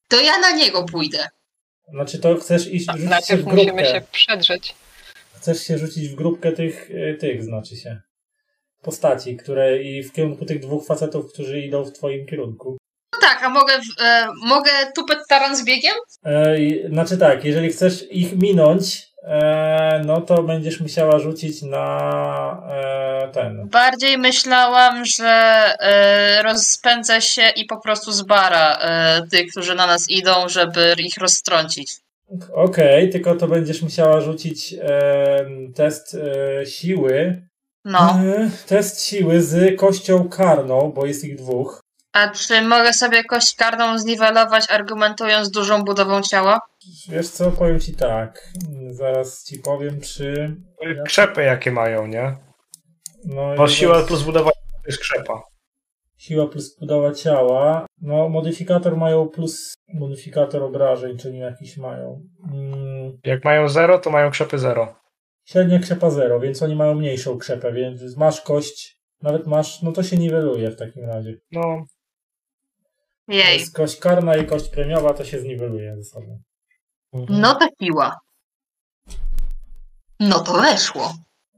To ja na niego pójdę. Znaczy to chcesz iść A rzucić się najpierw w musimy grupkę. się przedrzeć. Chcesz się rzucić w grupkę tych, e, tych znaczy się. Postaci, które i w kierunku tych dwóch facetów, którzy idą w twoim kierunku. No tak, a mogę, e, mogę tupet taran z biegiem? E, znaczy tak, jeżeli chcesz ich minąć, no to będziesz musiała rzucić na e, ten. Bardziej myślałam, że e, rozpędzę się i po prostu zbara e, tych, którzy na nas idą, żeby ich roztrącić. Okej, tylko to będziesz musiała rzucić e, test e, siły. No. E, test siły z kością karną, bo jest ich dwóch. A czy mogę sobie kość karną zniwelować, argumentując dużą budową ciała? Wiesz co, powiem ci tak. Zaraz ci powiem, czy. Krzepy jakie mają, nie? No, Bo siła plus budowa to jest krzepa. Siła plus budowa ciała. No, modyfikator mają plus modyfikator obrażeń, czyli jakiś mają. Mm, Jak mają 0, to mają krzepy 0. średnia krzepa 0, więc oni mają mniejszą krzepę, więc masz kość, nawet masz, no to się niweluje w takim razie. No, Jej. Jest kość karna i kość premiowa, to się zniweluje ze sobą. No to siła. No to weszło.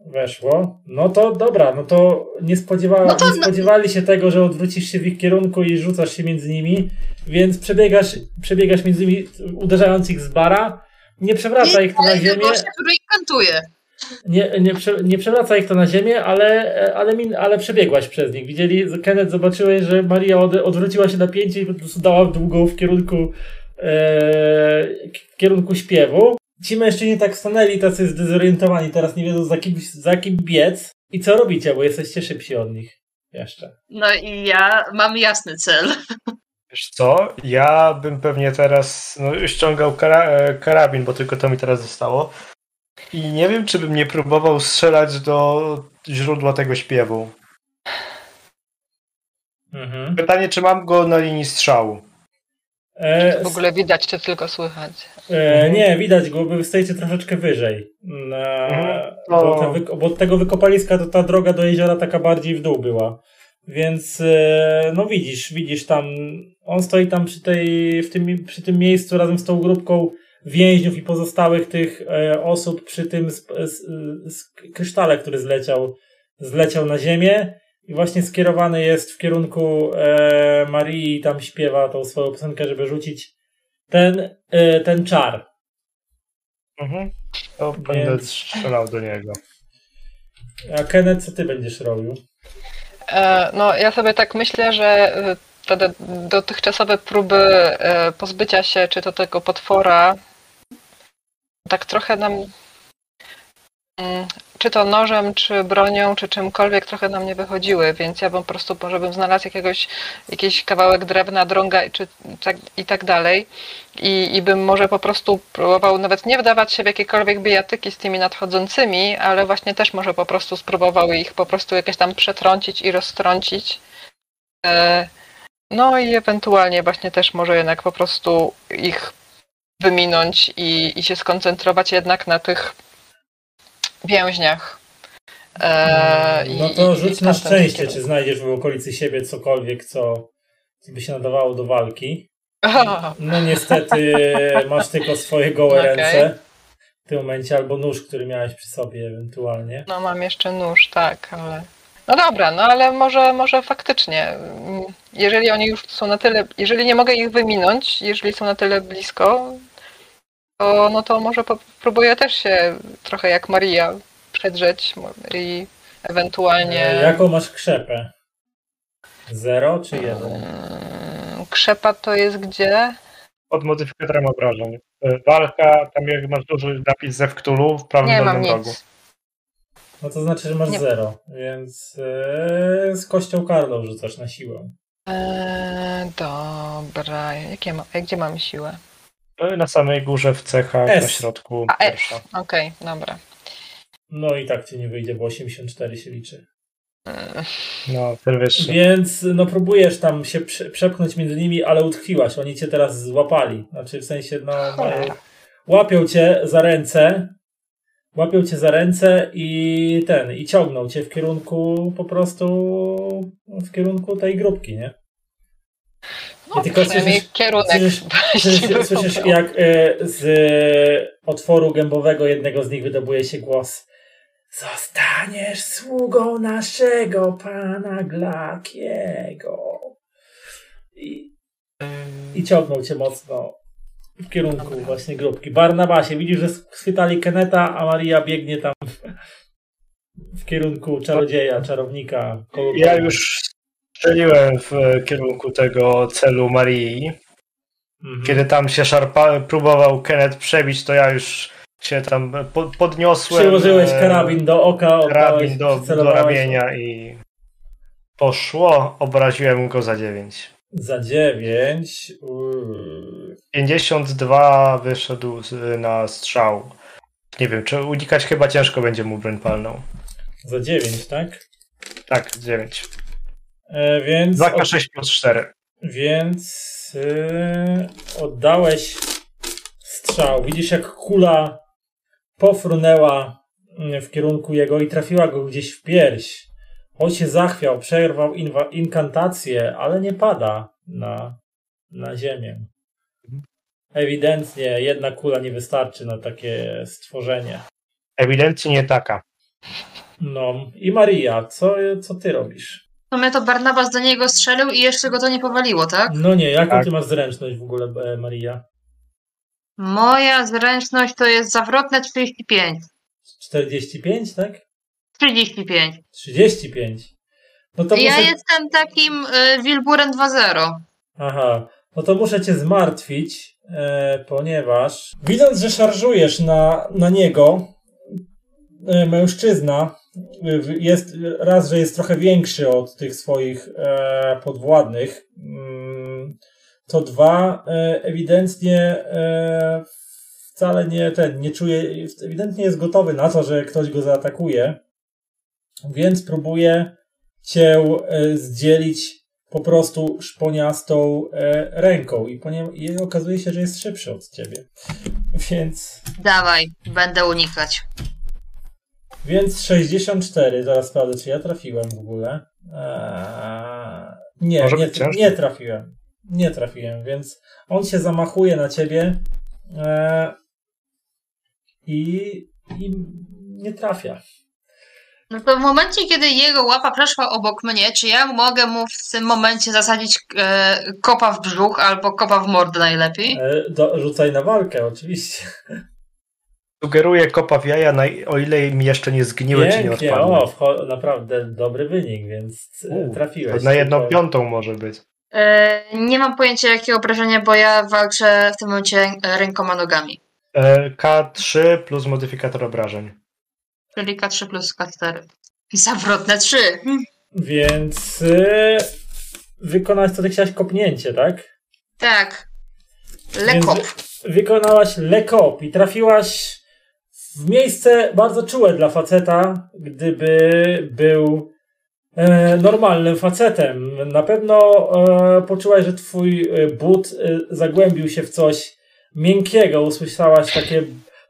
Weszło. No to dobra, no to nie, spodziewa... No to- nie spodziewali się tego, że odwrócisz się w ich kierunku i rzucasz się między nimi, więc przebiegasz, przebiegasz między nimi, uderzając ich z bara. Nie przewraca ich to na Ale ziemię. ich kantuje. Nie, nie, prze, nie przewraca ich to na ziemię, ale, ale, min, ale przebiegłaś przez nich. Widzieli, Kenneth zobaczyłeś, że Maria od, odwróciła się na pięcie i po prostu dała długą w kierunku e, w kierunku śpiewu. Ci mężczyźni tak stanęli, tacy zdezorientowani, teraz nie wiedzą za kim, za kim biec. I co robicie, bo jesteście szybsi od nich. Jeszcze. No i ja mam jasny cel. wiesz co? Ja bym pewnie teraz no, ściągał kara e, karabin, bo tylko to mi teraz zostało. I nie wiem, czy bym nie próbował strzelać do źródła tego śpiewu. Mhm. Pytanie, czy mam go na linii strzału? E, W ogóle widać, czy tylko słychać. E, nie, widać go, bo troszeczkę wyżej. Na, Mhm. bo, bo od tego wykopaliska to ta droga do jeziora taka bardziej w dół była. Więc e, no widzisz, widzisz tam, on stoi tam przy, tej, w tym, przy tym miejscu razem z tą grupką więźniów i pozostałych tych e, osób przy tym sp, s, s, krysztale, który zleciał, zleciał na ziemię i właśnie skierowany jest w kierunku e, Marii i tam śpiewa tą swoją piosenkę, żeby rzucić ten, e, ten czar. Mhm. To będę Więc- strzelał do niego. A Kenneth, co ty będziesz robił? E, No, ja sobie tak myślę, że e, te do- dotychczasowe próby e, pozbycia się czy to tego potwora tak trochę nam mm, czy to nożem, czy bronią, czy czymkolwiek trochę nam nie wychodziły, więc ja bym po prostu może bym znalazł jakiegoś, jakiś kawałek drewna, drąga czy tak, i tak dalej I, i bym może po prostu próbował nawet nie wdawać się w jakiekolwiek bijatyki z tymi nadchodzącymi, ale właśnie też może po prostu spróbował ich po prostu jakieś tam przetrącić i roztrącić. E, No i ewentualnie właśnie też może jednak po prostu ich wyminąć i, i się skoncentrować jednak na tych więźniach. E, no to i- rzuć i na szczęście, czy znajdziesz w okolicy siebie cokolwiek, co, co by się nadawało do walki. No niestety masz tylko swoje gołe Okej. ręce w tym momencie, albo nóż, który miałeś przy sobie ewentualnie. No mam jeszcze nóż, tak, ale. No dobra, no ale może, może faktycznie. mm, Jeżeli oni już są na tyle. Jeżeli nie mogę ich wyminąć, jeżeli są na tyle blisko, to no to może próbuję też się trochę jak Maria przedrzeć i ewentualnie. E, Jaką masz krzepę? Zero czy jeden? Mm, Krzepa to jest gdzie? Pod modyfikatorem obrażeń. E, Walka, tam jak masz duży napis ze Wktulu w prawym Nie mam dolnym rogu. nic. No to znaczy, że masz Nie. zero, więc e, z kością karną rzucasz na siłę. Eee, dobra, jakie ma, gdzie mam siłę? E, Na samej górze w cechach, S. na środku A, F. pierwsza. Okej, dobra. No i tak ci nie wyjdzie, bo 84 się liczy. Mm, No, ten wyższy. Więc no próbujesz tam się prze- przepchnąć między nimi, ale utkwiłaś. Oni cię teraz złapali. Znaczy w sensie, no mają, łapią cię za ręce, łapią cię za ręce i ten, i ciągną cię w kierunku po prostu w kierunku tej grupki, nie? No, I tylko słyszysz- kierunek słyszysz- Słyszysz, słyszysz jak e, z e, otworu gębowego jednego z nich wydobuje się głos Zostaniesz sługą naszego pana Glakiego. I, I ciągnął cię mocno w kierunku właśnie grupki. Barnabasie, widzisz, że schwytali Keneta, a Maria biegnie tam w kierunku czarodzieja, czarownika. Ja już strzeliłem w kierunku tego celu Marii. Mhm. Kiedy tam się szarpa, próbował Kenneth przebić, to ja już się tam po, podniosłem. Przyłożyłeś e, karabin do oka, karabin do, do ramienia i poszło. Obraziłem go za 9. Za 9. 52 wyszedł na strzał. Nie wiem, czy unikać chyba ciężko będzie mu broń palną. Za 9, tak? Tak, 9. E, więc. 2K6 plus 4. Więc yy, oddałeś strzał. Widzisz, jak kula pofrunęła mm, w kierunku jego i trafiła go gdzieś w pierś. On się zachwiał, przerwał inwa- inkantację, ale nie pada na, na ziemię. Ewidentnie jedna kula nie wystarczy na takie stworzenie. Ewidentnie nie taka. No i Maria, co, co ty robisz? W sumie to Barnabas do niego strzelił i jeszcze go to nie powaliło, tak? No nie, jaką Tak. ty masz zręczność w ogóle, e, Maria? Moja zręczność to jest zawrotne 35. 45, tak? 35. 35. No to ja muszę... jestem takim y, Wilburem 2.0. Aha, no to muszę cię zmartwić, e, ponieważ widząc, że szarżujesz na, na niego, e, mężczyzna jest raz, że jest trochę większy od tych swoich e, podwładnych, mm, to dwa, e, ewidentnie e, wcale nie ten, nie czuje, ewidentnie jest gotowy na to, że ktoś go zaatakuje, więc próbuje cię e, zdzielić po prostu szponiastą e, ręką i, ponie- i okazuje się, że jest szybszy od ciebie. Więc, Dawaj, będę unikać. Więc 64, zaraz sprawdzę, czy ja trafiłem w ogóle. Eee, nie, Może nie, nie trafiłem. Nie trafiłem, więc on się zamachuje na ciebie e, i, i nie trafia. No to w momencie, kiedy jego łapa przeszła obok mnie, czy ja mogę mu w tym momencie zasadzić e, kopa w brzuch albo kopa w mordę najlepiej? E, do, rzucaj na walkę, oczywiście. Sugeruję kopa w jaja, na, o ile mi jeszcze nie zgniły, czy nie Pięknie, odpadły. o, naprawdę dobry wynik, więc e, U, trafiłeś. Na jedną Tylko- piątą może być. E, nie mam pojęcia jakie obrażenia, bo ja walczę w tym momencie rękoma nogami. E, K3 plus modyfikator obrażeń. Czyli K3 plus K4. I zawrotne 3. Więc e, wykonać to ty chciałaś kopnięcie, tak? Tak. Lekop. wy- Wykonałaś lekop i trafiłaś w miejsce bardzo czułe dla faceta, gdyby był e, normalnym facetem. Na pewno e, poczułaś, że twój e, but e, zagłębił się w coś miękkiego. Usłyszałaś takie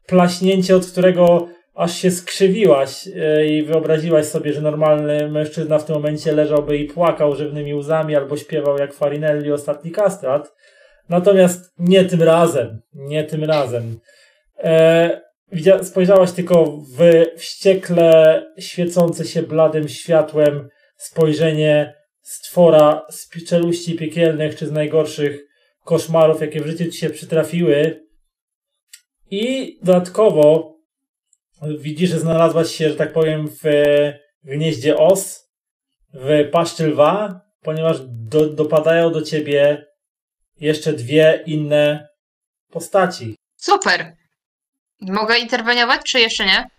plaśnięcie, od którego aż się skrzywiłaś e, i wyobraziłaś sobie, że normalny mężczyzna w tym momencie leżałby i płakał żywnymi łzami albo śpiewał jak Farinelli ostatni kastrat. Natomiast nie tym razem. Nie tym razem. E, widzia- spojrzałaś tylko w wściekle świecące się bladym światłem spojrzenie stwora z czeluści piekielnych czy z najgorszych koszmarów, jakie w życiu ci się przytrafiły. I dodatkowo widzisz, że znalazłaś się, że tak powiem, w gnieździe os, w paszczy lwa, ponieważ do, dopadają do ciebie jeszcze dwie inne postaci. Super. Mogę interweniować, czy jeszcze nie?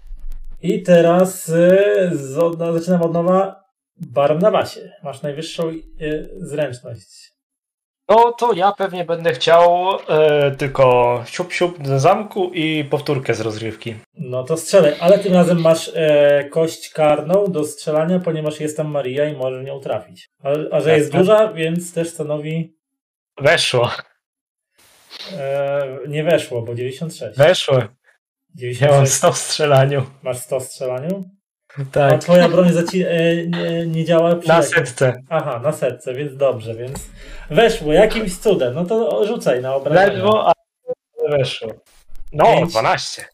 I teraz y, z, od, zaczynam od nowa. Barnabasie. Masz najwyższą y, zręczność. No to ja pewnie będę chciał e, tylko siup siup do zamku i powtórkę z rozrywki. No to strzelaj, ale tym razem masz e, kość karną do strzelania, ponieważ jest tam Maria i możesz nią trafić. A, a że Tak, jest tak. duża, więc też stanowi. Weszło, E, nie weszło, bo 96. weszło. Ja mam 96. 100 w strzelaniu. Masz 100 w strzelaniu? A Tak, twoja broń zaci- e, nie, nie działa przy na setce. Aha, na setce, więc dobrze, więc weszło jakimś cudem. No to rzucaj na obrażenia. Ledwo, ale weszło. No, Pięć. 12.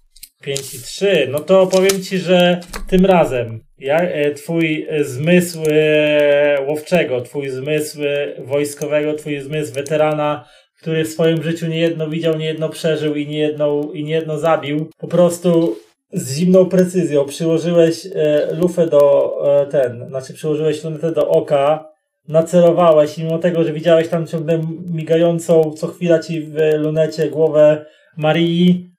5 i 3. No to powiem ci, że tym razem ja, e, twój zmysł e, łowczego, twój zmysł e, wojskowego, twój zmysł weterana który w swoim życiu niejedno widział, niejedno przeżył i niejedno, i niejedno zabił, po prostu z zimną precyzją przyłożyłeś e, lufę do e, ten, znaczy przyłożyłeś lunetę do oka, nacelowałeś i mimo tego, że widziałeś tam ciągle migającą co chwila ci w lunecie głowę Marii,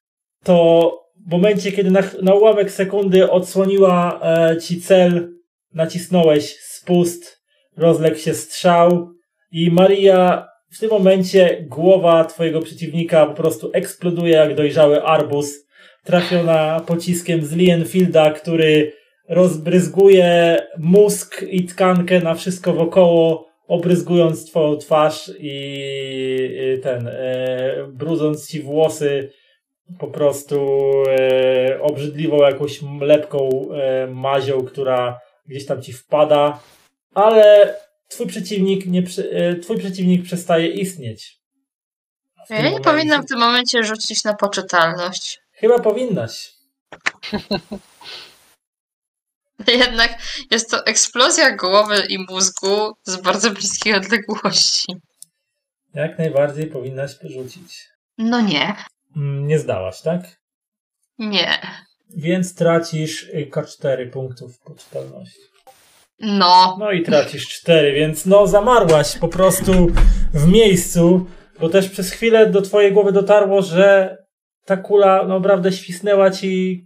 to w momencie, kiedy na, na ułamek sekundy odsłoniła e, ci cel, nacisnąłeś spust, rozległ się strzał i Maria w tym momencie głowa twojego przeciwnika po prostu eksploduje jak dojrzały arbuz, trafiona pociskiem z Lienfielda, który rozbryzguje mózg i tkankę na wszystko wokoło, obryzgując twoją twarz i ten, e, brudząc ci włosy po prostu e, obrzydliwą jakąś lepką e, mazią, która gdzieś tam ci wpada, ale twój przeciwnik, nie, e, twój przeciwnik przestaje istnieć. Ja nie momencie. powinnam w tym momencie rzucić na poczytalność. Chyba powinnaś. Jednak jest to eksplozja głowy i mózgu z bardzo bliskiej odległości. Jak najbardziej powinnaś rzucić. No nie. Mm, Nie zdałaś, tak? Nie. Więc tracisz y, K4 punktów poczytalności. No. No i tracisz 4, więc no zamarłaś po prostu w miejscu, bo też przez chwilę do twojej głowy dotarło, że ta kula no naprawdę świsnęła ci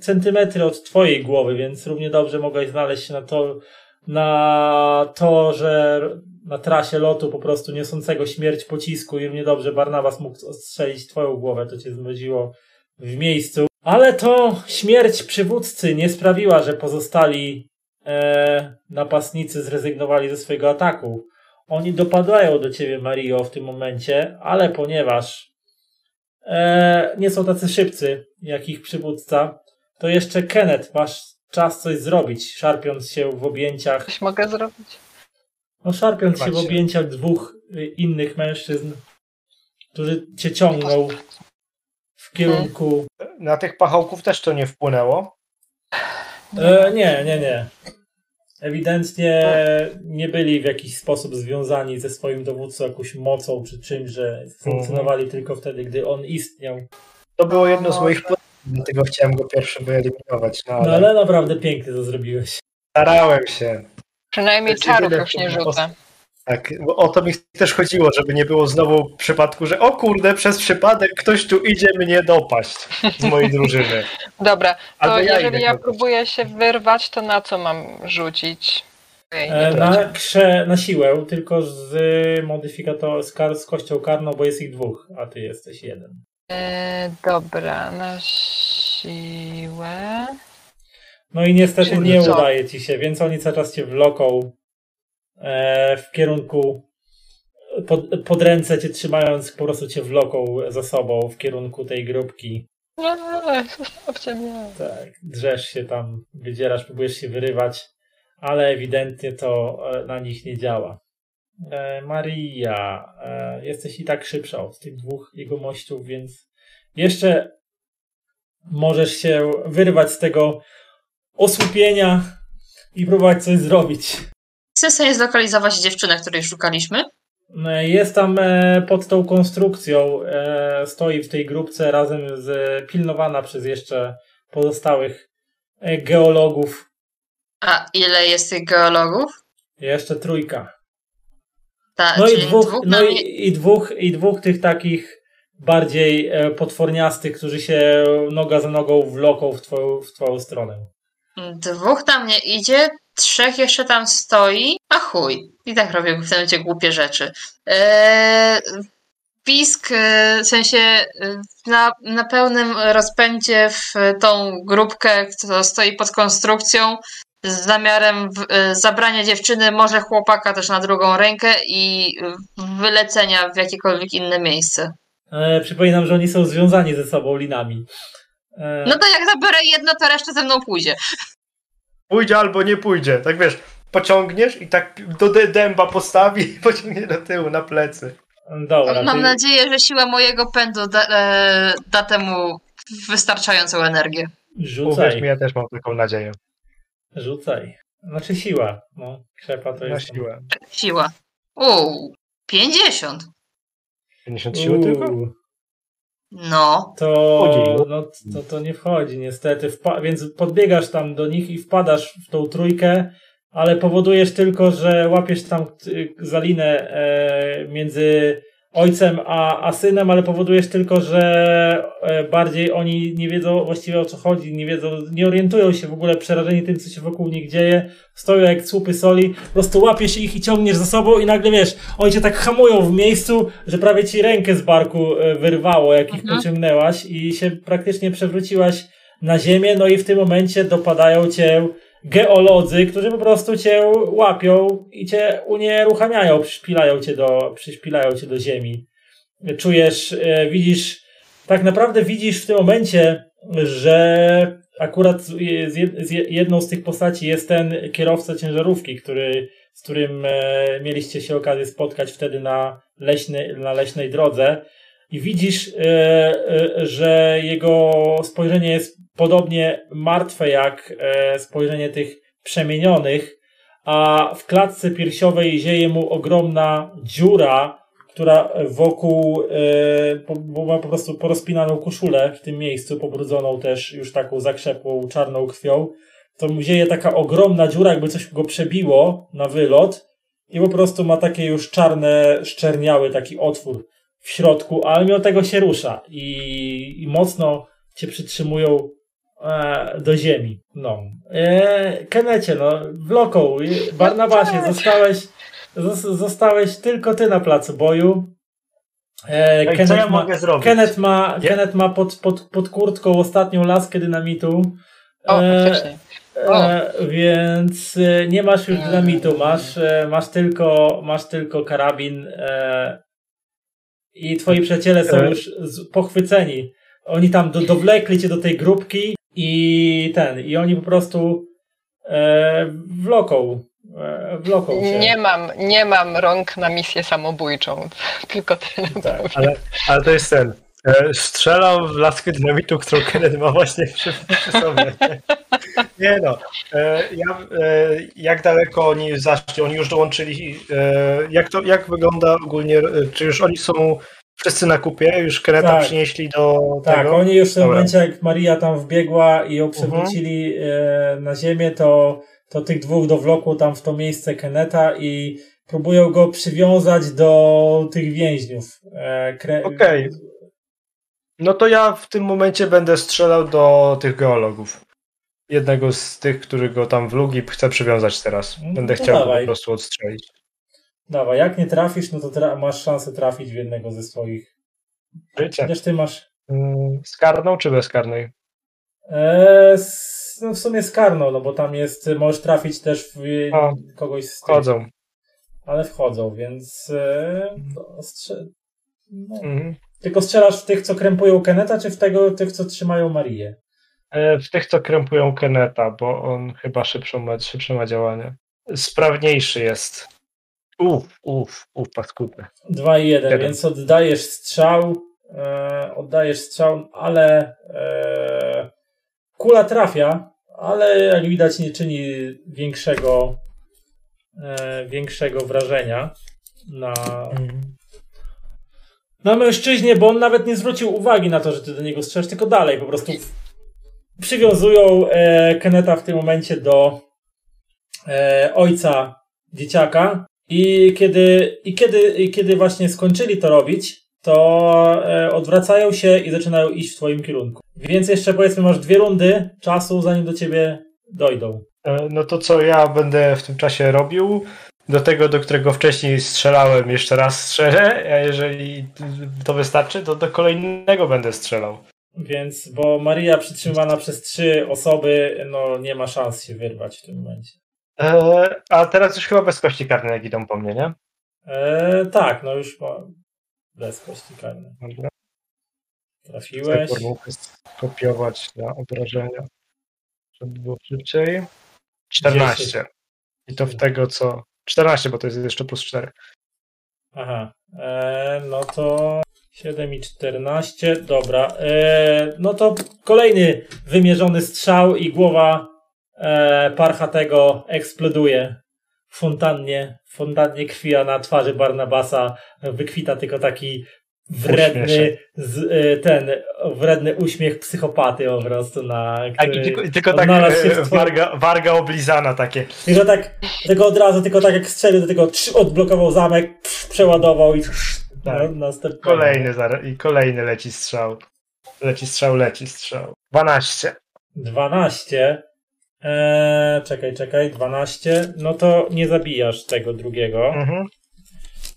centymetry od twojej głowy, więc równie dobrze mogłeś znaleźć się na to, na to, że na trasie lotu po prostu niosącego śmierć pocisku i równie dobrze Barnabas mógł ostrzelić twoją głowę, to cię zmroziło w miejscu. Ale to śmierć przywódcy nie sprawiła, że pozostali e, napastnicy zrezygnowali ze swojego ataku. Oni dopadają do ciebie, Mario, w tym momencie, ale ponieważ e, nie są tacy szybcy jak ich przywódca, to jeszcze Kenneth, masz czas coś zrobić, szarpiąc się w objęciach, Coś mogę zrobić? no szarpiąc się w objęciach dwóch y, innych mężczyzn, którzy cię ciągną w kierunku Na tych pachołków też to nie wpłynęło. E, nie, nie, nie. Ewidentnie nie byli w jakiś sposób związani ze swoim dowódcą jakąś mocą czy czymś, że funkcjonowali tylko wtedy, gdy on istniał. To było jedno z moich planów, dlatego chciałem go pierwszy wyeliminować. No, No ale ale naprawdę pięknie to zrobiłeś. starałem się. Przynajmniej czarów już nie rzucę. Tak, bo o to mi też chodziło, żeby nie było znowu przypadku, że o kurde, przez przypadek ktoś tu idzie mnie dopaść z mojej drużyny. Dobra, to Albo ja jeżeli ja kogoś. próbuję się wyrwać, to na co mam rzucić? E, na, krze, na siłę, tylko z modyfikator, z, kar, z kością karną, bo jest ich dwóch, a ty jesteś jeden. E, dobra, na siłę. No i niestety Czyli nie co? udaje ci się, więc oni cały czas cię wloką w kierunku pod, pod ręce cię trzymając, po prostu cię wloką za sobą w kierunku tej grupki. Zostawcie mnie. Tak, drzesz się tam, wydzierasz, próbujesz się wyrywać, ale ewidentnie to e, na nich nie działa. E, Maria, e, jesteś i tak szybsza od tych dwóch jegomościów, więc jeszcze możesz się wyrwać z tego osłupienia i próbować coś zrobić. Chcę sobie zlokalizować dziewczynę, której szukaliśmy. E, Jest tam e, pod tą konstrukcją, e, stoi w tej grupce razem z pilnowana przez jeszcze pozostałych geologów. A ile jest tych geologów? Jeszcze trójka. Ta, No i dwóch, dwóch no i, i dwóch, i dwóch tych takich bardziej potworniastych, którzy się noga za nogą wloką w twoją, w twoją stronę. Dwóch tam nie idzie, trzech jeszcze tam stoi, a chuj. I tak robię w tym momencie głupie rzeczy. Eee, pisk, e, w sensie e, na, na pełnym rozpędzie w tą grupkę, która stoi pod konstrukcją, z zamiarem w, e, zabrania dziewczyny, może chłopaka też na drugą rękę i wylecenia w jakiekolwiek inne miejsce. Przypominam, że oni są związani ze sobą linami. E, No to jak zabiorę jedno, to reszta ze mną pójdzie. Pójdzie albo nie pójdzie. Tak wiesz, pociągniesz i tak do dę- dęba postawi i pociągnie do tyłu, na plecy. dobra, Mam ty, nadzieję, że siła mojego pędu da, e, da temu wystarczającą energię. Uwierz rzucaj, mi, ja też mam taką nadzieję. rzucaj. Znaczy siła. No, krzepa to Na jest. siłę. Siła. Uuu, 50. 50 siły tylko? No. To, no, to, to nie wchodzi niestety. Wpa- więc podbiegasz tam do nich i wpadasz w tą trójkę, ale powodujesz tylko, że łapiesz tam y, zalinę e, między ojcem a, a synem, ale powodujesz tylko, że e, bardziej oni nie wiedzą właściwie o co chodzi, nie wiedzą, nie orientują się w ogóle przerażeni tym, co się wokół nich dzieje, stoją jak słupy soli, po prostu łapiesz ich i ciągniesz za sobą i nagle wiesz, oni cię tak hamują w miejscu, że prawie ci rękę z barku e, wyrwało, jak ich Mhm. pociągnęłaś i się praktycznie przewróciłaś na ziemię, no i w tym momencie dopadają cię geolodzy, którzy po prostu cię łapią i cię unieruchamiają, przyszpilają cię do, przyszpilają cię do ziemi. Czujesz, e, widzisz, tak naprawdę widzisz w tym momencie, że akurat z jed- z jedną z tych postaci jest ten kierowca ciężarówki, który, z którym e, mieliście się okazję spotkać wtedy na, leśnej na leśnej drodze. I widzisz, e, że jego spojrzenie jest podobnie martwe jak e, spojrzenie tych przemienionych, a w klatce piersiowej zieje mu ogromna dziura, która wokół, e, bo ma po prostu porozpinaną koszulę w tym miejscu, pobrudzoną też już taką zakrzepłą czarną krwią. To mu zieje taka ogromna dziura, jakby coś go przebiło na wylot i po prostu ma takie już czarne, szczerniały taki otwór w środku, ale mimo tego się rusza i, i mocno cię przytrzymują do ziemi. No. E, Kenecie, no, wloką, e, Barnabasie, tak. zostałeś, zos- zostałeś tylko ty na placu boju. E, Ej, co ja Kenneth ma, mogę zrobić? Kenneth ma? Kenneth ma pod, pod, pod kurtką ostatnią laskę dynamitu. O, E, faktycznie. E, więc e, nie masz już Mm. dynamitu, masz, e, masz, tylko, masz tylko karabin e, i twoi przyjaciele są E. już z, pochwyceni. Oni tam do, dowlekli cię do tej grupki i ten, i oni po prostu e, wloką, e, wloką cię. Nie mam, nie mam rąk na misję samobójczą. Tylko tyle. Tak. powiem. Ale, ale to jest ten. E, strzelam w laskę dynamitu, którą Kenneth ma właśnie przy, przy sobie. Nie no. E, ja, jak daleko oni zaszli? Oni już dołączyli. Jak, to, jak wygląda ogólnie? Czy już oni są wszyscy na kupie? Już Kenneta Tak. przynieśli do Tak, tego? oni już w tym momencie, jak Maria tam wbiegła i ją przewrócili e, na ziemię, to, to tych dwóch dowlokło tam w to miejsce Keneta i próbują go przywiązać do tych więźniów. E, kre... Okej. No to ja w tym momencie będę strzelał do tych geologów. Jednego z tych, który go tam wlógł i chcę przywiązać teraz. No Będę to chciał go dawaj. po prostu odstrzelić. Dawaj, jak nie trafisz, no to tra- masz szansę trafić w jednego ze swoich. Wiecie? Chociaż ty masz. Mm, Z karną czy bez karnej? E, s- no w sumie z karną, no bo tam jest, możesz trafić też w O, kogoś z tych, Chodzą. ale wchodzą, więc e, to strze- no. Mhm. Tylko strzelasz w tych, co krępują Keneta, czy w tego, tych, co trzymają Marię? E, W tych, co krępują Keneta, bo on chyba szybszą ma, szybsze ma działanie. Sprawniejszy jest. Uf, uf, uf, paskudne. 2 i 1, Jeden. więc oddajesz strzał, e, oddajesz strzał, ale e, kula trafia, ale jak widać nie czyni większego e, większego wrażenia na, na mężczyźnie, bo on nawet nie zwrócił uwagi na to, że ty do niego strzelasz, tylko dalej po prostu przywiązują e, Keneta w tym momencie do e, ojca dzieciaka i kiedy, i, kiedy, i kiedy właśnie skończyli to robić, to e, odwracają się i zaczynają iść w twoim kierunku. Więc jeszcze powiedzmy masz dwie rundy czasu, zanim do ciebie dojdą. E, No to co ja będę w tym czasie robił? Do tego, do którego wcześniej strzelałem, jeszcze raz strzelę, a jeżeli to wystarczy, to do kolejnego będę strzelał. Więc, bo Maria przytrzymywana przez trzy osoby, no nie ma szans się wyrwać w tym momencie. E, a teraz już chyba bez kości karnej, jak idą po mnie, nie? E, tak, no już ma bez kości karnej. Dobra. Trafiłeś. skopiować na obrażenia, żeby było szybciej. 14. I to w tego, co... 14, bo to jest jeszcze plus 4. Aha, e, no to 7 i 14, dobra. E, no to kolejny wymierzony strzał i głowa e, Parchatego eksploduje w fontannie, fontannie krwi, a na twarzy Barnabasa wykwita tylko taki wredny, z, y, ten wredny uśmiech psychopaty po prostu na Tak, który i tylko, tylko tak e, warga, warga oblizana takie. Tylko tak, tylko od razu, tylko tak jak strzelił, tylko trz, odblokował zamek, przeładował i trz, Tak. no, następny. Kolejny zar- i kolejny leci strzał. Leci strzał, leci strzał. 12. 12. Eee, czekaj, czekaj, 12. No to nie zabijasz tego drugiego. Mhm.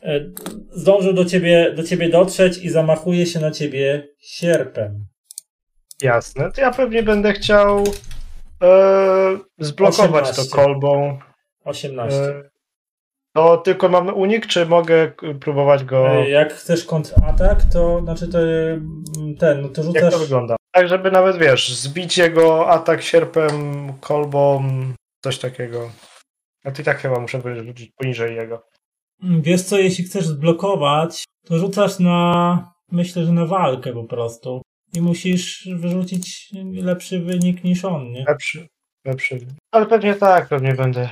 E, zdążył do ciebie, do ciebie dotrzeć i zamachuje się na ciebie sierpem. Jasne. To ja pewnie będę chciał e, zblokować 18. to kolbą. 18. E, to tylko mam unik, czy mogę próbować go. E, jak chcesz kontratak, to znaczy to mm, ten, no to Jak rzucasz. to wygląda? Tak, żeby nawet wiesz, zbić jego atak sierpem, kolbą, coś takiego. A ty tak chyba muszę wyrzucić poniżej jego. Wiesz co, jeśli chcesz zblokować, to rzucasz na. Myślę, że na walkę po prostu. I musisz wyrzucić lepszy wynik niż on, nie? Lepszy, lepszy. Ale pewnie tak, pewnie będę.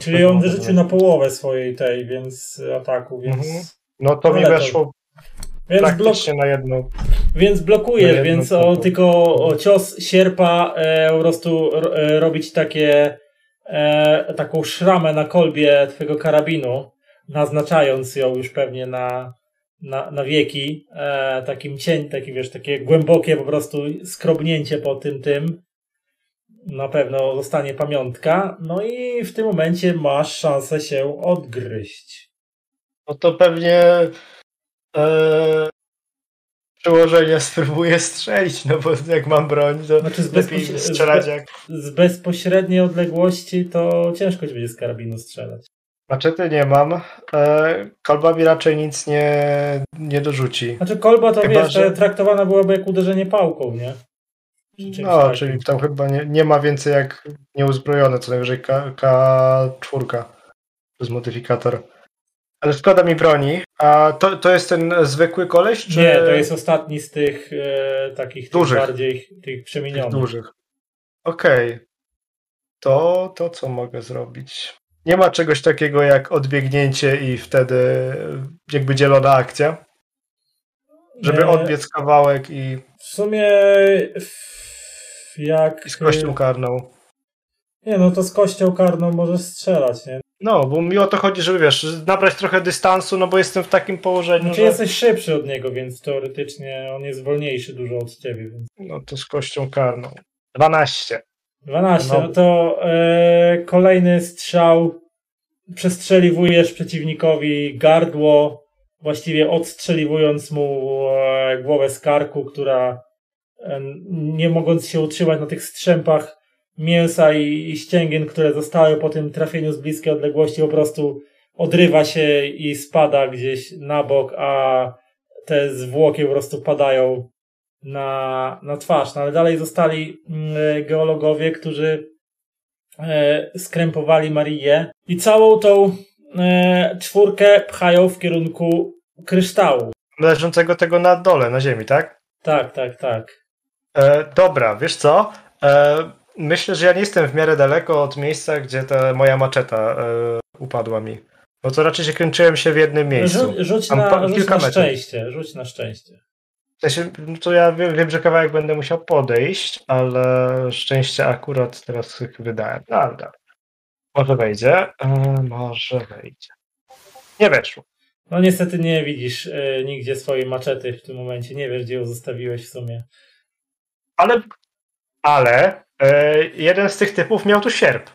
Czyli on wyrzucił na połowę swojej tej, więc ataku, więc. Mhm. No to mi to- weszło Więc, blok, na jedną. więc jedno więc o, tylko o cios sierpa e, po prostu ro- e, robić takie e, taką szramę na kolbie twojego karabinu, naznaczając ją już pewnie na, na, na wieki, e, takim cień, taki wiesz, takie głębokie po prostu skrobnięcie po tym tym. Na pewno zostanie pamiątka. No i w tym momencie masz szansę się odgryźć. No to pewnie e, przełożenie spróbuję strzelić, no bo jak mam broń, to Znaczy z, lepiej bezpośre- strzelać z, jak... z bezpośredniej odległości to ciężko ci będzie z karabinu strzelać. Maczety nie mam. E, kolba mi raczej nic nie, nie dorzuci. Znaczy kolba to Chyba, wiesz, że- traktowana byłaby jak uderzenie pałką, nie? No, takim. czyli tam chyba nie, nie ma więcej jak nieuzbrojone, co najwyżej K, K4 plus modyfikator. Ale szkoda mi broni. A to, to jest ten zwykły koleś, czy Nie, to jest ostatni z tych e, takich tych Dużych. bardziej tych tych przemienionych. dużych? Okej. To, to co mogę zrobić? Nie ma czegoś takiego jak odbiegnięcie i wtedy jakby dzielona akcja, żeby E, odbiec kawałek i, W sumie jak... i z kością karną. Nie, no to z kością karną możesz strzelać, nie? No, bo mi o to chodzi, żeby wiesz, nabrać trochę dystansu, no bo jestem w takim położeniu, Znaczy że... jesteś szybszy od niego, więc teoretycznie on jest wolniejszy dużo od ciebie, więc... No to z kością karną. 12. 12, No. no to e, kolejny strzał przestrzeliwujesz przeciwnikowi gardło, właściwie odstrzeliwując mu e, głowę z karku, która e, nie mogąc się utrzymać na tych strzępach mięsa i, i ścięgien, które zostały po tym trafieniu z bliskiej odległości, po prostu odrywa się i spada gdzieś na bok, a te zwłoki po prostu padają na, na twarz. No ale dalej zostali mm, geologowie, którzy e, skrępowali Marię i całą tą e, czwórkę pchają w kierunku kryształu. Leżącego tego na dole, na ziemi, tak? Tak, tak, tak. E, dobra, wiesz co? E, myślę, że ja nie jestem w miarę daleko od miejsca, gdzie ta moja maczeta e, upadła mi. No to raczej się kręciłem się w jednym miejscu. Rzu, rzuć na, rzuć na szczęście, rzuć na szczęście. No to ja wiem, że kawałek będę musiał podejść, ale szczęście akurat teraz wydałem. No ale dobra. Może wejdzie. E, może wejdzie. Nie weszło. No niestety nie widzisz e, nigdzie swojej maczety w tym momencie, nie wiesz gdzie ją zostawiłeś w sumie. Ale, ale jeden z tych typów miał tu sierp.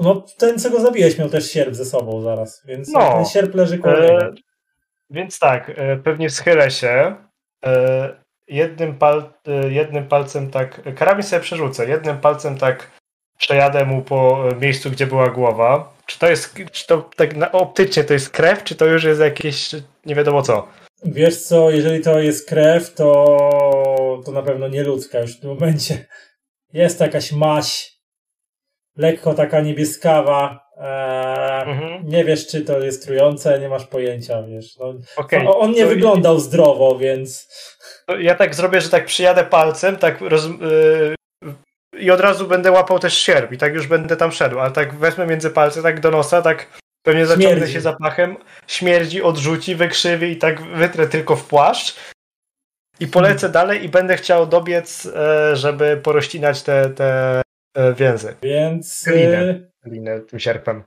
No ten co go zabiłeś miał też sierp ze sobą zaraz, więc No. ten sierp leży koło E, więc tak, e, pewnie schylę się. E, jednym, pal, e, jednym palcem tak. Karabin sobie przerzucę. Jednym palcem tak przejadę mu po e, miejscu, gdzie była głowa. Czy to jest. Czy to tak na, optycznie to jest krew, czy to już jest jakieś nie wiadomo co? Wiesz co, jeżeli to jest krew, to, to na pewno nie ludzka już w tym momencie. Jest jakaś maś, lekko taka niebieskawa. Eee, Mhm. Nie wiesz, czy to jest trujące, nie masz pojęcia, wiesz. No, Okej. o- on nie to- wyglądał zdrowo, więc to Ja tak zrobię, że tak przyjadę palcem, tak roz, e, i od razu będę łapał też sierp i tak już będę tam szedł, ale tak wezmę między palce, tak do nosa, tak Pewnie zaciągnę Śmierdzi. się zapachem, śmierdzi, odrzuci, wykrzywi i tak wytrę tylko w płaszcz. I polecę dalej i będę chciał dobiec, e, żeby porościnać te, te e, więzy. Więc, e, Linę tym sierpem.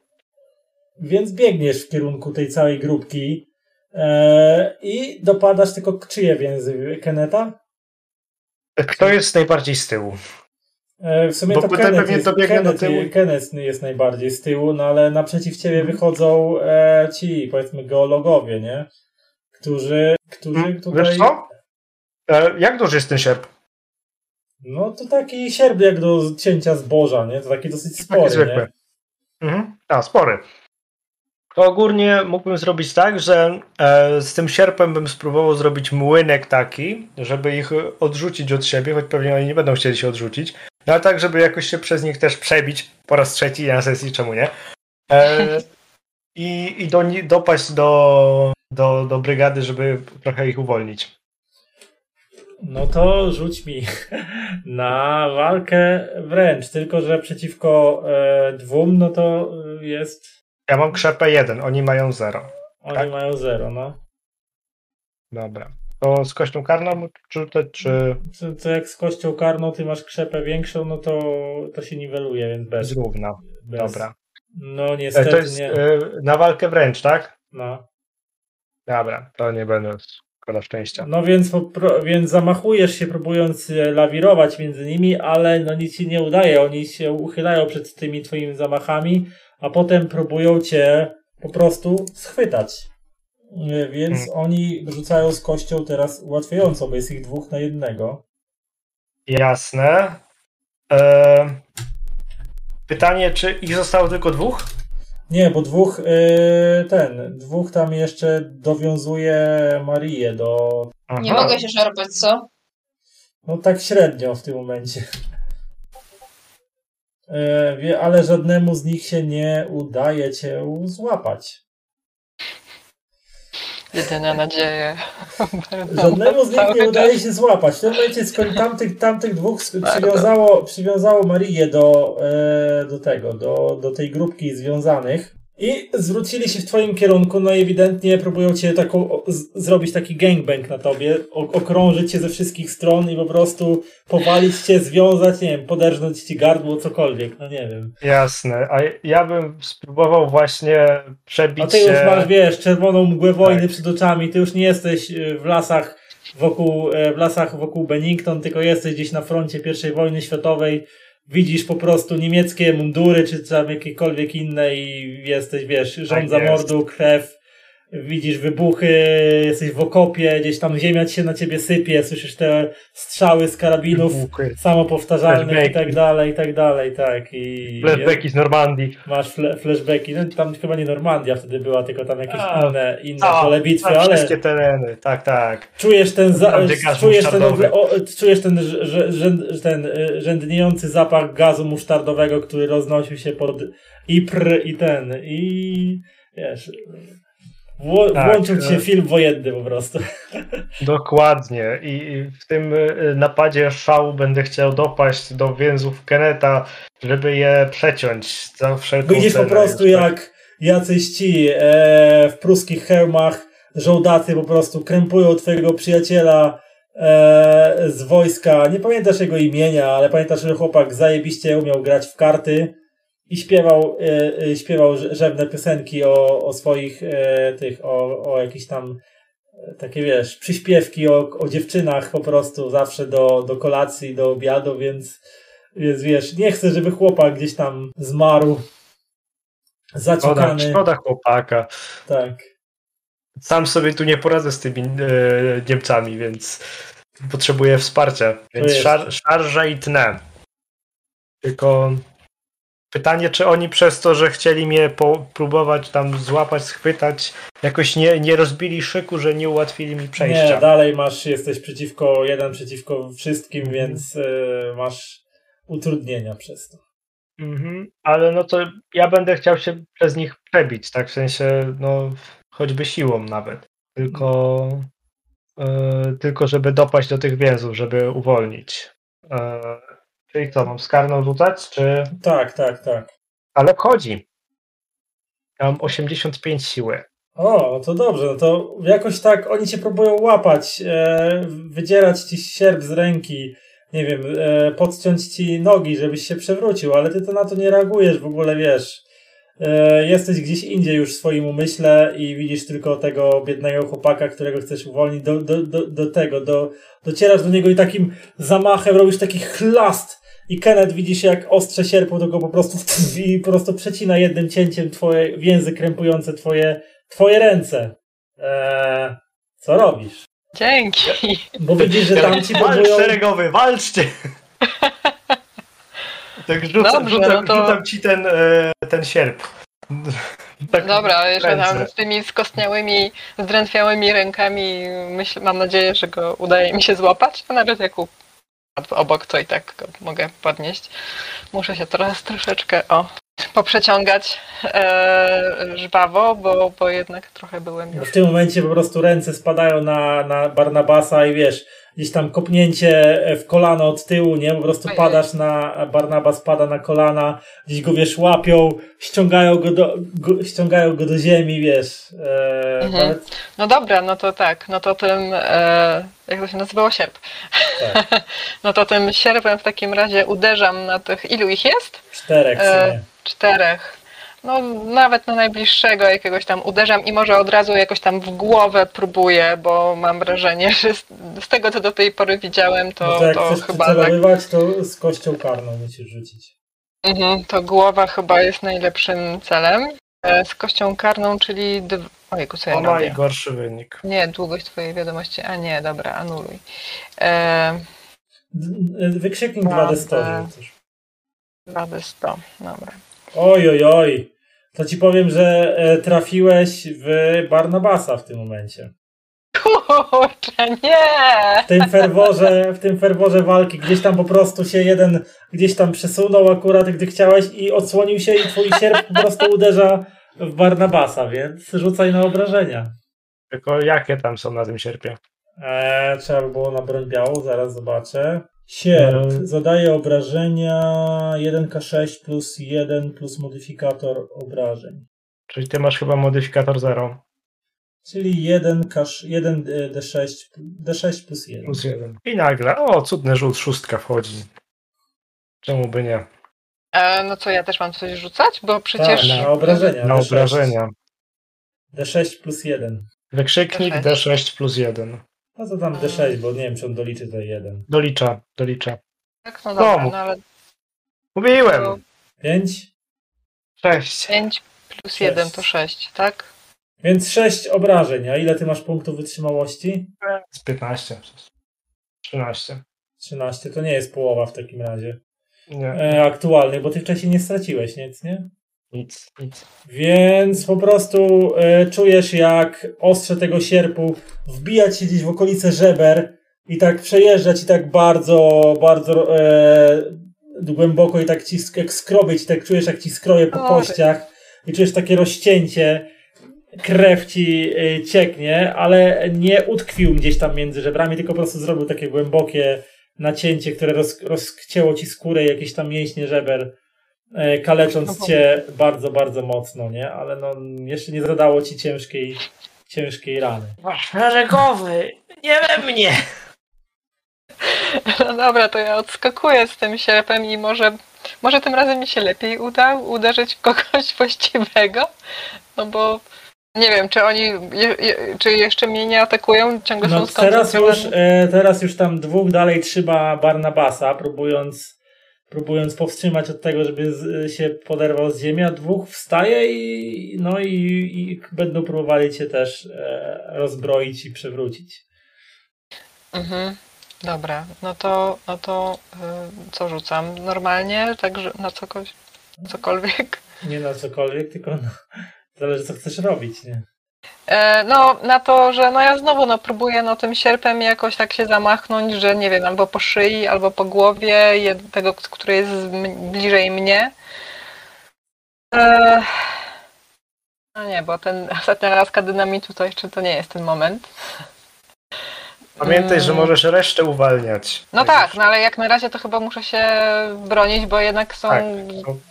więc biegniesz w kierunku tej całej grupki e, i dopadasz tylko czyje więzy? Keneta? Kto jest najbardziej z tyłu? E, w sumie Bo to potem Kenneth pewnie jest, dobiegnie do Kenneth, tyłu Kenneth jest najbardziej z tyłu, no ale naprzeciw ciebie wychodzą e, ci, powiedzmy, geologowie, nie? Którzy, którzy tutaj... Wiesz co? E, jak duży jest ten sierp? No to taki sierp jak do cięcia zboża, nie? To taki dosyć Taki spory, zwykły. nie? Mhm. A, spory. To ogólnie mógłbym zrobić tak, że e, z tym sierpem bym spróbował zrobić młynek taki, żeby ich odrzucić od siebie, choć pewnie oni nie będą chcieli się odrzucić, no ale tak, żeby jakoś się przez nich też przebić po raz trzeci na sesji, czemu nie? E, I i do, dopaść do, do, do brygady, żeby trochę ich uwolnić. No to rzuć mi na walkę wręcz, tylko że przeciwko e, dwóm, no to e, jest... Ja mam krzepę jeden, oni mają zero. Oni Tak. mają zero, no. Dobra. To z kością karną czy, czy, czy To, to jak z kością karną ty masz krzepę większą, no to, to się niweluje, więc bez. zrówna? bez. Dobra. No E, niestety To jest nie. e, na walkę wręcz, tak? No. Dobra, to nie będę szkoda szczęścia. no więc, więc zamachujesz się próbując e, lawirować między nimi, ale no nic ci nie udaje. Oni się uchylają przed tymi twoimi zamachami, a potem próbują cię po prostu schwytać. E, Więc Hmm. oni rzucają z kością teraz ułatwiająco, bo jest ich dwóch na jednego. Jasne. E, pytanie, czy ich zostało tylko dwóch? Nie, bo dwóch, y, ten, dwóch tam jeszcze dowiązuje Marię do, Nie Aha. mogę się szarpać, co? no tak średnio w tym momencie. Wie, ale żadnemu z nich się nie udaje cię złapać. Jedyna nadzieja. Żadnemu z nich nie udaje się złapać. W tym momencie tamtych, tamtych dwóch przywiązało, przywiązało Marię do, e, do tego, do, do tej grupki związanych i zwrócili się w twoim kierunku, no i ewidentnie próbują cię taką, zrobić taki gangbang na tobie, okrążyć cię ze wszystkich stron i po prostu powalić cię, związać, nie wiem, poderżnąć ci gardło, cokolwiek, no nie wiem. Jasne. A ja bym spróbował właśnie przebić A ty już masz, wiesz, czerwoną mgłę wojny Tak. przed oczami, ty już nie jesteś e, w lasach wokół, e, w lasach wokół Bennington, tylko jesteś gdzieś na froncie I wojny światowej, widzisz po prostu niemieckie mundury, czy tam jakiekolwiek inne i jesteś, wiesz, rządza Tak mordu, krew, widzisz wybuchy, jesteś w okopie, gdzieś tam ziemia ci się na ciebie sypie, słyszysz te strzały z karabinów Wybuchy. samopowtarzalnych i tak dalej, i tak dalej, tak. I Flashbacki z Normandii. Masz fle flashbacki. No, tam chyba nie Normandia wtedy była, tylko tam jakieś A, inne, inne A, pole bitwy, tam ale Wszystkie tereny, tak, tak. czujesz ten, za, czujesz ten, o, czujesz ten, rzęd, ten y, rzędniejący zapach gazu musztardowego, który roznosił się pod Ipr i ten, i wiesz, wło, Tak, włączył ci się e. film wojenny po prostu. Dokładnie. I w tym y, napadzie szału będę chciał dopaść do więzów Keneta, żeby je przeciąć za wszelką Widzisz po prostu Już tak. jak jacyś ci e, w pruskich hełmach żołdacy po prostu krępują twojego przyjaciela e, z wojska. Nie pamiętasz jego imienia, ale pamiętasz, że chłopak zajebiście umiał grać w karty i śpiewał, e, e, śpiewał rze- rzewne piosenki o, o swoich e, tych, o, o jakichś tam e, takie wiesz, przyśpiewki o, o dziewczynach po prostu zawsze do, do kolacji, do obiadu, więc, więc wiesz, nie chcę, żeby chłopak gdzieś tam zmarł Szkoda, zaciukany. szkoda chłopaka. Tak. Sam sobie tu nie poradzę z tymi e, Niemcami, więc potrzebuję wsparcia. Więc szar, szarża i tnę. Tylko pytanie, czy oni przez to, że chcieli mnie po, próbować tam złapać, schwytać, jakoś nie, nie rozbili szyku, że nie ułatwili mi przejścia. Nie, dalej masz, jesteś przeciwko, jeden przeciwko wszystkim, Mhm. więc e, masz utrudnienia przez to. Mhm, ale no to ja będę chciał się przez nich przebić, tak w sensie, no choćby siłą nawet. Tylko, e, tylko żeby dopaść do tych więzów, żeby uwolnić. E, czyli co, mam skarną rzucać, czy... Tak, tak, tak. Ale wchodzi. Ja mam 85 siły. O, to dobrze, no to jakoś tak oni cię próbują łapać, e, wydzierać ci sierp z ręki, nie wiem, e, podciąć ci nogi, żebyś się przewrócił, ale ty to na to nie reagujesz w ogóle, wiesz. E, jesteś gdzieś indziej już w swoim umyśle i widzisz tylko tego biednego chłopaka, którego chcesz uwolnić do, do, do, do tego, do, docierasz do niego i takim zamachem robisz taki chlast i Kenneth widzisz jak ostrze sierpu to go po prostu i po prostu przecina jednym cięciem twoje więzy krępujące twoje, twoje ręce. Eee, co robisz? Dzięki. Bo widzisz, że tam ci Walcz próbują... szeregowy, walczcie! Tak rzucam, Dobrze, rzucam, no to- rzucam ci ten, e, ten sierp. Tak Dobra, jeszcze tam z tymi skostniałymi, zdrętwiałymi rękami myśl, mam nadzieję, że go udaje mi się złapać, a nawet jak obok, to i tak mogę podnieść. Muszę się teraz troszeczkę o, poprzeciągać e, żwawo, bo, bo jednak trochę byłem już W tym momencie po prostu ręce spadają na, na Barnabasa i wiesz, gdzieś tam kopnięcie w kolano od tyłu, nie? Po prostu padasz na, Barnabas pada na kolana, gdzieś go wiesz, łapią, ściągają go do, go, ściągają go do ziemi, wiesz. E, Mhm. nawet- No dobra, no to tak, no to tym, e, jak to się nazywało, sierp. tak, No to tym sierpem w takim razie uderzam na tych, ilu ich jest? czterech E. Czterech. No nawet na najbliższego jakiegoś tam uderzam i może od razu jakoś tam w głowę próbuję, bo mam wrażenie, że z, z tego co do tej pory widziałem, to, No to jak to chcesz chyba tak, to z kością karną musisz rzucić. mhm, to głowa chyba jest najlepszym celem. E, Z kością karną, czyli dw... ojejku, co ja Ona robię? i gorszy wynik. Nie, długość twojej wiadomości, a nie, dobra, anuluj. E, Wykrzyknik Prawda. 2D100, żeby coś. 2D100, dobra. Oj, oj, oj. To ci powiem, że e, trafiłeś w Barnabasa w tym momencie. Kurczę, nie! w tym ferworze, w tym ferworze walki gdzieś tam po prostu się jeden gdzieś tam przesunął akurat, gdy chciałeś i odsłonił się i twój sierp po prostu uderza w Barnabasa, więc rzucaj na obrażenia. Tylko jakie tam są na tym sierpie? Eee, trzeba by było na broń białą, zaraz zobaczę. Sierp Mm. zadaje obrażenia 1k6 plus 1 plus modyfikator obrażeń. Czyli ty masz chyba modyfikator 0 Czyli 1k, 1d6, d6 plus 1. plus 1. I nagle, o, cudny rzut, szóstka wchodzi. Czemu by nie? E, no co, ja też mam coś rzucać? Bo przecież... Tak, na obrażenia. Na D6. obrażenia. D6 plus 1. Wykrzyknik D6. D6 plus 1. No to tam D6, bo nie wiem, czy on doliczy tutaj 1. Dolicza, dolicza. Tak, no dobra, Komu? no ale Mówiłem! to 5? Cześć. 5 plus Sześć. 1 to 6, tak? Więc 6 obrażeń. A ile ty masz punktów wytrzymałości? Z 15. 13. 13. To nie jest połowa w takim razie. Nie, E, aktualnych, bo ty wcześniej nie straciłeś nic, nie? Nic, nic. Więc po prostu e, czujesz, jak ostrze tego sierpu wbija ci gdzieś w okolice żeber i tak przejeżdża ci tak bardzo, bardzo e, głęboko i tak ci sk- jak skrobie ci, tak czujesz, jak ci skroje po kościach i czujesz takie rozcięcie, krew ci e, cieknie, ale nie utkwił gdzieś tam między żebrami, tylko po prostu zrobił takie głębokie nacięcie, które roz, rozcięło ci skórę i jakieś tam mięśnie żeber kalecząc cię bardzo, bardzo mocno, nie? Ale no, jeszcze nie zadało ci ciężkiej, ciężkiej rany. Szeregowy, nie we mnie! No dobra, to ja odskakuję z tym sierpem i może, może tym razem mi się lepiej uda uderzyć w kogoś właściwego, no bo nie wiem, czy oni, je, je, czy jeszcze mnie nie atakują, ciągle No są teraz już, e, teraz już tam dwóch dalej trzyma Barnabasa, próbując, próbując powstrzymać od tego, żeby z, się poderwał z ziemi, a dwóch wstaje i, no i, i będą próbowali cię też e, rozbroić i przewrócić. Mhm. Dobra, no to, no to y, co rzucam? Normalnie, także na cokolwiek? cokolwiek? Nie na cokolwiek, tylko no, zależy co chcesz robić, nie? E, no, na to, że no ja znowu no, próbuję no, tym sierpem jakoś tak się zamachnąć, że nie wiem, albo po szyi, albo po głowie tego, który jest bliżej mnie. E, no nie, bo ten ostatnia laska dynamitu to jeszcze to nie jest ten moment. Pamiętaj, że Mm. możesz resztę uwalniać. No tak, no ale jak na razie to chyba muszę się bronić, bo jednak są... Tak.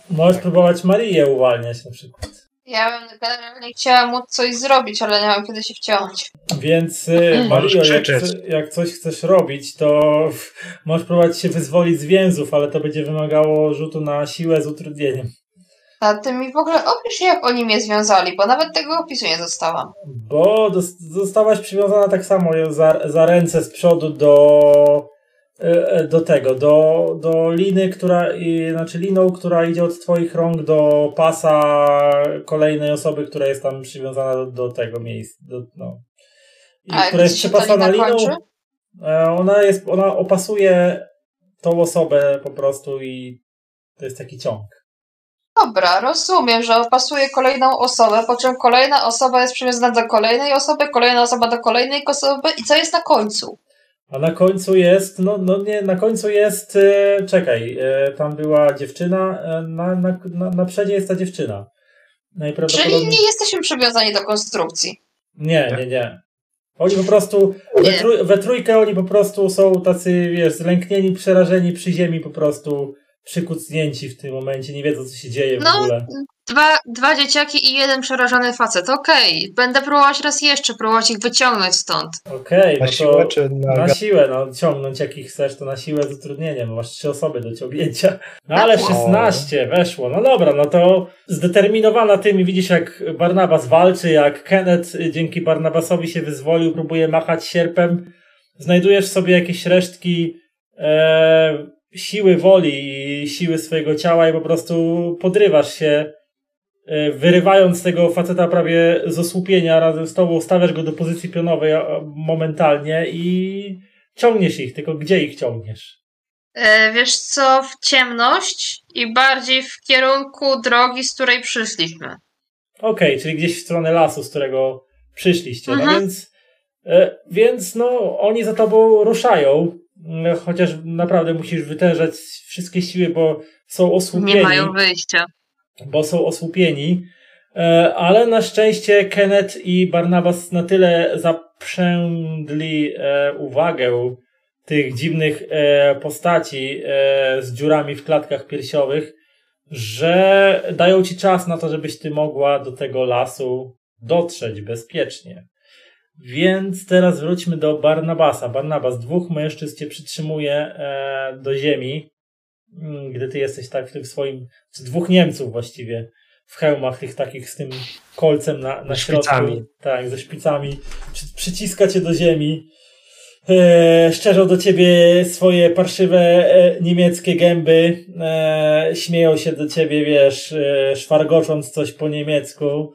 Możesz próbować Marię uwalniać na przykład. Ja bym generalnie chciała móc coś zrobić, ale nie mam kiedy się wciąć. Więc y, Możesz Mario, jak, jak coś chcesz robić, to możesz próbować się wyzwolić z więzów, ale to będzie wymagało rzutu na siłę z utrudnieniem. A ty mi w ogóle opisz, jak oni mnie związali, bo nawet tego opisu nie dostałam. Bo zostałaś przywiązana tak samo za, za ręce z przodu do, do tego, do, do liny, która, znaczy liną, która idzie od twoich rąk do pasa kolejnej osoby, która jest tam przywiązana do, do tego miejsca. Do, no. I A która jest lina liną. kończy? E, Ona jest, ona opasuje tą osobę po prostu i to jest taki ciąg. Dobra, rozumiem, że opasuje kolejną osobę, po czym kolejna osoba jest przywiązana do kolejnej osoby, kolejna osoba do kolejnej osoby i co jest na końcu? A na końcu jest, no, no nie, na końcu jest, e, czekaj, e, tam była dziewczyna, e, na, na, na, na przedzie jest ta dziewczyna. Czyli Najprawdopodobniej. nie jesteśmy przywiązani do konstrukcji. Nie, nie, nie. Oni po prostu, we, trój, we trójkę oni po prostu są tacy, wiesz, zlęknieni, przerażeni przy ziemi, po prostu przykucnięci w tym momencie, nie wiedzą co się dzieje w No, ogóle. Dwa, dwa dzieciaki i jeden przerażony facet. Okej, będę próbować raz jeszcze, próbować ich wyciągnąć stąd. Okej, Na no siłę to czy na... na siłę, no ciągnąć jakich chcesz, to na siłę z utrudnieniem, bo masz trzy osoby do ciągnięcia. No ale Weszło. 16 weszło, no dobra, no to zdeterminowana tym i widzisz jak Barnabas walczy, jak Kenneth y, dzięki Barnabasowi się wyzwolił, próbuje machać sierpem, znajdujesz sobie jakieś resztki e, siły woli i siły swojego ciała i po prostu podrywasz się wyrywając tego faceta prawie z osłupienia razem z tobą, stawiasz go do pozycji pionowej momentalnie i ciągniesz ich, tylko gdzie ich ciągniesz? E, wiesz co, w ciemność i bardziej w kierunku drogi, z której przyszliśmy. Okej, czyli gdzieś w stronę lasu, z którego przyszliście. No Mhm. więc, e, więc no, oni za tobą ruszają, e, chociaż naprawdę musisz wytężać wszystkie siły, bo są osłupieni. Nie mają wyjścia. Bo są osłupieni. E, Ale na szczęście Kenneth i Barnabas na tyle zaprzęgli e, uwagę tych dziwnych e, postaci z dziurami w klatkach piersiowych, że dają ci czas na to, żebyś ty mogła do tego lasu dotrzeć bezpiecznie. Więc teraz wróćmy do Barnabasa. Barnabas, dwóch mężczyzn cię przytrzymuje do ziemi, gdy ty jesteś tak w tym swoim, czy dwóch Niemców właściwie, w hełmach tych takich z tym kolcem na, na środku. szpicami. Tak, ze szpicami. Przy, przyciska cię do ziemi. E, szczerzą do ciebie swoje parszywe e, niemieckie gęby. E, śmieją się do ciebie, wiesz, e, szwargocząc coś po niemiecku.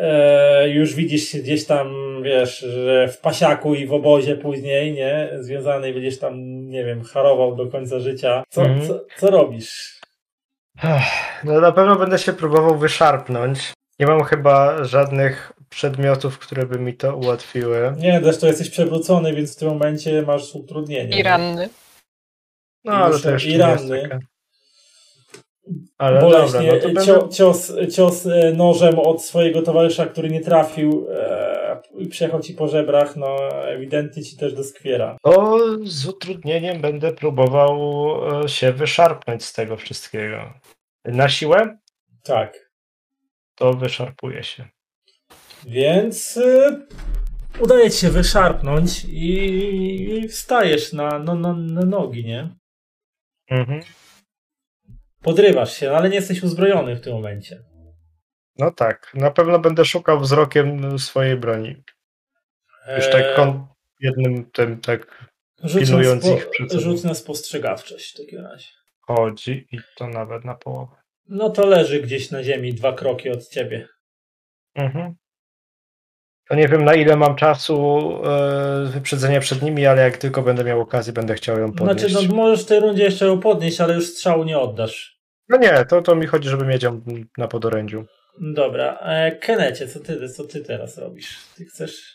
E, już widzisz się gdzieś tam, wiesz, że w pasiaku i w obozie później, nie? Związany będziesz tam, nie wiem, harował do końca życia. Co, Mhm. co, co robisz? No na pewno będę się próbował wyszarpnąć. Nie mam chyba żadnych przedmiotów, które by mi to ułatwiły. Nie, zresztą jesteś przewrócony, więc w tym momencie masz utrudnienie. I ranny. No ale to jeszcze i nie jest ranny. Ale Boleśnie, dobra, no to będę... cio, cios, cios e, nożem od swojego towarzysza, który nie trafił e, i przejechał ci po żebrach, no ewidentnie ci też doskwiera. To z utrudnieniem będę próbował e, się wyszarpnąć z tego wszystkiego. Na siłę Tak. to wyszarpuję się. Więc e, udaje ci się wyszarpnąć i, i wstajesz na, no, na, na nogi, nie? Mhm. Podrywasz się, ale nie jesteś uzbrojony w tym momencie. No tak, na pewno będę szukał wzrokiem swojej broni. Już tak E, kon... jednym tym tak pilnując spo, ich przed sobą. rzuć na spostrzegawczość w takim razie. chodzi i to nawet na połowę. No to leży gdzieś na ziemi, dwa kroki od ciebie. Mhm. To nie wiem na ile mam czasu e, wyprzedzenia przed nimi, ale jak tylko będę miał okazję, będę chciał ją podnieść. Znaczy, no możesz w tej rundzie jeszcze ją podnieść, ale już strzału nie oddasz. No nie, to, to mi chodzi, żeby mieć ją na podorędziu. Dobra, e, Kenecie, co ty, co ty teraz robisz? Ty chcesz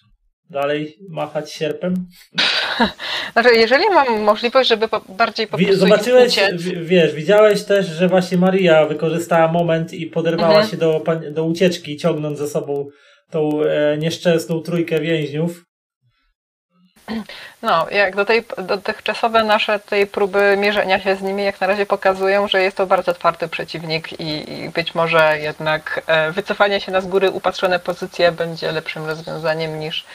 dalej machać sierpem? Znaczy, jeżeli mam możliwość, żeby po, bardziej po prostu zobaczyłeś, uciec, w- wiesz, widziałeś też, że właśnie Maria wykorzystała moment i poderwała Mhm. się do, do ucieczki, ciągnąc za sobą tą e, nieszczęsną trójkę więźniów. No, jak do tej, dotychczasowe nasze tej próby mierzenia się z nimi jak na razie pokazują, że jest to bardzo twardy przeciwnik i, i być może jednak e, wycofanie się na z góry upatrzone pozycje będzie lepszym rozwiązaniem niż,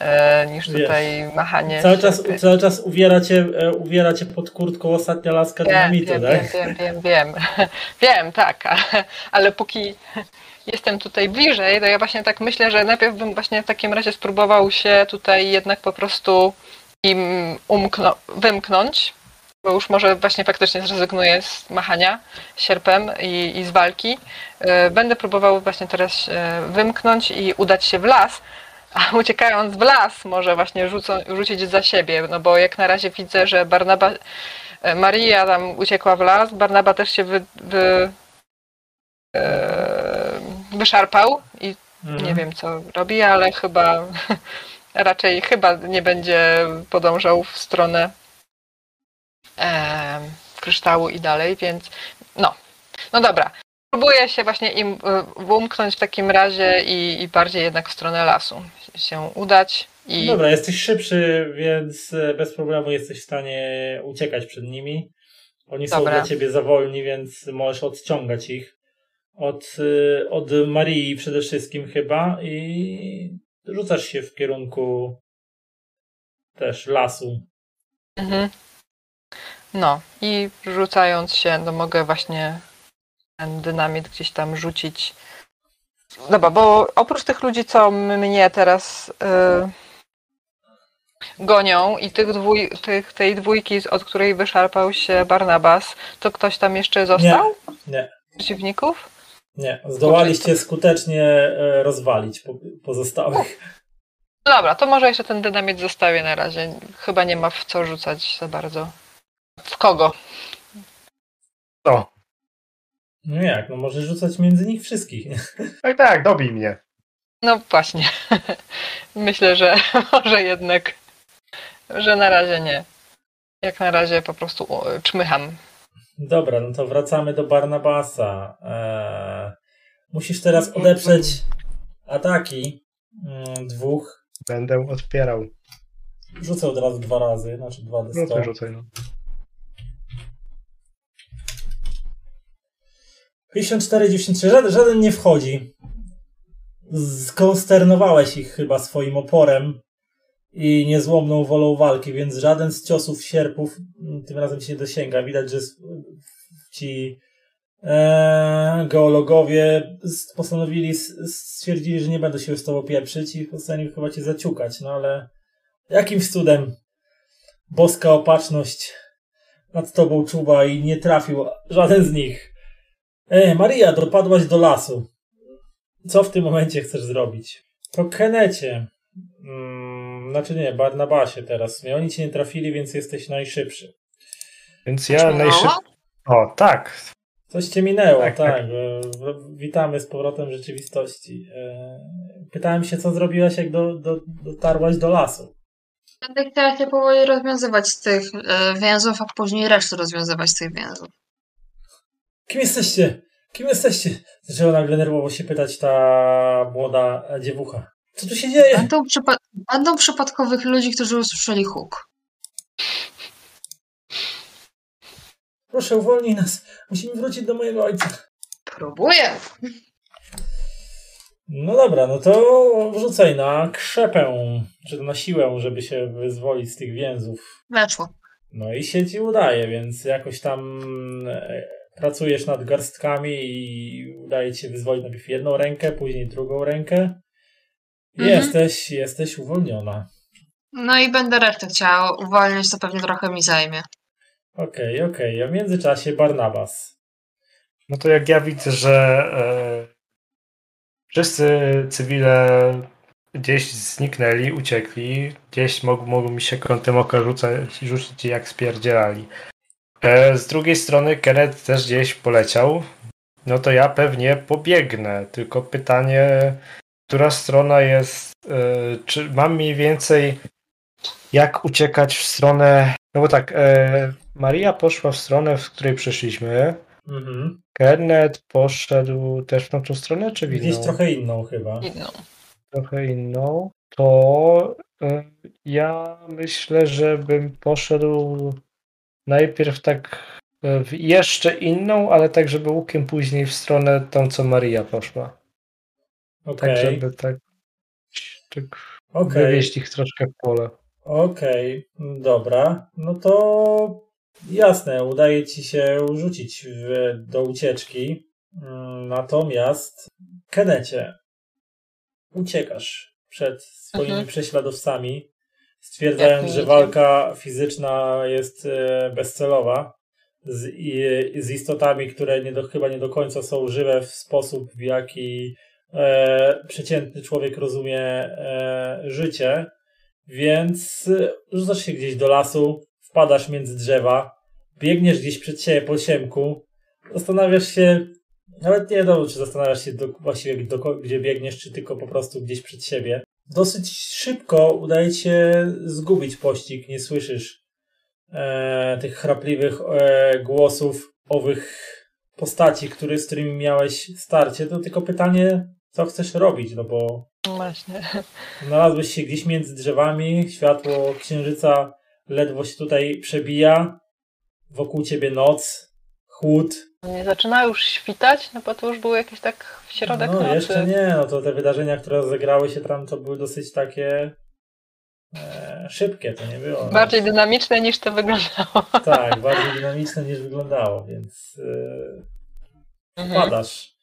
e, niż Wiesz, tutaj machanie. Cały czas, cały czas uwiera cię, e, uwiera cię pod kurtką ostatnia laska Wiem, dynamitu, wiem, tak? wiem, wiem, wiem, wiem, wiem, tak, ale, ale póki jestem tutaj bliżej, to ja właśnie tak myślę, że najpierw bym właśnie w takim razie spróbował się tutaj jednak po prostu im wymknąć, bo już może właśnie faktycznie zrezygnuję z machania sierpem i, i z walki. E, Będę próbował właśnie teraz e, wymknąć i udać się w las, a uciekając w las może właśnie rzucą, rzucić za siebie, no bo jak na razie widzę, że Barnaba, e, Maria tam uciekła w las, Barnaba też się wy, wy, wyszarpał i Mhm. nie wiem co robi, ale chyba raczej chyba nie będzie podążał w stronę em, kryształu i dalej, więc no. No dobra. Próbuję się właśnie im y, umknąć w takim razie i, i bardziej jednak w stronę lasu się udać i Dobra, jesteś szybszy, więc e, bez problemu jesteś w stanie uciekać przed nimi. Oni są Dobra. dla ciebie za wolni, więc możesz odciągać ich. Od, e, od Marii przede wszystkim chyba i rzucasz się w kierunku też lasu. Mhm. No i rzucając się, no mogę właśnie ten dynamit gdzieś tam rzucić. Dobra, bo oprócz tych ludzi, co mnie teraz y, gonią i tych dwój, tych, tej dwójki, od której wyszarpał się Barnabas, to ktoś tam jeszcze został? Nie, Przeciwników? Nie. Zdołaliście skutecznie e, rozwalić po- pozostałych. Dobra, to może jeszcze ten dynamit zostawię na razie. Chyba nie ma w co rzucać za bardzo. W kogo? O, No jak, no możesz rzucać między nich wszystkich. tak, tak, dobij mnie. No właśnie. Myślę, że może jednak, że na razie nie. Jak na razie po prostu czmycham. Dobra, no to wracamy do Barnabasa. Eee, musisz teraz odeprzeć ataki mm, dwóch. Będę odpierał. Rzucę od razu dwa razy, znaczy dwa No D100. to rzucaj, no. 54, 93, żaden, żaden nie wchodzi. Skonsternowałeś ich chyba swoim oporem i niezłomną wolą walki, więc żaden z ciosów sierpów mm, tym razem się nie dosięga. Widać, że ci e, geologowie postanowili, stwierdzili, że nie będą się z tobą pieprzyć i postanowili chyba cię zaciukać, no ale jakimś cudem boska opatrzność nad tobą czuwa i nie trafił żaden z nich. E, Maria, dopadłaś do lasu. Co w tym momencie chcesz zrobić? To Kenecie. Mm, znaczy nie, Barnabasie teraz. Nie, Oni cię nie trafili, więc jesteś najszybszy. Więc ja najszybciej. O, tak. Coś cię minęło, tak. Tak, tak. e, w- Witamy z powrotem rzeczywistości. E, Pytałem się, co zrobiłaś, jak do, do, dotarłaś do lasu. Będę chciała się powoli rozwiązywać z tych e, więzów, a później resztę rozwiązywać z tych więzów. Kim jesteście? Kim jesteście? Zaczęła nagle nerwowo się pytać ta młoda dziewucha. Co tu się dzieje? Będą, przypa- będą przypadkowych ludzi, którzy usłyszeli huk. Proszę, uwolnij nas. Musimy wrócić do mojego ojca. Próbuję. No dobra, no to wrzucaj na krzepę, czy na siłę, żeby się wyzwolić z tych więzów. Weszło. No i się ci udaje, więc jakoś tam e, pracujesz nad garstkami i udaje ci się wyzwolić najpierw jedną rękę, później drugą rękę. Mhm. Jesteś, jesteś uwolniona. No i będę resztę chciała uwolnić, to pewnie trochę mi zajmie. Okej, okej, a w międzyczasie Barnabas. No to jak ja widzę, że e, wszyscy cywile gdzieś zniknęli, uciekli, gdzieś mogą, mogą mi się kątem oka rzucać, rzucić jak spierdzielali. E, z drugiej strony Kenneth też gdzieś poleciał, no to ja pewnie pobiegnę, tylko pytanie, która strona jest, e, czy mam mniej więcej jak uciekać w stronę, no bo tak, e, Maria poszła w stronę, w której przeszliśmy, Mhm. Kenneth poszedł też w tą stronę, czy w inną? Gdzieś trochę inną chyba. Inną. trochę inną. To E, Ja myślę, że bym poszedł najpierw tak w jeszcze inną, ale tak, żeby łukiem później w stronę tą, co Maria poszła. Okej, Tak, żeby tak, tak okej, wywieźć ich troszkę w pole. okej, dobra. No to jasne, udaje ci się rzucić w, do ucieczki. Mm, Natomiast, Kenecie, uciekasz przed swoimi Mhm. prześladowcami, stwierdzając, że walka fizyczna jest e, bezcelowa z, z istotami, które nie do, chyba nie do końca są żywe w sposób, w jaki e, przeciętny człowiek rozumie e, życie, więc rzucasz się gdzieś do lasu, wpadasz między drzewa, biegniesz gdzieś przed siebie po siemku, zastanawiasz się, nawet nie wiem, czy zastanawiasz się do, właściwie do, gdzie biegniesz, czy tylko po prostu gdzieś przed siebie. Dosyć szybko udaje się zgubić pościg, nie słyszysz e, tych chrapliwych e, głosów owych postaci, który, z którymi miałeś starcie, to tylko pytanie, co chcesz robić, no bo Właśnie. znalazłeś się gdzieś między drzewami, światło księżyca ledwo się tutaj przebija, wokół ciebie noc, chłód, Nie zaczyna już świtać, no bo to już było jakieś tak w środek no nocy. jeszcze nie, no to te wydarzenia, które rozegrały się tam, to były dosyć takie e, szybkie, to nie było. Bardziej dynamiczne niż to wyglądało. Tak, bardziej dynamiczne niż wyglądało, więc e, Mhm. wpadasz.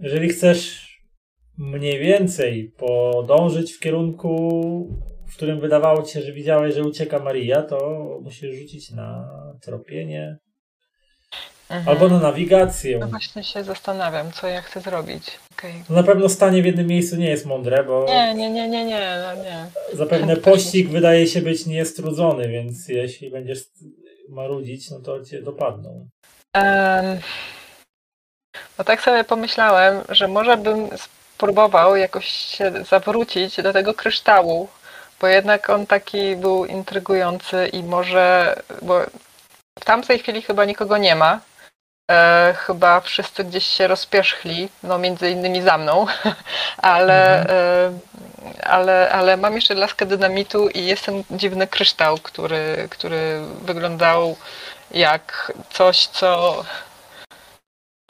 Jeżeli chcesz mniej więcej podążyć w kierunku, w którym wydawało ci się, że widziałeś, że ucieka Maria, to musisz rzucić na tropienie Mhm. albo na nawigację. No właśnie się zastanawiam, co ja chcę zrobić. Okej. No na pewno stanie w jednym miejscu nie jest mądre, bo Nie, nie, nie, nie, nie, no nie. zapewne pościg wydaje się być niestrudzony, więc jeśli będziesz marudzić, no to cię dopadną. Em, no tak sobie pomyślałem, że może bym spróbował jakoś się zawrócić do tego kryształu, bo jednak on taki był intrygujący i może, bo w tamtej chwili chyba nikogo nie ma. E, chyba wszyscy gdzieś się rozpierzchli, no między innymi za mną, ale, e, ale, ale mam jeszcze laskę dynamitu i jest ten dziwny kryształ, który, który wyglądał jak coś, co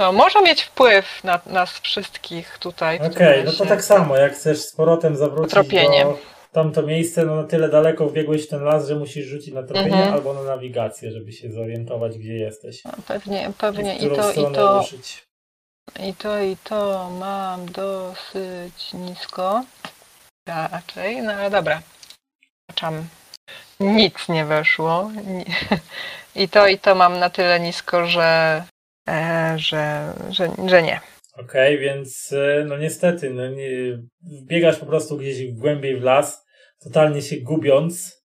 no, może mieć wpływ na nas wszystkich tutaj. Okej, no to tak samo, jak chcesz z powrotem zawrócić Tropienie. do tamto miejsce, no na tyle daleko wbiegłeś w ten las, że musisz rzucić na tropienie Mhm. albo na nawigację, żeby się zorientować, gdzie jesteś. No, pewnie, pewnie i którą to, i to, ruszyć. i to, i to mam dosyć nisko. Raczej, no ale dobra. Zobaczam. Nic nie weszło. I to, i to mam na tyle nisko, że, że, że, że nie. Okej, więc e, no niestety, no nie, wbiegasz po prostu gdzieś głębiej w las, totalnie się gubiąc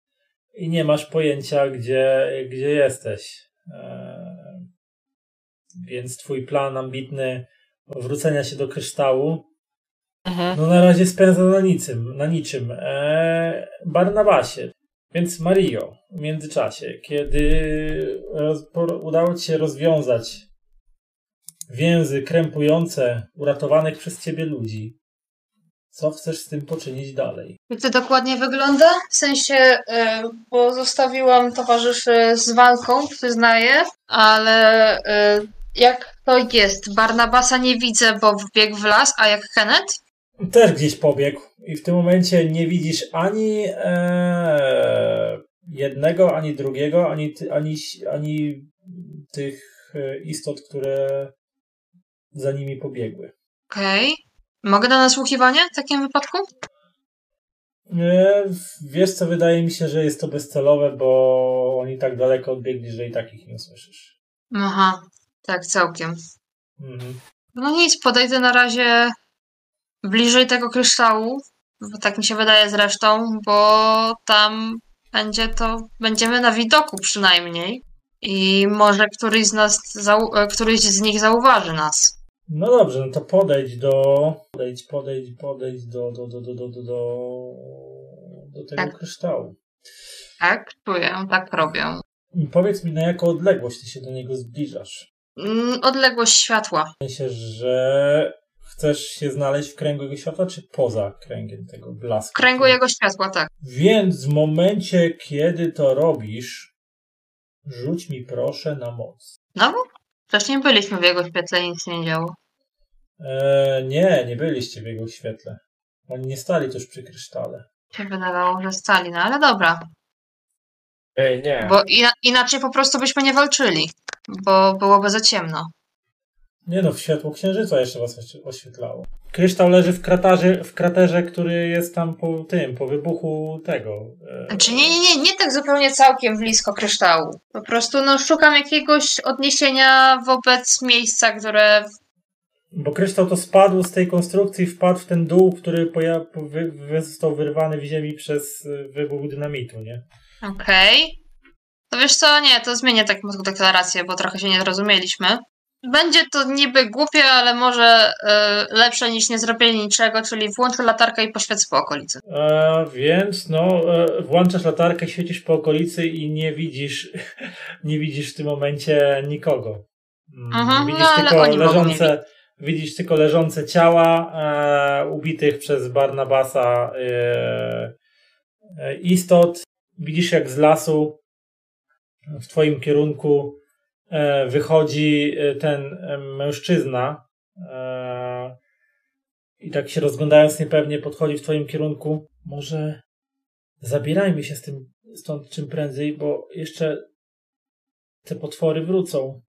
i nie masz pojęcia, gdzie, gdzie jesteś. Eee, więc twój plan ambitny wrócenia się do kryształu, Mhm. no na razie spędza na niczym, na niczym. Eee, Barnabasie. Więc Mario, w międzyczasie, kiedy udało ci się rozwiązać więzy krępujące uratowanych przez ciebie ludzi, co chcesz z tym poczynić dalej? Jak to dokładnie wygląda? W sensie, e, bo zostawiłam towarzyszy z walką, przyznaję, ale e, jak to jest? Barnabasa nie widzę, bo wbiegł w las, a jak Kenneth? Też gdzieś pobiegł i w tym momencie nie widzisz ani e, jednego, ani drugiego, ani, ty, ani, ani tych istot, które za nimi pobiegły. Okej. Mogę na nasłuchiwanie w takim wypadku? E, Wiesz co, wydaje mi się, że jest to bezcelowe, bo oni tak daleko odbiegli, że i tak ich nie usłyszysz. Aha, tak, całkiem. Mhm. No nic, podejdę na razie bliżej tego kryształu, bo tak mi się wydaje zresztą, bo tam będzie to, będziemy na widoku przynajmniej i może któryś z nas, e, któryś z nich zauważy nas. No dobrze, no to podejdź do. Podejdź, podejdź, podejdź do, do, do, do, do, do, do, tego Tak. kryształu. Tak, czuję, tak robię. Powiedz mi, na jaką odległość ty się do niego zbliżasz. Mm, Odległość światła. Sensie, że chcesz się znaleźć w kręgu jego światła, czy poza kręgiem tego blasku? W kręgu jego światła, tak. Więc w momencie, kiedy to robisz, rzuć mi proszę na moc. No wcześniej byliśmy w jego świetle i nic nie działo. Eee, nie, nie byliście w jego świetle. Oni nie stali tuż przy krysztale. Się wydawało, że stali, no ale dobra. Ej, nie. Bo ina- inaczej po prostu byśmy nie walczyli. Bo byłoby za ciemno. Nie no, w światło księżyca jeszcze was oświe- oświetlało. Kryształ leży w kraterze, w kraterze, który jest tam po tym, po wybuchu tego. e, Znaczy nie, nie, nie, nie tak zupełnie całkiem blisko kryształu. Po prostu no szukam jakiegoś odniesienia wobec miejsca, które... Bo kryształ to spadł z tej konstrukcji, wpadł w ten dół, który wy- został wyrwany w ziemi przez e, wybuch dynamitu, nie? Okej. To wiesz co, nie, to zmienię tak taką deklarację, bo trochę się nie zrozumieliśmy. Będzie to niby głupie, ale może y, lepsze niż nie zrobienie niczego, czyli włączę latarkę i poświecę po okolicy. E, więc no, e, włączasz latarkę, świecisz po okolicy i nie widzisz, nie widzisz w tym momencie nikogo. Mm, Mhm, widzisz no, tylko leżące, widzisz tylko leżące ciała e, ubitych przez Barnabasa e, e, istot. Widzisz jak z lasu w twoim kierunku e, wychodzi e, ten mężczyzna i tak się rozglądając niepewnie podchodzi w twoim kierunku. Może zabierajmy się z tym stąd czym prędzej, bo jeszcze te potwory wrócą.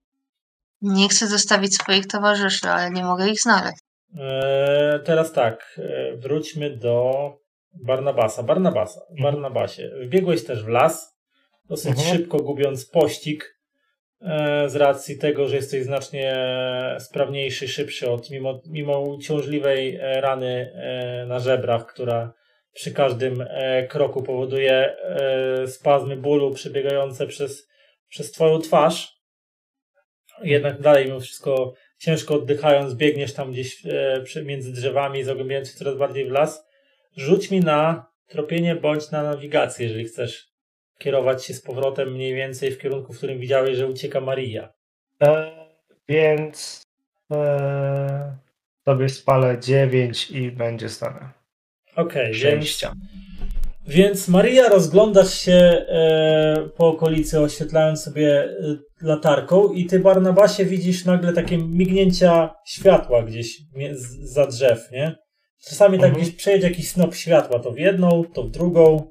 Nie chcę zostawić swoich towarzyszy, ale nie mogę ich znaleźć. E, teraz tak, e, wróćmy do Barnabasa. Barnabasa, Mhm. Barnabasie, wbiegłeś też w las, dosyć Mhm. szybko gubiąc pościg e, z racji tego, że jesteś znacznie sprawniejszy, szybszy od, mimo, mimo uciążliwej e, rany e, na żebrach, która przy każdym e, kroku powoduje e, spazmy bólu przebiegające przez, przez twoją twarz. Jednak dalej mimo wszystko ciężko oddychając, biegniesz tam gdzieś e, między drzewami, zagłębiając się coraz bardziej w las. Rzuć mi na tropienie bądź na nawigację, jeżeli chcesz kierować się z powrotem mniej więcej w kierunku, w którym widziałeś, że ucieka Maria. E, więc e, sobie spalę 9 i będzie stane. Okej, Szczęścia. więc Maria rozglądasz się e, po okolicy, oświetlając sobie e, latarką i ty Barnabasie widzisz nagle takie mignięcia światła gdzieś mie- z- za drzew, nie? Czasami tak Mhm. gdzieś przejedzie jakiś snop światła, to w jedną, to w drugą,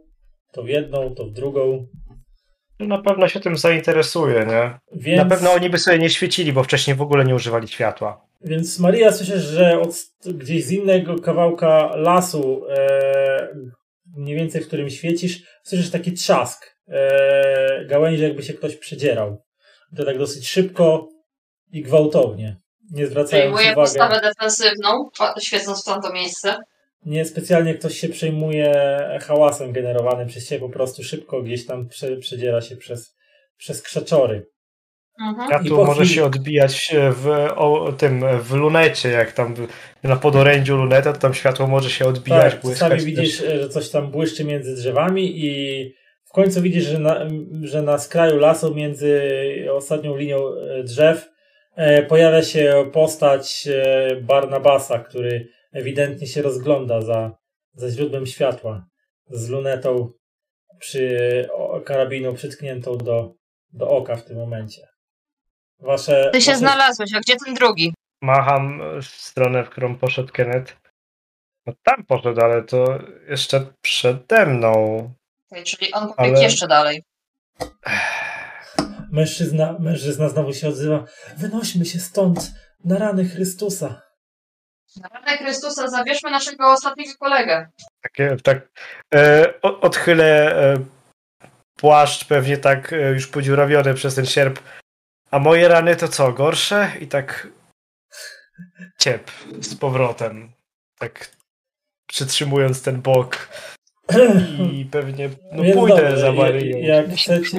to w jedną, to w drugą. No, Na pewno się tym zainteresuje, nie? Więc... Na pewno oni by sobie nie świecili, bo wcześniej w ogóle nie używali światła. Więc Maria, słyszysz, że od, gdzieś z innego kawałka lasu, e, mniej więcej w którym świecisz, słyszysz taki trzask e, gałęzi, jakby się ktoś przedzierał. To tak dosyć szybko i gwałtownie. Nie zwracając Przejmuję uwagi. postawę defensywną, świecąc w tamto miejsce. Nie specjalnie ktoś się przejmuje hałasem generowanym przez ciebie, po prostu szybko gdzieś tam prze, przedziera się przez, przez krzaczory. Mhm. Ja tu może się odbijać w o, tym w lunecie, jak tam na podorędziu luneta, to tam światło może się odbijać, Tak, błyskać. czasami widzisz, e, że coś tam błyszczy między drzewami i w końcu widzisz, że na, że na skraju lasu między ostatnią linią e, drzew e, pojawia się postać Barnabasa, który ewidentnie się rozgląda za, za źródłem światła z lunetą przy karabinu przytkniętą do, do oka w tym momencie. Wasze, Ty się wasze znalazłeś, a gdzie ten drugi? Macham w stronę, w którą poszedł Kenneth. No tam poszedł, ale to jeszcze przede mną. Czyli on pobiegł Ale- jeszcze dalej. Mężczyzna, mężczyzna znowu się odzywa. Wynośmy się stąd na rany Chrystusa. Na ranę Chrystusa zabierzmy naszego ostatniego kolegę. Takie, tak, e, odchylę e, płaszcz pewnie tak e, już podziurawiony przez ten sierp. A moje rany to co, gorsze? I tak ciep z powrotem. Tak przytrzymując ten bok. I pewnie no Więc pójdę dobrze, za jak- Maryją. Jak chcecie,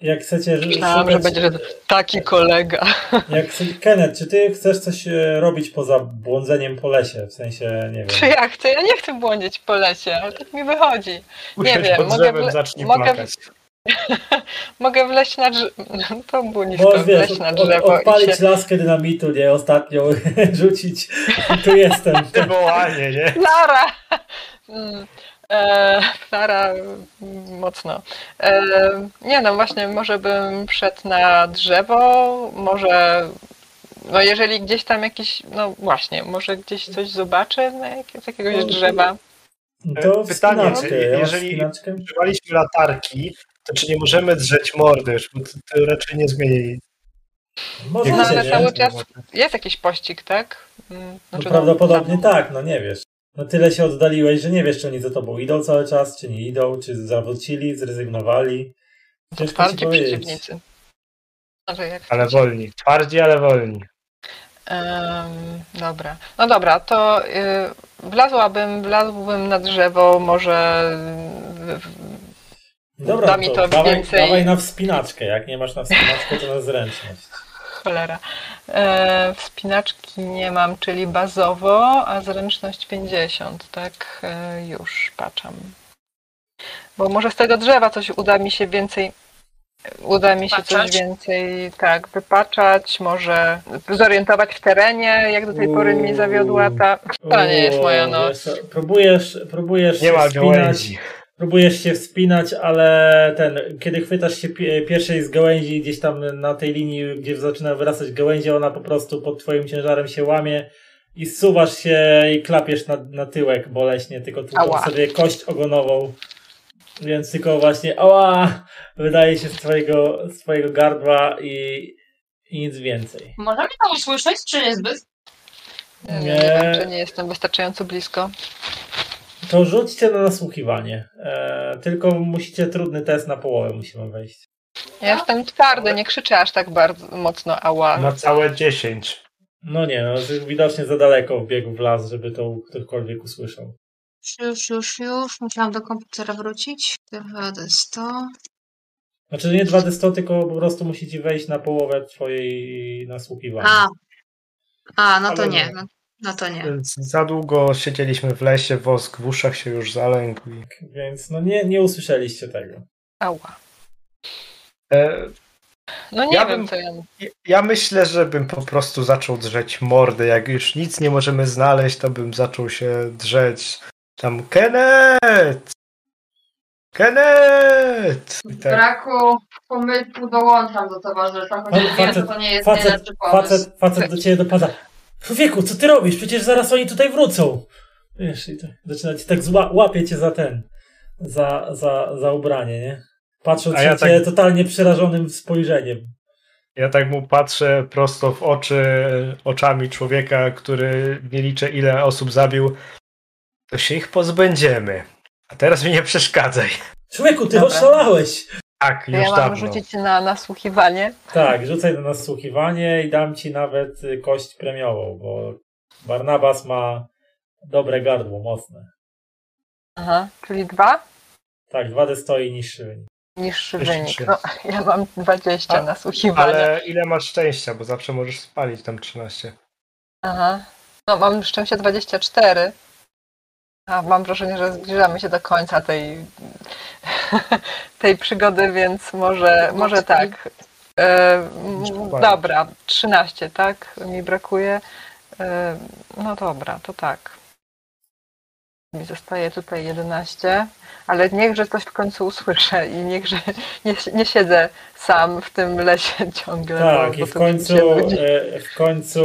jak chcecie Myślałam, że będzie taki kolega. jak Kenneth, czy ty chcesz coś e, robić poza błądzeniem po lesie? W sensie, nie Czy wiem. ja chcę? Ja nie chcę błądzić po lesie, ale tak mi wychodzi. Usiądź wiem, pod mogę drzewem, mogę- plakać. Mogę wleźć na drzewo. To było nisko, Możesz, wleźć na drzewo od, odpalić się... laskę dynamitu, nie? Ostatnią rzucić. I tu jestem. Wołanie, nie? Klara! Mm, e, Klara mm, mocno. E, nie no, właśnie może bym szedł na drzewo, może no jeżeli gdzieś tam jakiś, no właśnie, może gdzieś coś zobaczę na jak, z jakiegoś No, drzewa. To Pytanie, wspinaczkę. Ja mam jeżeli-? Używaliśmy latarki, to czy nie możemy drzeć mordy już, bo to, to raczej nie zmieni. Możecie, No, ale cały czas jest jakiś pościg, tak? Mm, No, znaczy, no, prawdopodobnie tam- tak, no nie wiesz. No tyle się oddaliłeś, że nie wiesz, czy oni za tobą idą cały czas, czy nie idą, czy zawrócili, zrezygnowali. To Ciężko ci twardzi przeciwnicy. Może jak Ale wolni. Twardzi, ale wolni. Em, dobra. No dobra, to y, wlazłabym, wlazłbym na drzewo, może y, Dobra, Da mi to to więcej- dawaj na wspinaczkę. Jak nie masz na wspinaczkę, to na zręczność. cholera. E, wspinaczki nie mam, czyli bazowo, a zręczność 50, tak? E, już patrzam. Bo może z tego drzewa coś uda mi się więcej. Uda mi się coś Wypaczać? więcej, tak, wypaczać, może zorientować w terenie, jak do tej pory mnie zawiodła ta. To nie jest moja noc. Próbujesz, próbujesz Nie się ma. Próbujesz się wspinać, ale ten, kiedy chwytasz się pi- pierwszej z gałęzi gdzieś tam na tej linii, gdzie zaczyna wyrastać gałęzie, ona po prostu pod twoim ciężarem się łamie i zsuwasz się i klapiesz na, na tyłek boleśnie, tylko tu Ała. sobie kość ogonową. Więc tylko właśnie ała wydaje się z twojego, z twojego gardła i, i nic więcej. Możemy to usłyszeć, czy niezbyt? Nie, nie, Nie. nie wiem, czy nie jestem wystarczająco blisko. To rzućcie na nasłuchiwanie. E, tylko musicie trudny test na połowę musimy wejść. Ja jestem twardy, nie krzyczę aż tak bardzo mocno ała. Na całe 10. No nie, no widocznie za daleko wbiegł w las, żeby to ktokolwiek usłyszał. Już, już, już. Musiałam do komputera wrócić. DVD100. Znaczy nie 2D100, tylko po prostu musicie wejść na połowę twojej nasłuchiwania. A. A, no to Ale nie. nie. No, no to nie. Za długo siedzieliśmy w lesie, wosk w uszach się już zalękł. Więc no nie, nie usłyszeliście tego. Ała. E, No nie Ja wiem, bym- ja... ja myślę, że bym po prostu zaczął drzeć mordę. Jak już nic nie możemy znaleźć, to bym zaczął się drzeć. Tam Kenneth! Kenneth! I tak. braku pomyłku dołączam do towarzysza, chociaż wiem, że to nie jest Facet, najlepszy pomysł. facet, facet do ciebie dopada. Człowieku, co ty robisz? Przecież zaraz oni tutaj wrócą. Wiesz, i tak, zaczyna cię tak zła, łapie cię za ten, za, za, za ubranie, nie? Patrząc A ja na ciebie tak- totalnie przerażonym spojrzeniem. Ja tak mu patrzę prosto w oczy, oczami człowieka, który nie liczę ile osób zabił. To się ich pozbędziemy. A teraz mi nie przeszkadzaj. Człowieku, ty Dobra. oszalałeś! Tak, już ja mam dawno. rzucić na nasłuchiwanie. Tak, rzucaj na nasłuchiwanie i dam ci nawet y, kość premiową, bo Barnabas ma dobre gardło, mocne. Aha, czyli dwa? Tak, 2D stoi niższy wynik. Niższy Niższy. wynik. No, ja mam 20 A, nasłuchiwania. Ale ile masz szczęścia, bo zawsze możesz spalić tam 13. Aha. No mam szczęście 24. A mam wrażenie, że zbliżamy się do końca tej, tej przygody, więc może, może tak. E, dobra, 13, tak? Mi brakuje. E, no dobra, to tak. Mi zostaje tutaj 11, ale niechże coś w końcu usłyszę i niechże nie, nie siedzę sam w tym lesie ciągle. Tak, bo, i w końcu, e, w końcu,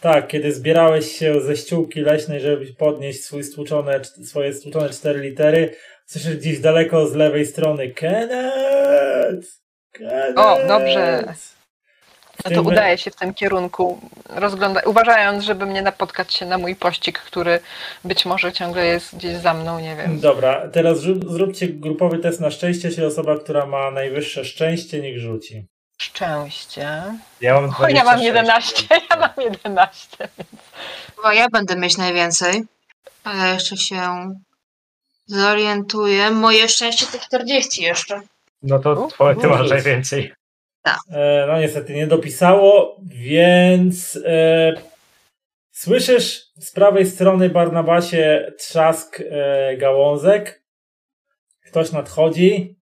tak, kiedy zbierałeś się ze ściółki leśnej, żeby podnieść swój stłuczone, swoje stłuczone cztery litery, słyszysz gdzieś daleko z lewej strony Kenneth! Kenneth! O, dobrze. No to udaje się w tym kierunku, rozgląda, uważając, żeby mnie napotkać się na mój pościg, który być może ciągle jest gdzieś za mną, nie wiem. Dobra, teraz rzu- zróbcie grupowy test na szczęście, czyli osoba, która ma najwyższe szczęście, niech rzuci. Szczęście. Ja mam O, 26. ja mam 11, ja mam 11. Chyba ja będę mieć najwięcej. Ale jeszcze się zorientuję. Moje szczęście to 40 jeszcze. No to twoje, ty masz najwięcej. E, no niestety nie dopisało, więc e, słyszysz z prawej strony Barnabasie trzask e, gałązek. Ktoś nadchodzi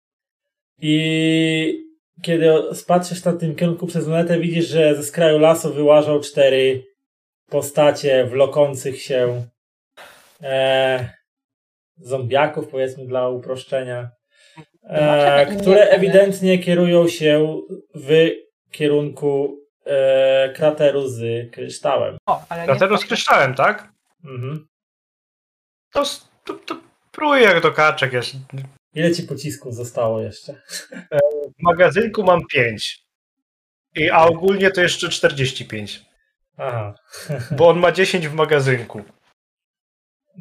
I kiedy spatrzysz na tym kierunku przez lunetę, widzisz, że ze skraju lasu wyłażą cztery postacie wlokących się e, zombiaków, powiedzmy dla uproszczenia, e, które ewidentnie kierują się w kierunku e, krateru z kryształem. O, ale Dlatego z kryształem, tak? Mhm. To, to, to próbuję jak do kaczek. Jest. Ile ci pocisków zostało jeszcze? W magazynku mam 5. I, a ogólnie to jeszcze 45. Aha, Bo on ma 10 w magazynku.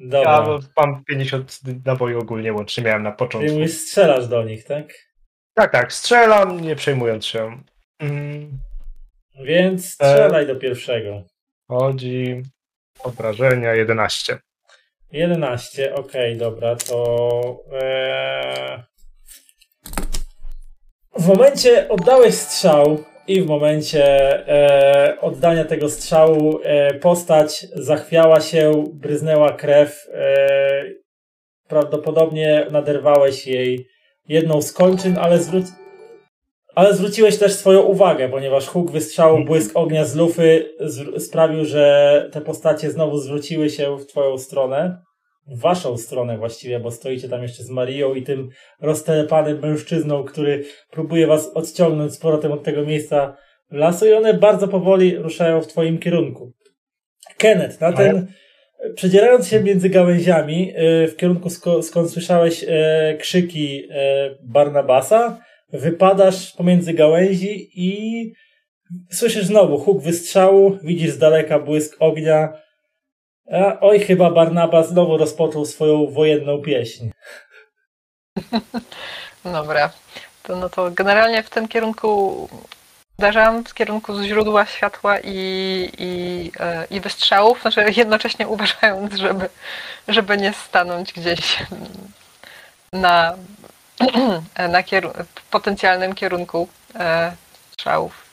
Dobra. Ja mam 50 naboi ogólnie łącznie miałem na Ty początku. mówisz, strzelasz do nich, tak? Tak, tak, strzelam, nie przejmując się. Mm, Więc strzelaj do pierwszego. chodzi obrażenia 11. 11, okej, dobra, to. E... W momencie oddałeś strzał i w momencie e, oddania tego strzału e, postać zachwiała się, bryznęła krew. E, prawdopodobnie naderwałeś jej jedną z kończyn, ale, ale zwróciłeś też swoją uwagę, ponieważ huk wystrzału, błysk ognia z lufy zr- sprawił, że te postacie znowu zwróciły się w twoją stronę. W waszą stronę właściwie, bo stoicie tam jeszcze z Marią i tym roztelepanym mężczyzną, który próbuje was odciągnąć z powrotem od tego miejsca lasu i one bardzo powoli ruszają w twoim kierunku. Kenneth, na ten, przedzierając się między gałęziami y, w kierunku sko- skąd słyszałeś e, krzyki e, Barnabasa, wypadasz pomiędzy gałęzi i słyszysz znowu huk wystrzału, widzisz z daleka błysk ognia. A, oj, chyba Barnabas znowu rozpoczął swoją wojenną pieśń. Dobra. To, no to generalnie w tym kierunku uderzam, w kierunku źródła światła i, i, e, i wystrzałów, znaczy jednocześnie uważając, żeby, żeby nie stanąć gdzieś na, na kieru- potencjalnym kierunku e, strzałów.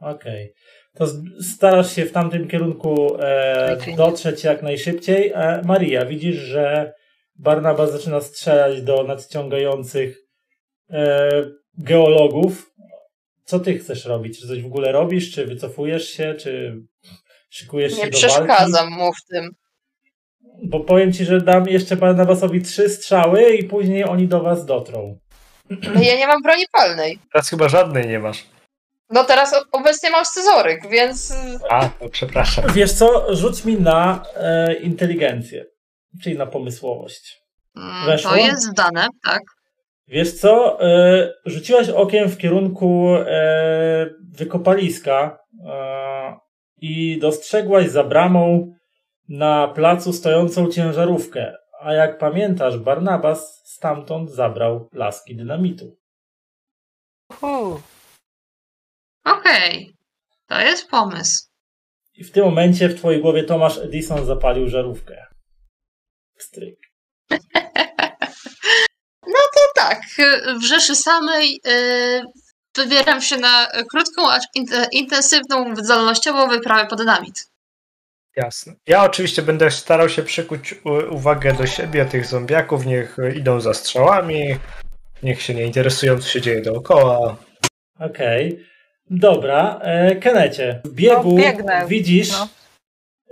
Okej. To starasz się w tamtym kierunku e, dotrzeć jak najszybciej. E, Maria, widzisz, że Barnabas zaczyna strzelać do nadciągających e, geologów. Co ty chcesz robić? Czy coś w ogóle robisz? Czy wycofujesz się? Czy szykujesz się Nie do walki? przeszkadzam mu w tym. Bo powiem ci, że dam jeszcze Barnabasowi trzy strzały i później oni do was dotrą. No ja nie mam broni palnej. Teraz chyba żadnej nie masz. No teraz obecnie mam scyzoryk, więc... A, to przepraszam. Wiesz co? Rzuć mi na e, inteligencję, czyli na pomysłowość. mm, Weszło? To jest dane, tak? Wiesz co? E, rzuciłaś okiem w kierunku e, wykopaliska e, i dostrzegłaś za bramą na placu stojącą ciężarówkę. A jak pamiętasz, Barnabas stamtąd zabrał laski dynamitu. Uhu. Okej. To jest pomysł. I w tym momencie w twojej głowie Tomasz Edison zapalił żarówkę. Stryk. To tak, y, w Rzeszy samej y, wybieram się na krótką, acz int- intensywną, zdolnościową wyprawę pod dynamit. Jasne. Ja oczywiście będę starał się przykuć u- uwagę do siebie, tych zombiaków, niech idą za strzałami, niech się nie interesują, co się dzieje dookoła. Okej. Dobra. E, Kenecie, w biegu No, widzisz, No.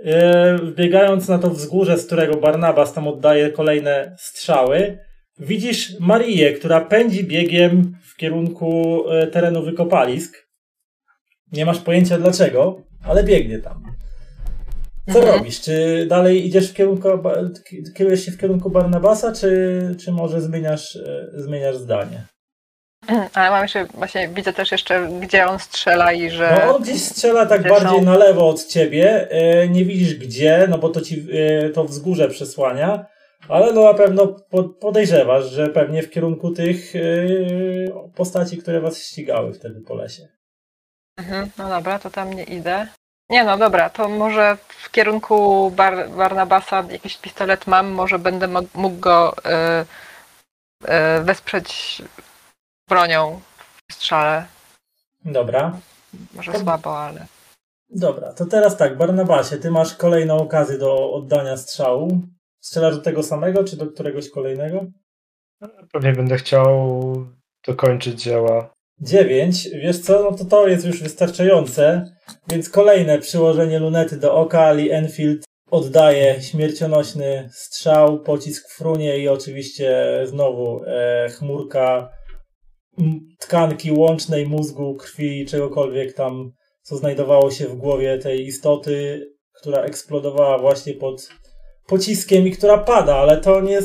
e, wbiegając na to wzgórze, z którego Barnabas tam oddaje kolejne strzały, widzisz Marię, która pędzi biegiem w kierunku e, terenu wykopalisk. Nie masz pojęcia dlaczego, ale biegnie tam. Co Mhm. robisz? Czy dalej idziesz w kierunku, kierujesz się w kierunku Barnabasa, czy, czy może zmieniasz, e, zmieniasz zdanie? Ale mam jeszcze, właśnie widzę też jeszcze, gdzie on strzela i że... No on gdzieś strzela tak Zresztą- bardziej na lewo od ciebie. E, nie widzisz gdzie, no bo to ci e, to wzgórze przesłania. Ale no na pewno po, podejrzewasz, że pewnie w kierunku tych e, postaci, które was ścigały wtedy po lesie. Mhm, no dobra, to tam nie idę. Nie no dobra, to może w kierunku Bar Barnabasa jakiś pistolet mam, może będę mógł go y, wesprzeć bronią w strzale. Dobra. Może To- słabo, ale... Dobra, to teraz tak, Barnabasie, ty masz kolejną okazję do oddania strzału. Strzelasz do tego samego, czy do któregoś kolejnego? Pewnie będę chciał dokończyć dzieła. 9. Wiesz co, no to to jest już wystarczające, więc kolejne przyłożenie lunety do oka. Lee Enfield oddaje śmiercionośny strzał, pocisk frunie i oczywiście znowu e, chmurka tkanki łącznej, mózgu, krwi, czegokolwiek tam, co znajdowało się w głowie tej istoty, która eksplodowała właśnie pod pociskiem i która pada, ale to nie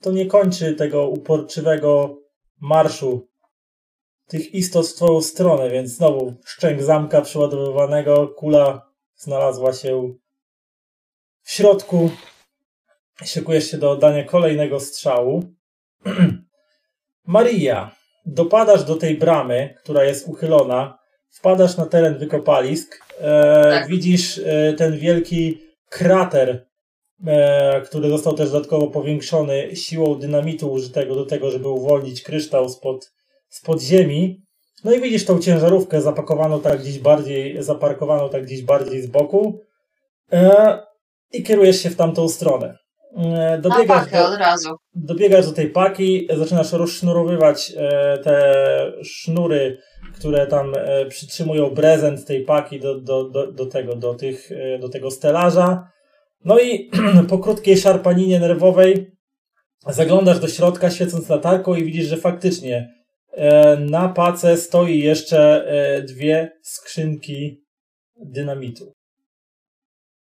to nie kończy tego uporczywego marszu tych istot w twoją stronę, więc znowu szczęk zamka przeładowywanego, kula znalazła się w środku. Szykujesz się do oddania kolejnego strzału. Maria, dopadasz do tej bramy, która jest uchylona, wpadasz na teren wykopalisk, e, Tak. widzisz e, ten wielki krater, e, który został też dodatkowo powiększony siłą dynamitu użytego do tego, żeby uwolnić kryształ spod, spod ziemi. No i widzisz tą ciężarówkę zapakowaną tak gdzieś bardziej, zaparkowaną tak gdzieś bardziej z boku e, i kierujesz się w tamtą stronę. Na dobiegasz pakę do, od razu. dobiegasz do tej paki, zaczynasz rozsznurowywać e, te sznury, które tam e, przytrzymują prezent tej paki do, do, do, do tego, do, tych, e, do tego stelaża. No i po krótkiej szarpaninie nerwowej zaglądasz do środka, świecąc latarką i widzisz, że faktycznie na pace stoi jeszcze dwie skrzynki dynamitu.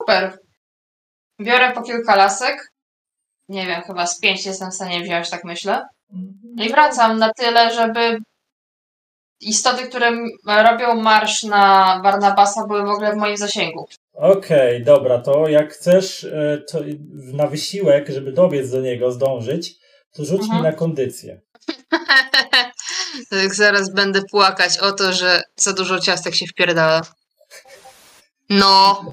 Super. Biorę po kilka lasek. Nie wiem, chyba z pięć jestem w stanie wziąć, tak myślę. I wracam na tyle, żeby istoty, które robią marsz na Barnabasa, były w ogóle w moim zasięgu. Okej, dobra, to jak chcesz e, to na wysiłek, żeby dobiec do niego, zdążyć, to rzuć Mhm. mi na kondycję. Tak zaraz będę płakać o to, że za dużo ciastek się wpierdala. No,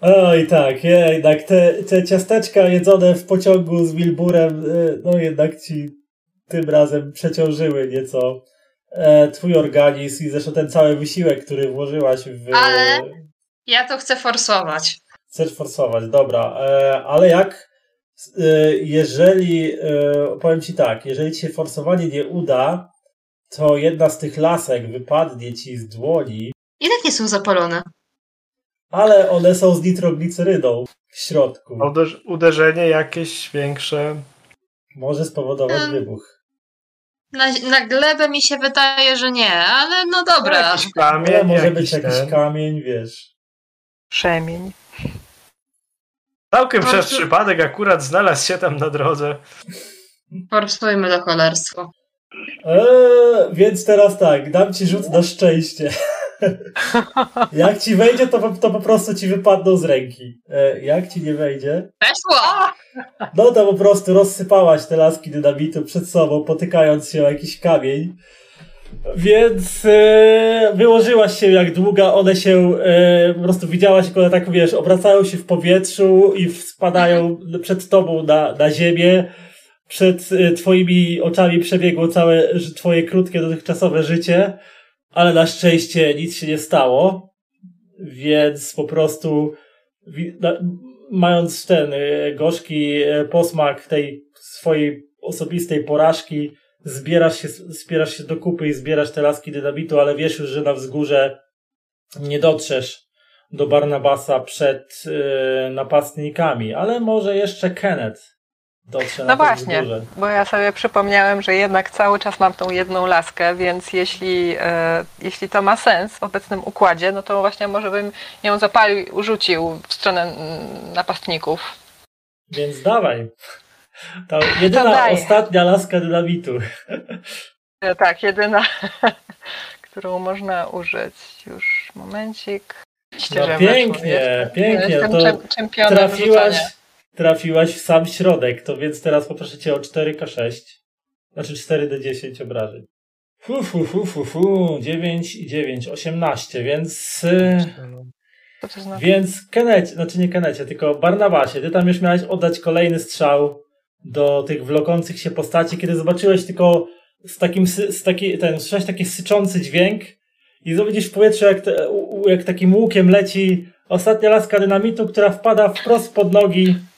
Oj tak, je, jednak te, te ciasteczka jedzone w pociągu z Wilburem, e, no jednak ci tym razem przeciążyły nieco e, twój organizm i zresztą ten cały wysiłek, który włożyłaś w... Ale- ja to chcę forsować. Chcesz forsować, dobra, e, ale jak e, jeżeli, e, powiem ci tak, jeżeli ci się forsowanie nie uda, to jedna z tych lasek wypadnie ci z dłoni, I tak nie są zapalone. Ale one są z nitrogliceryną w środku. Uderz- uderzenie jakieś większe. Może spowodować Em, wybuch. Na, na glebę mi się wydaje, że nie, ale no dobra. Jakiś kamień, Ale może jakiś być jakiś ten. kamień, wiesz. Przemień. Całkiem Po przez przypadek akurat znalazł się tam na drodze. Forsujmy to cholerstwo. Eee, więc teraz tak, dam ci rzut na szczęście. jak ci wejdzie, to, po- to po prostu ci wypadną z ręki. E, jak ci nie wejdzie, Weszło! no to po prostu rozsypałaś te laski dynamitu przed sobą, potykając się o jakiś kamień. Więc e, wyłożyłaś się jak długa, one się, e, po prostu widziałaś, jak one tak, wiesz, obracają się w powietrzu i spadają przed tobą na, na ziemię. Przed e, twoimi oczami przebiegło całe twoje krótkie dotychczasowe życie, ale na szczęście nic się nie stało. Więc po prostu mając ten e, gorzki e, posmak tej swojej osobistej porażki, zbierasz się, zbierasz się do kupy i zbierasz te laski dynamitu, ale wiesz już, że na wzgórze nie dotrzesz do Barnabasa przed e, napastnikami, ale może jeszcze Kenneth dotrze na No to właśnie, bo ja sobie przypomniałem, że jednak cały czas mam tą jedną laskę, więc jeśli, e, jeśli to ma sens w obecnym układzie, no to właśnie może bym ją zapalił i urzucił w stronę napastników. Więc dawaj. Ta jedyna, ostatnia laska dynamitu. E, tak, jedyna, którą można użyć. Już momencik. Oczywiście, No pięknie, pięknie, Jestem to czem- czempionem Trafiłaś. Trafiłaś w sam środek, to więc teraz poproszę cię o 4K6. Znaczy 4D10 obrażeń. Fu, fu, fu, fu, fu, 9 i 9, 18, więc... y, Co to znaczy? Więc Kenecie, znaczy nie Kenecie, tylko Barnabasie, ty tam już miałeś oddać kolejny strzał do tych wlokących się postaci, kiedy zobaczyłeś tylko z takim, z taki, ten, słyszałeś taki syczący dźwięk i widzisz w powietrzu, jak, te, u- jak takim łukiem leci ostatnia laska dynamitu, która wpada wprost pod nogi e,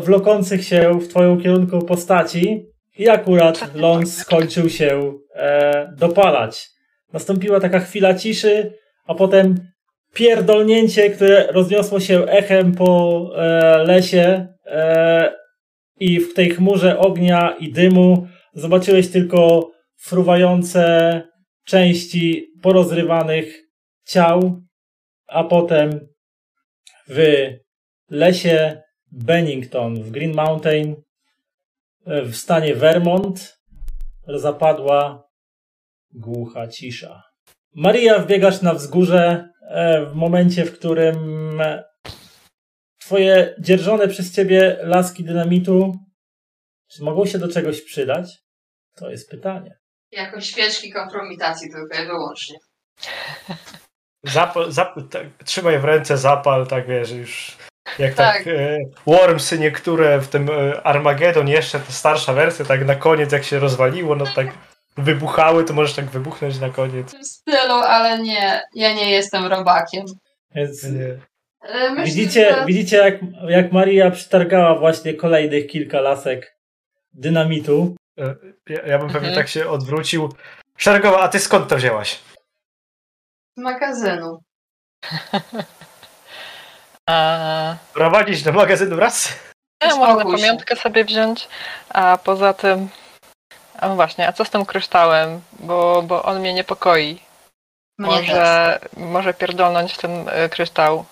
wlokących się w twoją kierunku postaci I akurat ląd skończył się e, dopalać. Nastąpiła taka chwila ciszy, a potem pierdolnięcie, które rozniosło się echem po e, lesie e, i w tej chmurze ognia i dymu zobaczyłeś tylko fruwające części porozrywanych ciał, a potem w lesie Bennington w Green Mountain e, w stanie Vermont zapadła głucha cisza. Maria, wbiegasz na wzgórze e, w momencie, w którym twoje dzierżone przez ciebie laski dynamitu czy mogą się do czegoś przydać? To jest pytanie. Jako świeczki kompromitacji tylko i wyłącznie. Zapal, zapal, tak, trzymaj w ręce zapal, tak wiesz, już jak tak, Tak. e, Wormsy niektóre w tym e, Armageddon jeszcze, ta starsza wersja, tak na koniec jak się rozwaliło, no tak wybuchały, to możesz tak wybuchnąć na W koniec. tym stylu, ale nie, ja nie jestem robakiem. Więc Nie. E, Myślę, widzicie, że... widzicie jak, jak Maria przytargała właśnie kolejnych kilka lasek dynamitu. E, Ja, ja bym pewnie Mhm. tak się odwrócił. Szeregowa, a ty skąd to wzięłaś? z magazynu. A, Prowadzić do magazynu raz? ja się. pamiątkę sobie wziąć, a poza tym... A no właśnie, a co z tym kryształem? Bo, bo on mnie niepokoi. Mnie też. może, może pierdolnąć w ten e, kryształ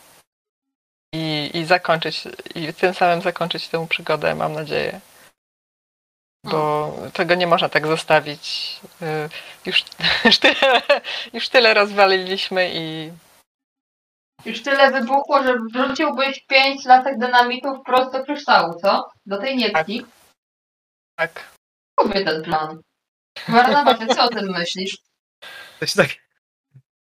i, i zakończyć, i tym samym zakończyć tę przygodę, mam nadzieję. Bo tego nie można tak zostawić. Y, Już, już, tyle, już tyle rozwaliliśmy i Już tyle wybuchło, że wrzuciłbyś pięć latek dynamitu wprost do kryształu, co? Do tej nietki. tak. Lubię ten plan. Barnawa, ty co o tym myślisz? To się tak...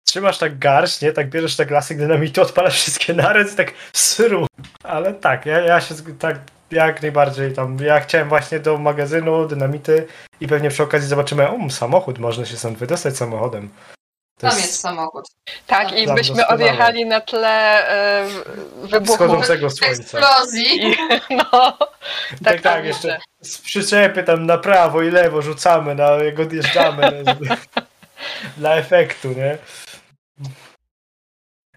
Trzymasz tak garść, nie? Tak bierzesz tak lasek dynamitu, odpalasz wszystkie naraz i tak sru. Ale tak, ja, ja się tak jak najbardziej tam... Ja chciałem właśnie do magazynu dynamity i pewnie przy okazji zobaczymy, um, samochód, można się stąd wydostać samochodem. To Tam jest samochód. Tak, i Tam byśmy doskonale. odjechali na tle e, wybuchu. wschodzącego słońca. Eksplozji. I, no, Tak, tak, tak, jeszcze z przyczepy tam na prawo i lewo rzucamy, na, jak odjeżdżamy dla efektu, nie?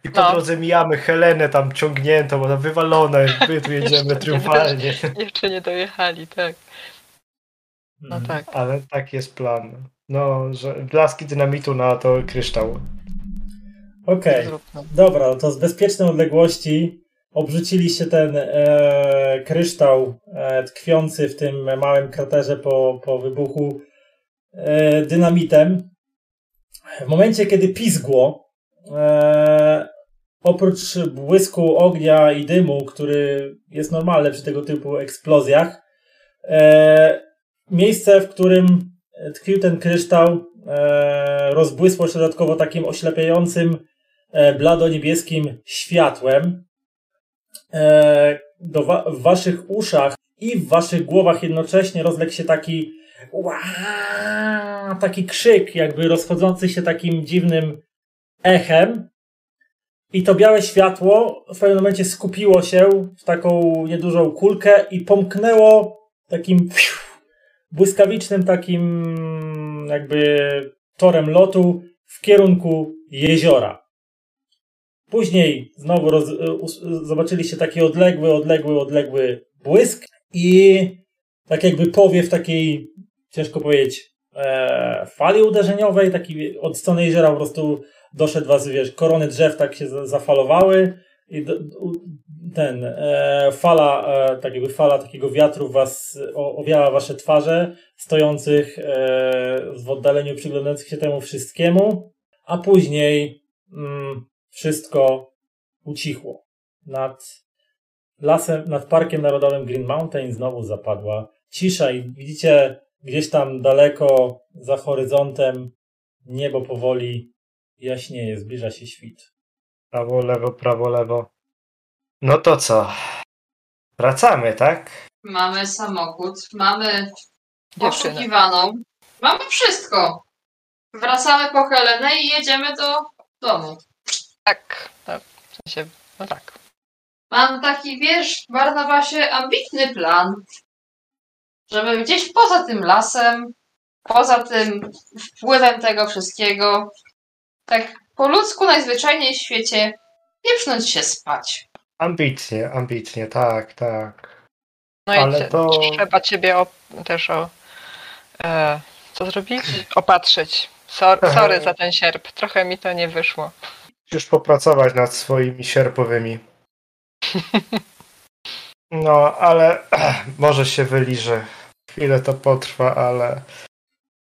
I po No. drodze mijamy Helenę tam ciągniętą, ona wywalona, my tu jedziemy triumfalnie. Jeszcze nie dojechali, tak. No Mhm. tak. Ale tak jest plan. No, że blaski dynamitu na to kryształ. Okej, no. dobra, no to z bezpiecznej odległości obrzuciliście ten e, kryształ e, tkwiący w tym małym kraterze po, po wybuchu e, dynamitem. W momencie, kiedy pizgło, e, oprócz błysku ognia i dymu, który jest normalny przy tego typu eksplozjach, e, miejsce, w którym tkwił ten kryształ, e, rozbłysło się dodatkowo takim oślepiającym, e, blado-niebieskim światłem. E, wa- w waszych uszach i w waszych głowach jednocześnie rozległ się taki ła, taki krzyk, jakby rozchodzący się takim dziwnym echem. I to białe światło w pewnym momencie skupiło się w taką niedużą kulkę i pomknęło takim błyskawicznym takim jakby torem lotu w kierunku jeziora. Później znowu roz, us, zobaczyliście taki odległy, odległy, odległy błysk i tak jakby powiew takiej, ciężko powiedzieć, e, fali uderzeniowej, taki od strony jeziora po prostu doszedł was, wiesz, korony drzew tak się za- zafalowały i do, ten e, fala, e, tak jakby fala takiego wiatru was o, owiała wasze twarze, stojących e, w oddaleniu, przyglądających się temu wszystkiemu, a później mm, wszystko ucichło. Nad lasem, nad Parkiem Narodowym Green Mountain znowu zapadła cisza i widzicie gdzieś tam daleko za horyzontem niebo powoli jaśnieje, zbliża się świt. Prawo, lewo, prawo, lewo. No to co? Wracamy, tak? Mamy samochód, mamy Dziewczynę. poszukiwaną. Mamy wszystko. Wracamy po Helenę i jedziemy do domu. Tak, tak. W sensie, no tak. Mam taki, wiesz, Barnabasie, ambitny plan. żeby gdzieś poza tym lasem, poza tym wpływem tego wszystkiego, tak po ludzku najzwyczajniej w świecie pieprznąć się spać. Ambitnie, ambitnie, tak, tak. No Ale i cie- to- trzeba ciebie o, też o. E, co zrobić? Opatrzyć. Sor, sorry za ten sierp. Trochę mi to nie wyszło. Już popracować nad swoimi sierpowymi. No, ale może się wyliże. Chwilę to potrwa, ale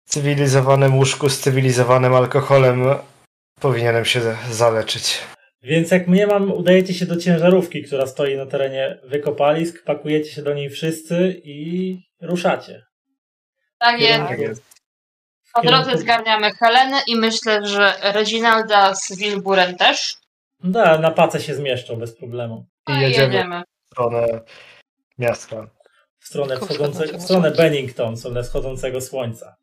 w cywilizowanym łóżku z cywilizowanym alkoholem powinienem się zaleczyć. Więc jak mnie mam, udajecie się do ciężarówki, która stoi na terenie wykopalisk, pakujecie się do niej wszyscy i ruszacie. Tak jest. Jest. Po drodze zgarniamy Helenę i myślę, że Reginalda z Wilburem też. Da, na pace się zmieszczą bez problemu. I No i jedziemy jedziemy. w stronę miasta. W stronę, wschodzące, w stronę. Bennington, w stronę wschodzącego słońca.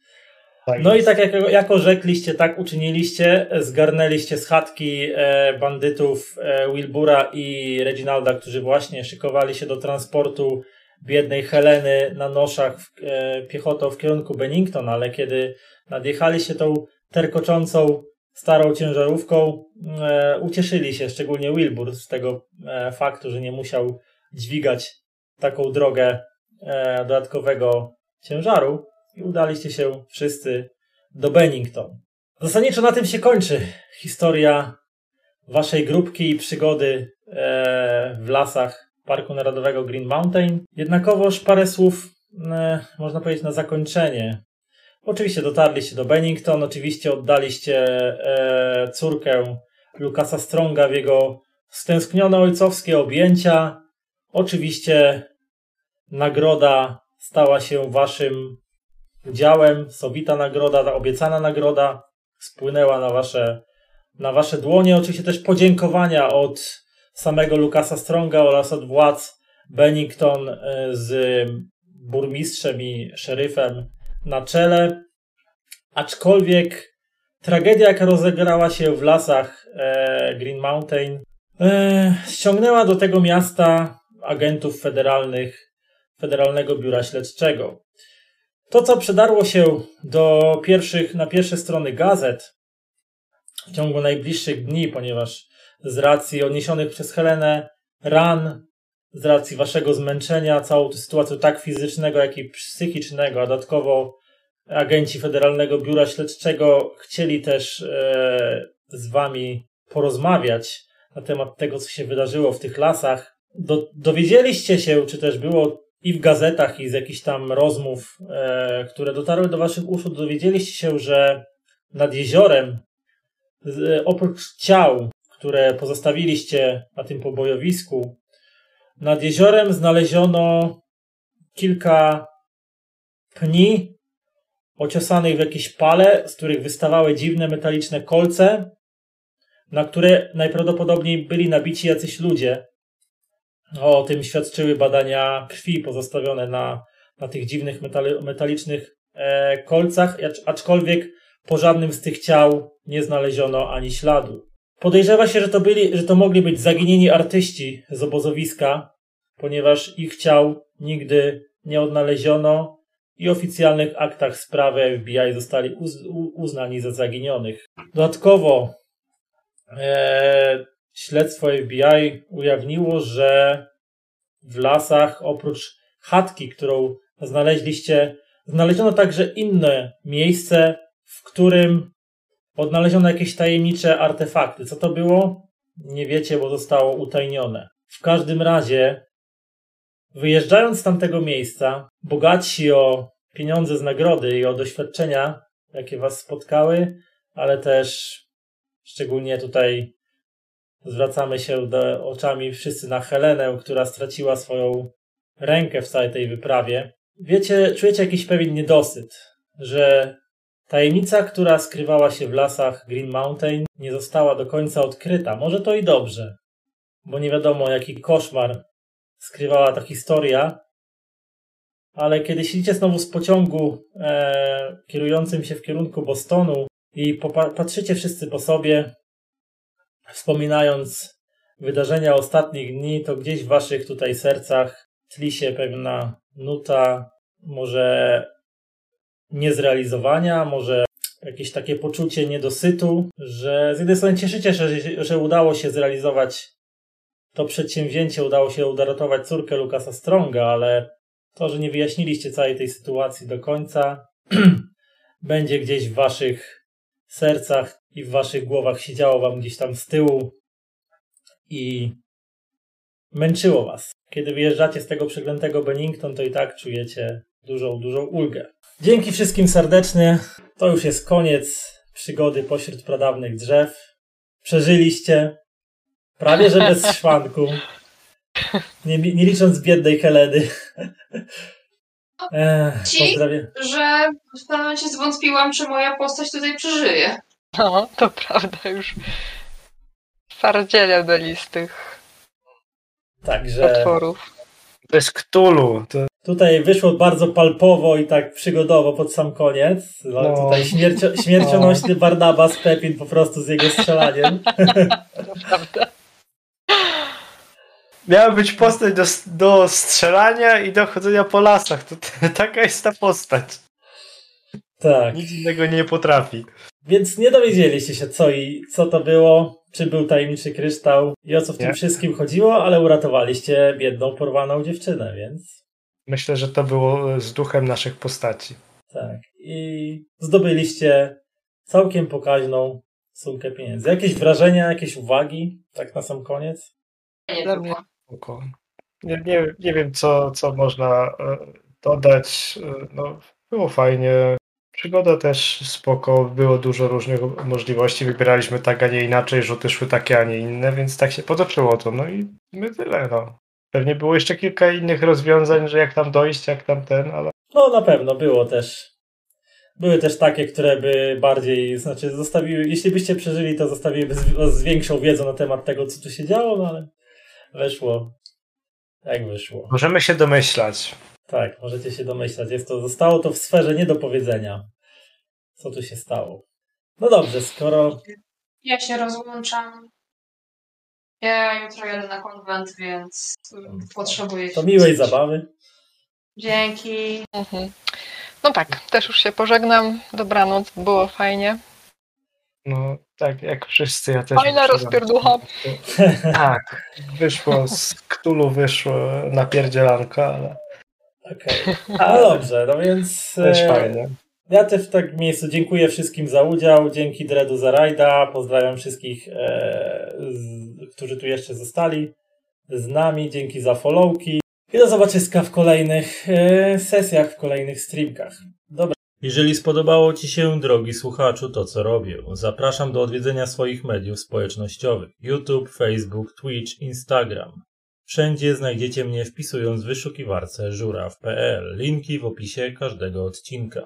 Tak No i tak jak, jako rzekliście, tak uczyniliście, zgarnęliście z chatki e, bandytów e, Wilbura i Reginalda, którzy właśnie szykowali się do transportu biednej Heleny na noszach w, e, piechotą w kierunku Bennington, ale kiedy nadjechaliście tą terkoczącą starą ciężarówką, e, ucieszyli się, szczególnie Wilbur, z tego e, faktu, że nie musiał dźwigać taką drogę e, dodatkowego ciężaru i udaliście się wszyscy do Bennington. Zasadniczo na tym się kończy historia waszej grupki i przygody e, w lasach Parku Narodowego Green Mountain. Jednakowoż parę słów, e, można powiedzieć, na zakończenie. Oczywiście dotarliście do Bennington, oczywiście oddaliście e, córkę Lukasa Stronga w jego stęsknione ojcowskie objęcia. Oczywiście nagroda stała się waszym udziałem. Sowita nagroda, ta obiecana nagroda spłynęła na wasze, na wasze dłonie. Oczywiście też podziękowania od samego Lukasa Stronga oraz od władz Bennington e, z burmistrzem i szeryfem na czele. Aczkolwiek tragedia, jaka rozegrała się w lasach e, Green Mountain, e, ściągnęła do tego miasta agentów federalnych Federalnego Biura Śledczego. To, co przedarło się do pierwszych, na pierwsze strony gazet w ciągu najbliższych dni, ponieważ z racji odniesionych przez Helenę ran, z racji waszego zmęczenia całą tę sytuacją tak fizycznego, jak i psychicznego, a dodatkowo agenci Federalnego Biura Śledczego chcieli też e, z wami porozmawiać na temat tego, co się wydarzyło w tych lasach. Do, dowiedzieliście się, czy też było i w gazetach, i z jakichś tam rozmów, e, które dotarły do waszych uszu, dowiedzieliście się, że nad jeziorem, z, oprócz ciał, które pozostawiliście na tym pobojowisku, nad jeziorem znaleziono kilka pni ociosanych w jakieś pale, z których wystawały dziwne metaliczne kolce, na które najprawdopodobniej byli nabici jacyś ludzie. O tym świadczyły badania krwi pozostawione na, na tych dziwnych metali, metalicznych e, kolcach, acz, aczkolwiek po żadnym z tych ciał nie znaleziono ani śladu. Podejrzewa się, że to, byli, że to mogli być zaginieni artyści z obozowiska, ponieważ ich ciał nigdy nie odnaleziono i oficjalnych aktach sprawy FBI zostali uz, uznani za zaginionych. Dodatkowo e, śledztwo FBI ujawniło, że w lasach oprócz chatki, którą znaleźliście, znaleziono także inne miejsce, w którym odnaleziono jakieś tajemnicze artefakty. Co to było? Nie wiecie, bo zostało utajnione. W każdym razie, wyjeżdżając z tamtego miejsca, bogatsi o pieniądze z nagrody i o doświadczenia, jakie was spotkały, ale też szczególnie tutaj zwracamy się do, oczami wszyscy na Helenę, która straciła swoją rękę w całej tej wyprawie. Wiecie, czujecie jakiś pewien niedosyt, że tajemnica, która skrywała się w lasach Green Mountain, nie została do końca odkryta. Może to i dobrze, bo nie wiadomo, jaki koszmar skrywała ta historia. Ale kiedy siedzicie znowu z pociągu e, kierującym się w kierunku Bostonu i patrzycie wszyscy po sobie, wspominając wydarzenia ostatnich dni, to gdzieś w waszych tutaj sercach tli się pewna nuta może niezrealizowania, może jakieś takie poczucie niedosytu, że z jednej strony cieszycie się, że, że udało się zrealizować to przedsięwzięcie, udało się uratować córkę Lukasa Stronga, ale to, że nie wyjaśniliście całej tej sytuacji do końca, będzie gdzieś w waszych sercach i w waszych głowach siedziało wam gdzieś tam z tyłu i męczyło was. Kiedy wyjeżdżacie z tego przeklętego Bennington, to i tak czujecie dużą, dużą ulgę. Dzięki wszystkim serdecznie. To już jest koniec przygody pośród pradawnych drzew. Przeżyliście. Prawie że bez szwanku. Nie, nie licząc biednej Heleny. Ech, Ci? pozdrawiam. Że w pewnym momencie zwątpiłam, czy moja postać tutaj przeżyje. No, to prawda, już twardziele byli z tych Także potworów. Jest Ktulu. To, tutaj wyszło bardzo palpowo i tak przygodowo pod sam koniec. No, No. Tutaj śmiercio, śmiercionośny Barnabas Pepin po prostu z jego strzelaniem. To prawda. miała być postać do, do strzelania i do chodzenia po lasach. To, taka jest ta postać. Tak. Nic innego nie potrafi. Więc nie dowiedzieliście się, co i co to było, czy był tajemniczy kryształ i o co w tym Nie. wszystkim chodziło, ale uratowaliście biedną, porwaną dziewczynę, więc Myślę, że to było z duchem naszych postaci. tak. I zdobyliście całkiem pokaźną sumkę pieniędzy. Jakieś wrażenia, jakieś uwagi, tak na sam koniec? Nie Dla mnie. Spoko. Nie, nie, nie wiem, co, co można e, dodać. E, No, było fajnie. Przygoda też spoko. Było dużo różnych możliwości. Wybieraliśmy tak, a nie inaczej. Rzuty szły takie, a nie inne, więc tak się potoczyło to. No i my tyle, no. Pewnie było jeszcze kilka innych rozwiązań, że jak tam dojść, jak tam ten, ale No na pewno było też. Były też takie, które by bardziej, znaczy zostawiły, jeśli byście przeżyli, to zostawiłyby z, z większą wiedzą na temat tego, co tu się działo, no ale weszło jak wyszło. możemy się domyślać. Tak, możecie się domyślać. Jest to, zostało to w sferze nie do powiedzenia, co tu się stało. No dobrze, skoro Ja się rozłączam. Ja jutro jadę na konwent, więc potrzebuję to miłej czuć. zabawy. Dzięki. Mhm. No tak, też już się pożegnam. Dobranoc, było fajnie. No, tak, jak wszyscy, ja też. Fajna rozpierducha. Tak, wyszło z Ktulu, wyszło napierdzielanka, ale Okej. No dobrze, no więc też e, fajnie. ja też w takim miejscu dziękuję wszystkim za udział, dzięki Dredu za rajda, pozdrawiam wszystkich, e, z, którzy tu jeszcze zostali z nami, dzięki za followki i do zobaczyska w kolejnych e, sesjach, w kolejnych streamkach. Dobra. Jeżeli spodobało Ci się, drogi słuchaczu, to co robię, zapraszam do odwiedzenia swoich mediów społecznościowych YouTube, Facebook, Twitch, Instagram. Wszędzie znajdziecie mnie wpisując w wyszukiwarce żuraw.pl. Linki w opisie każdego odcinka.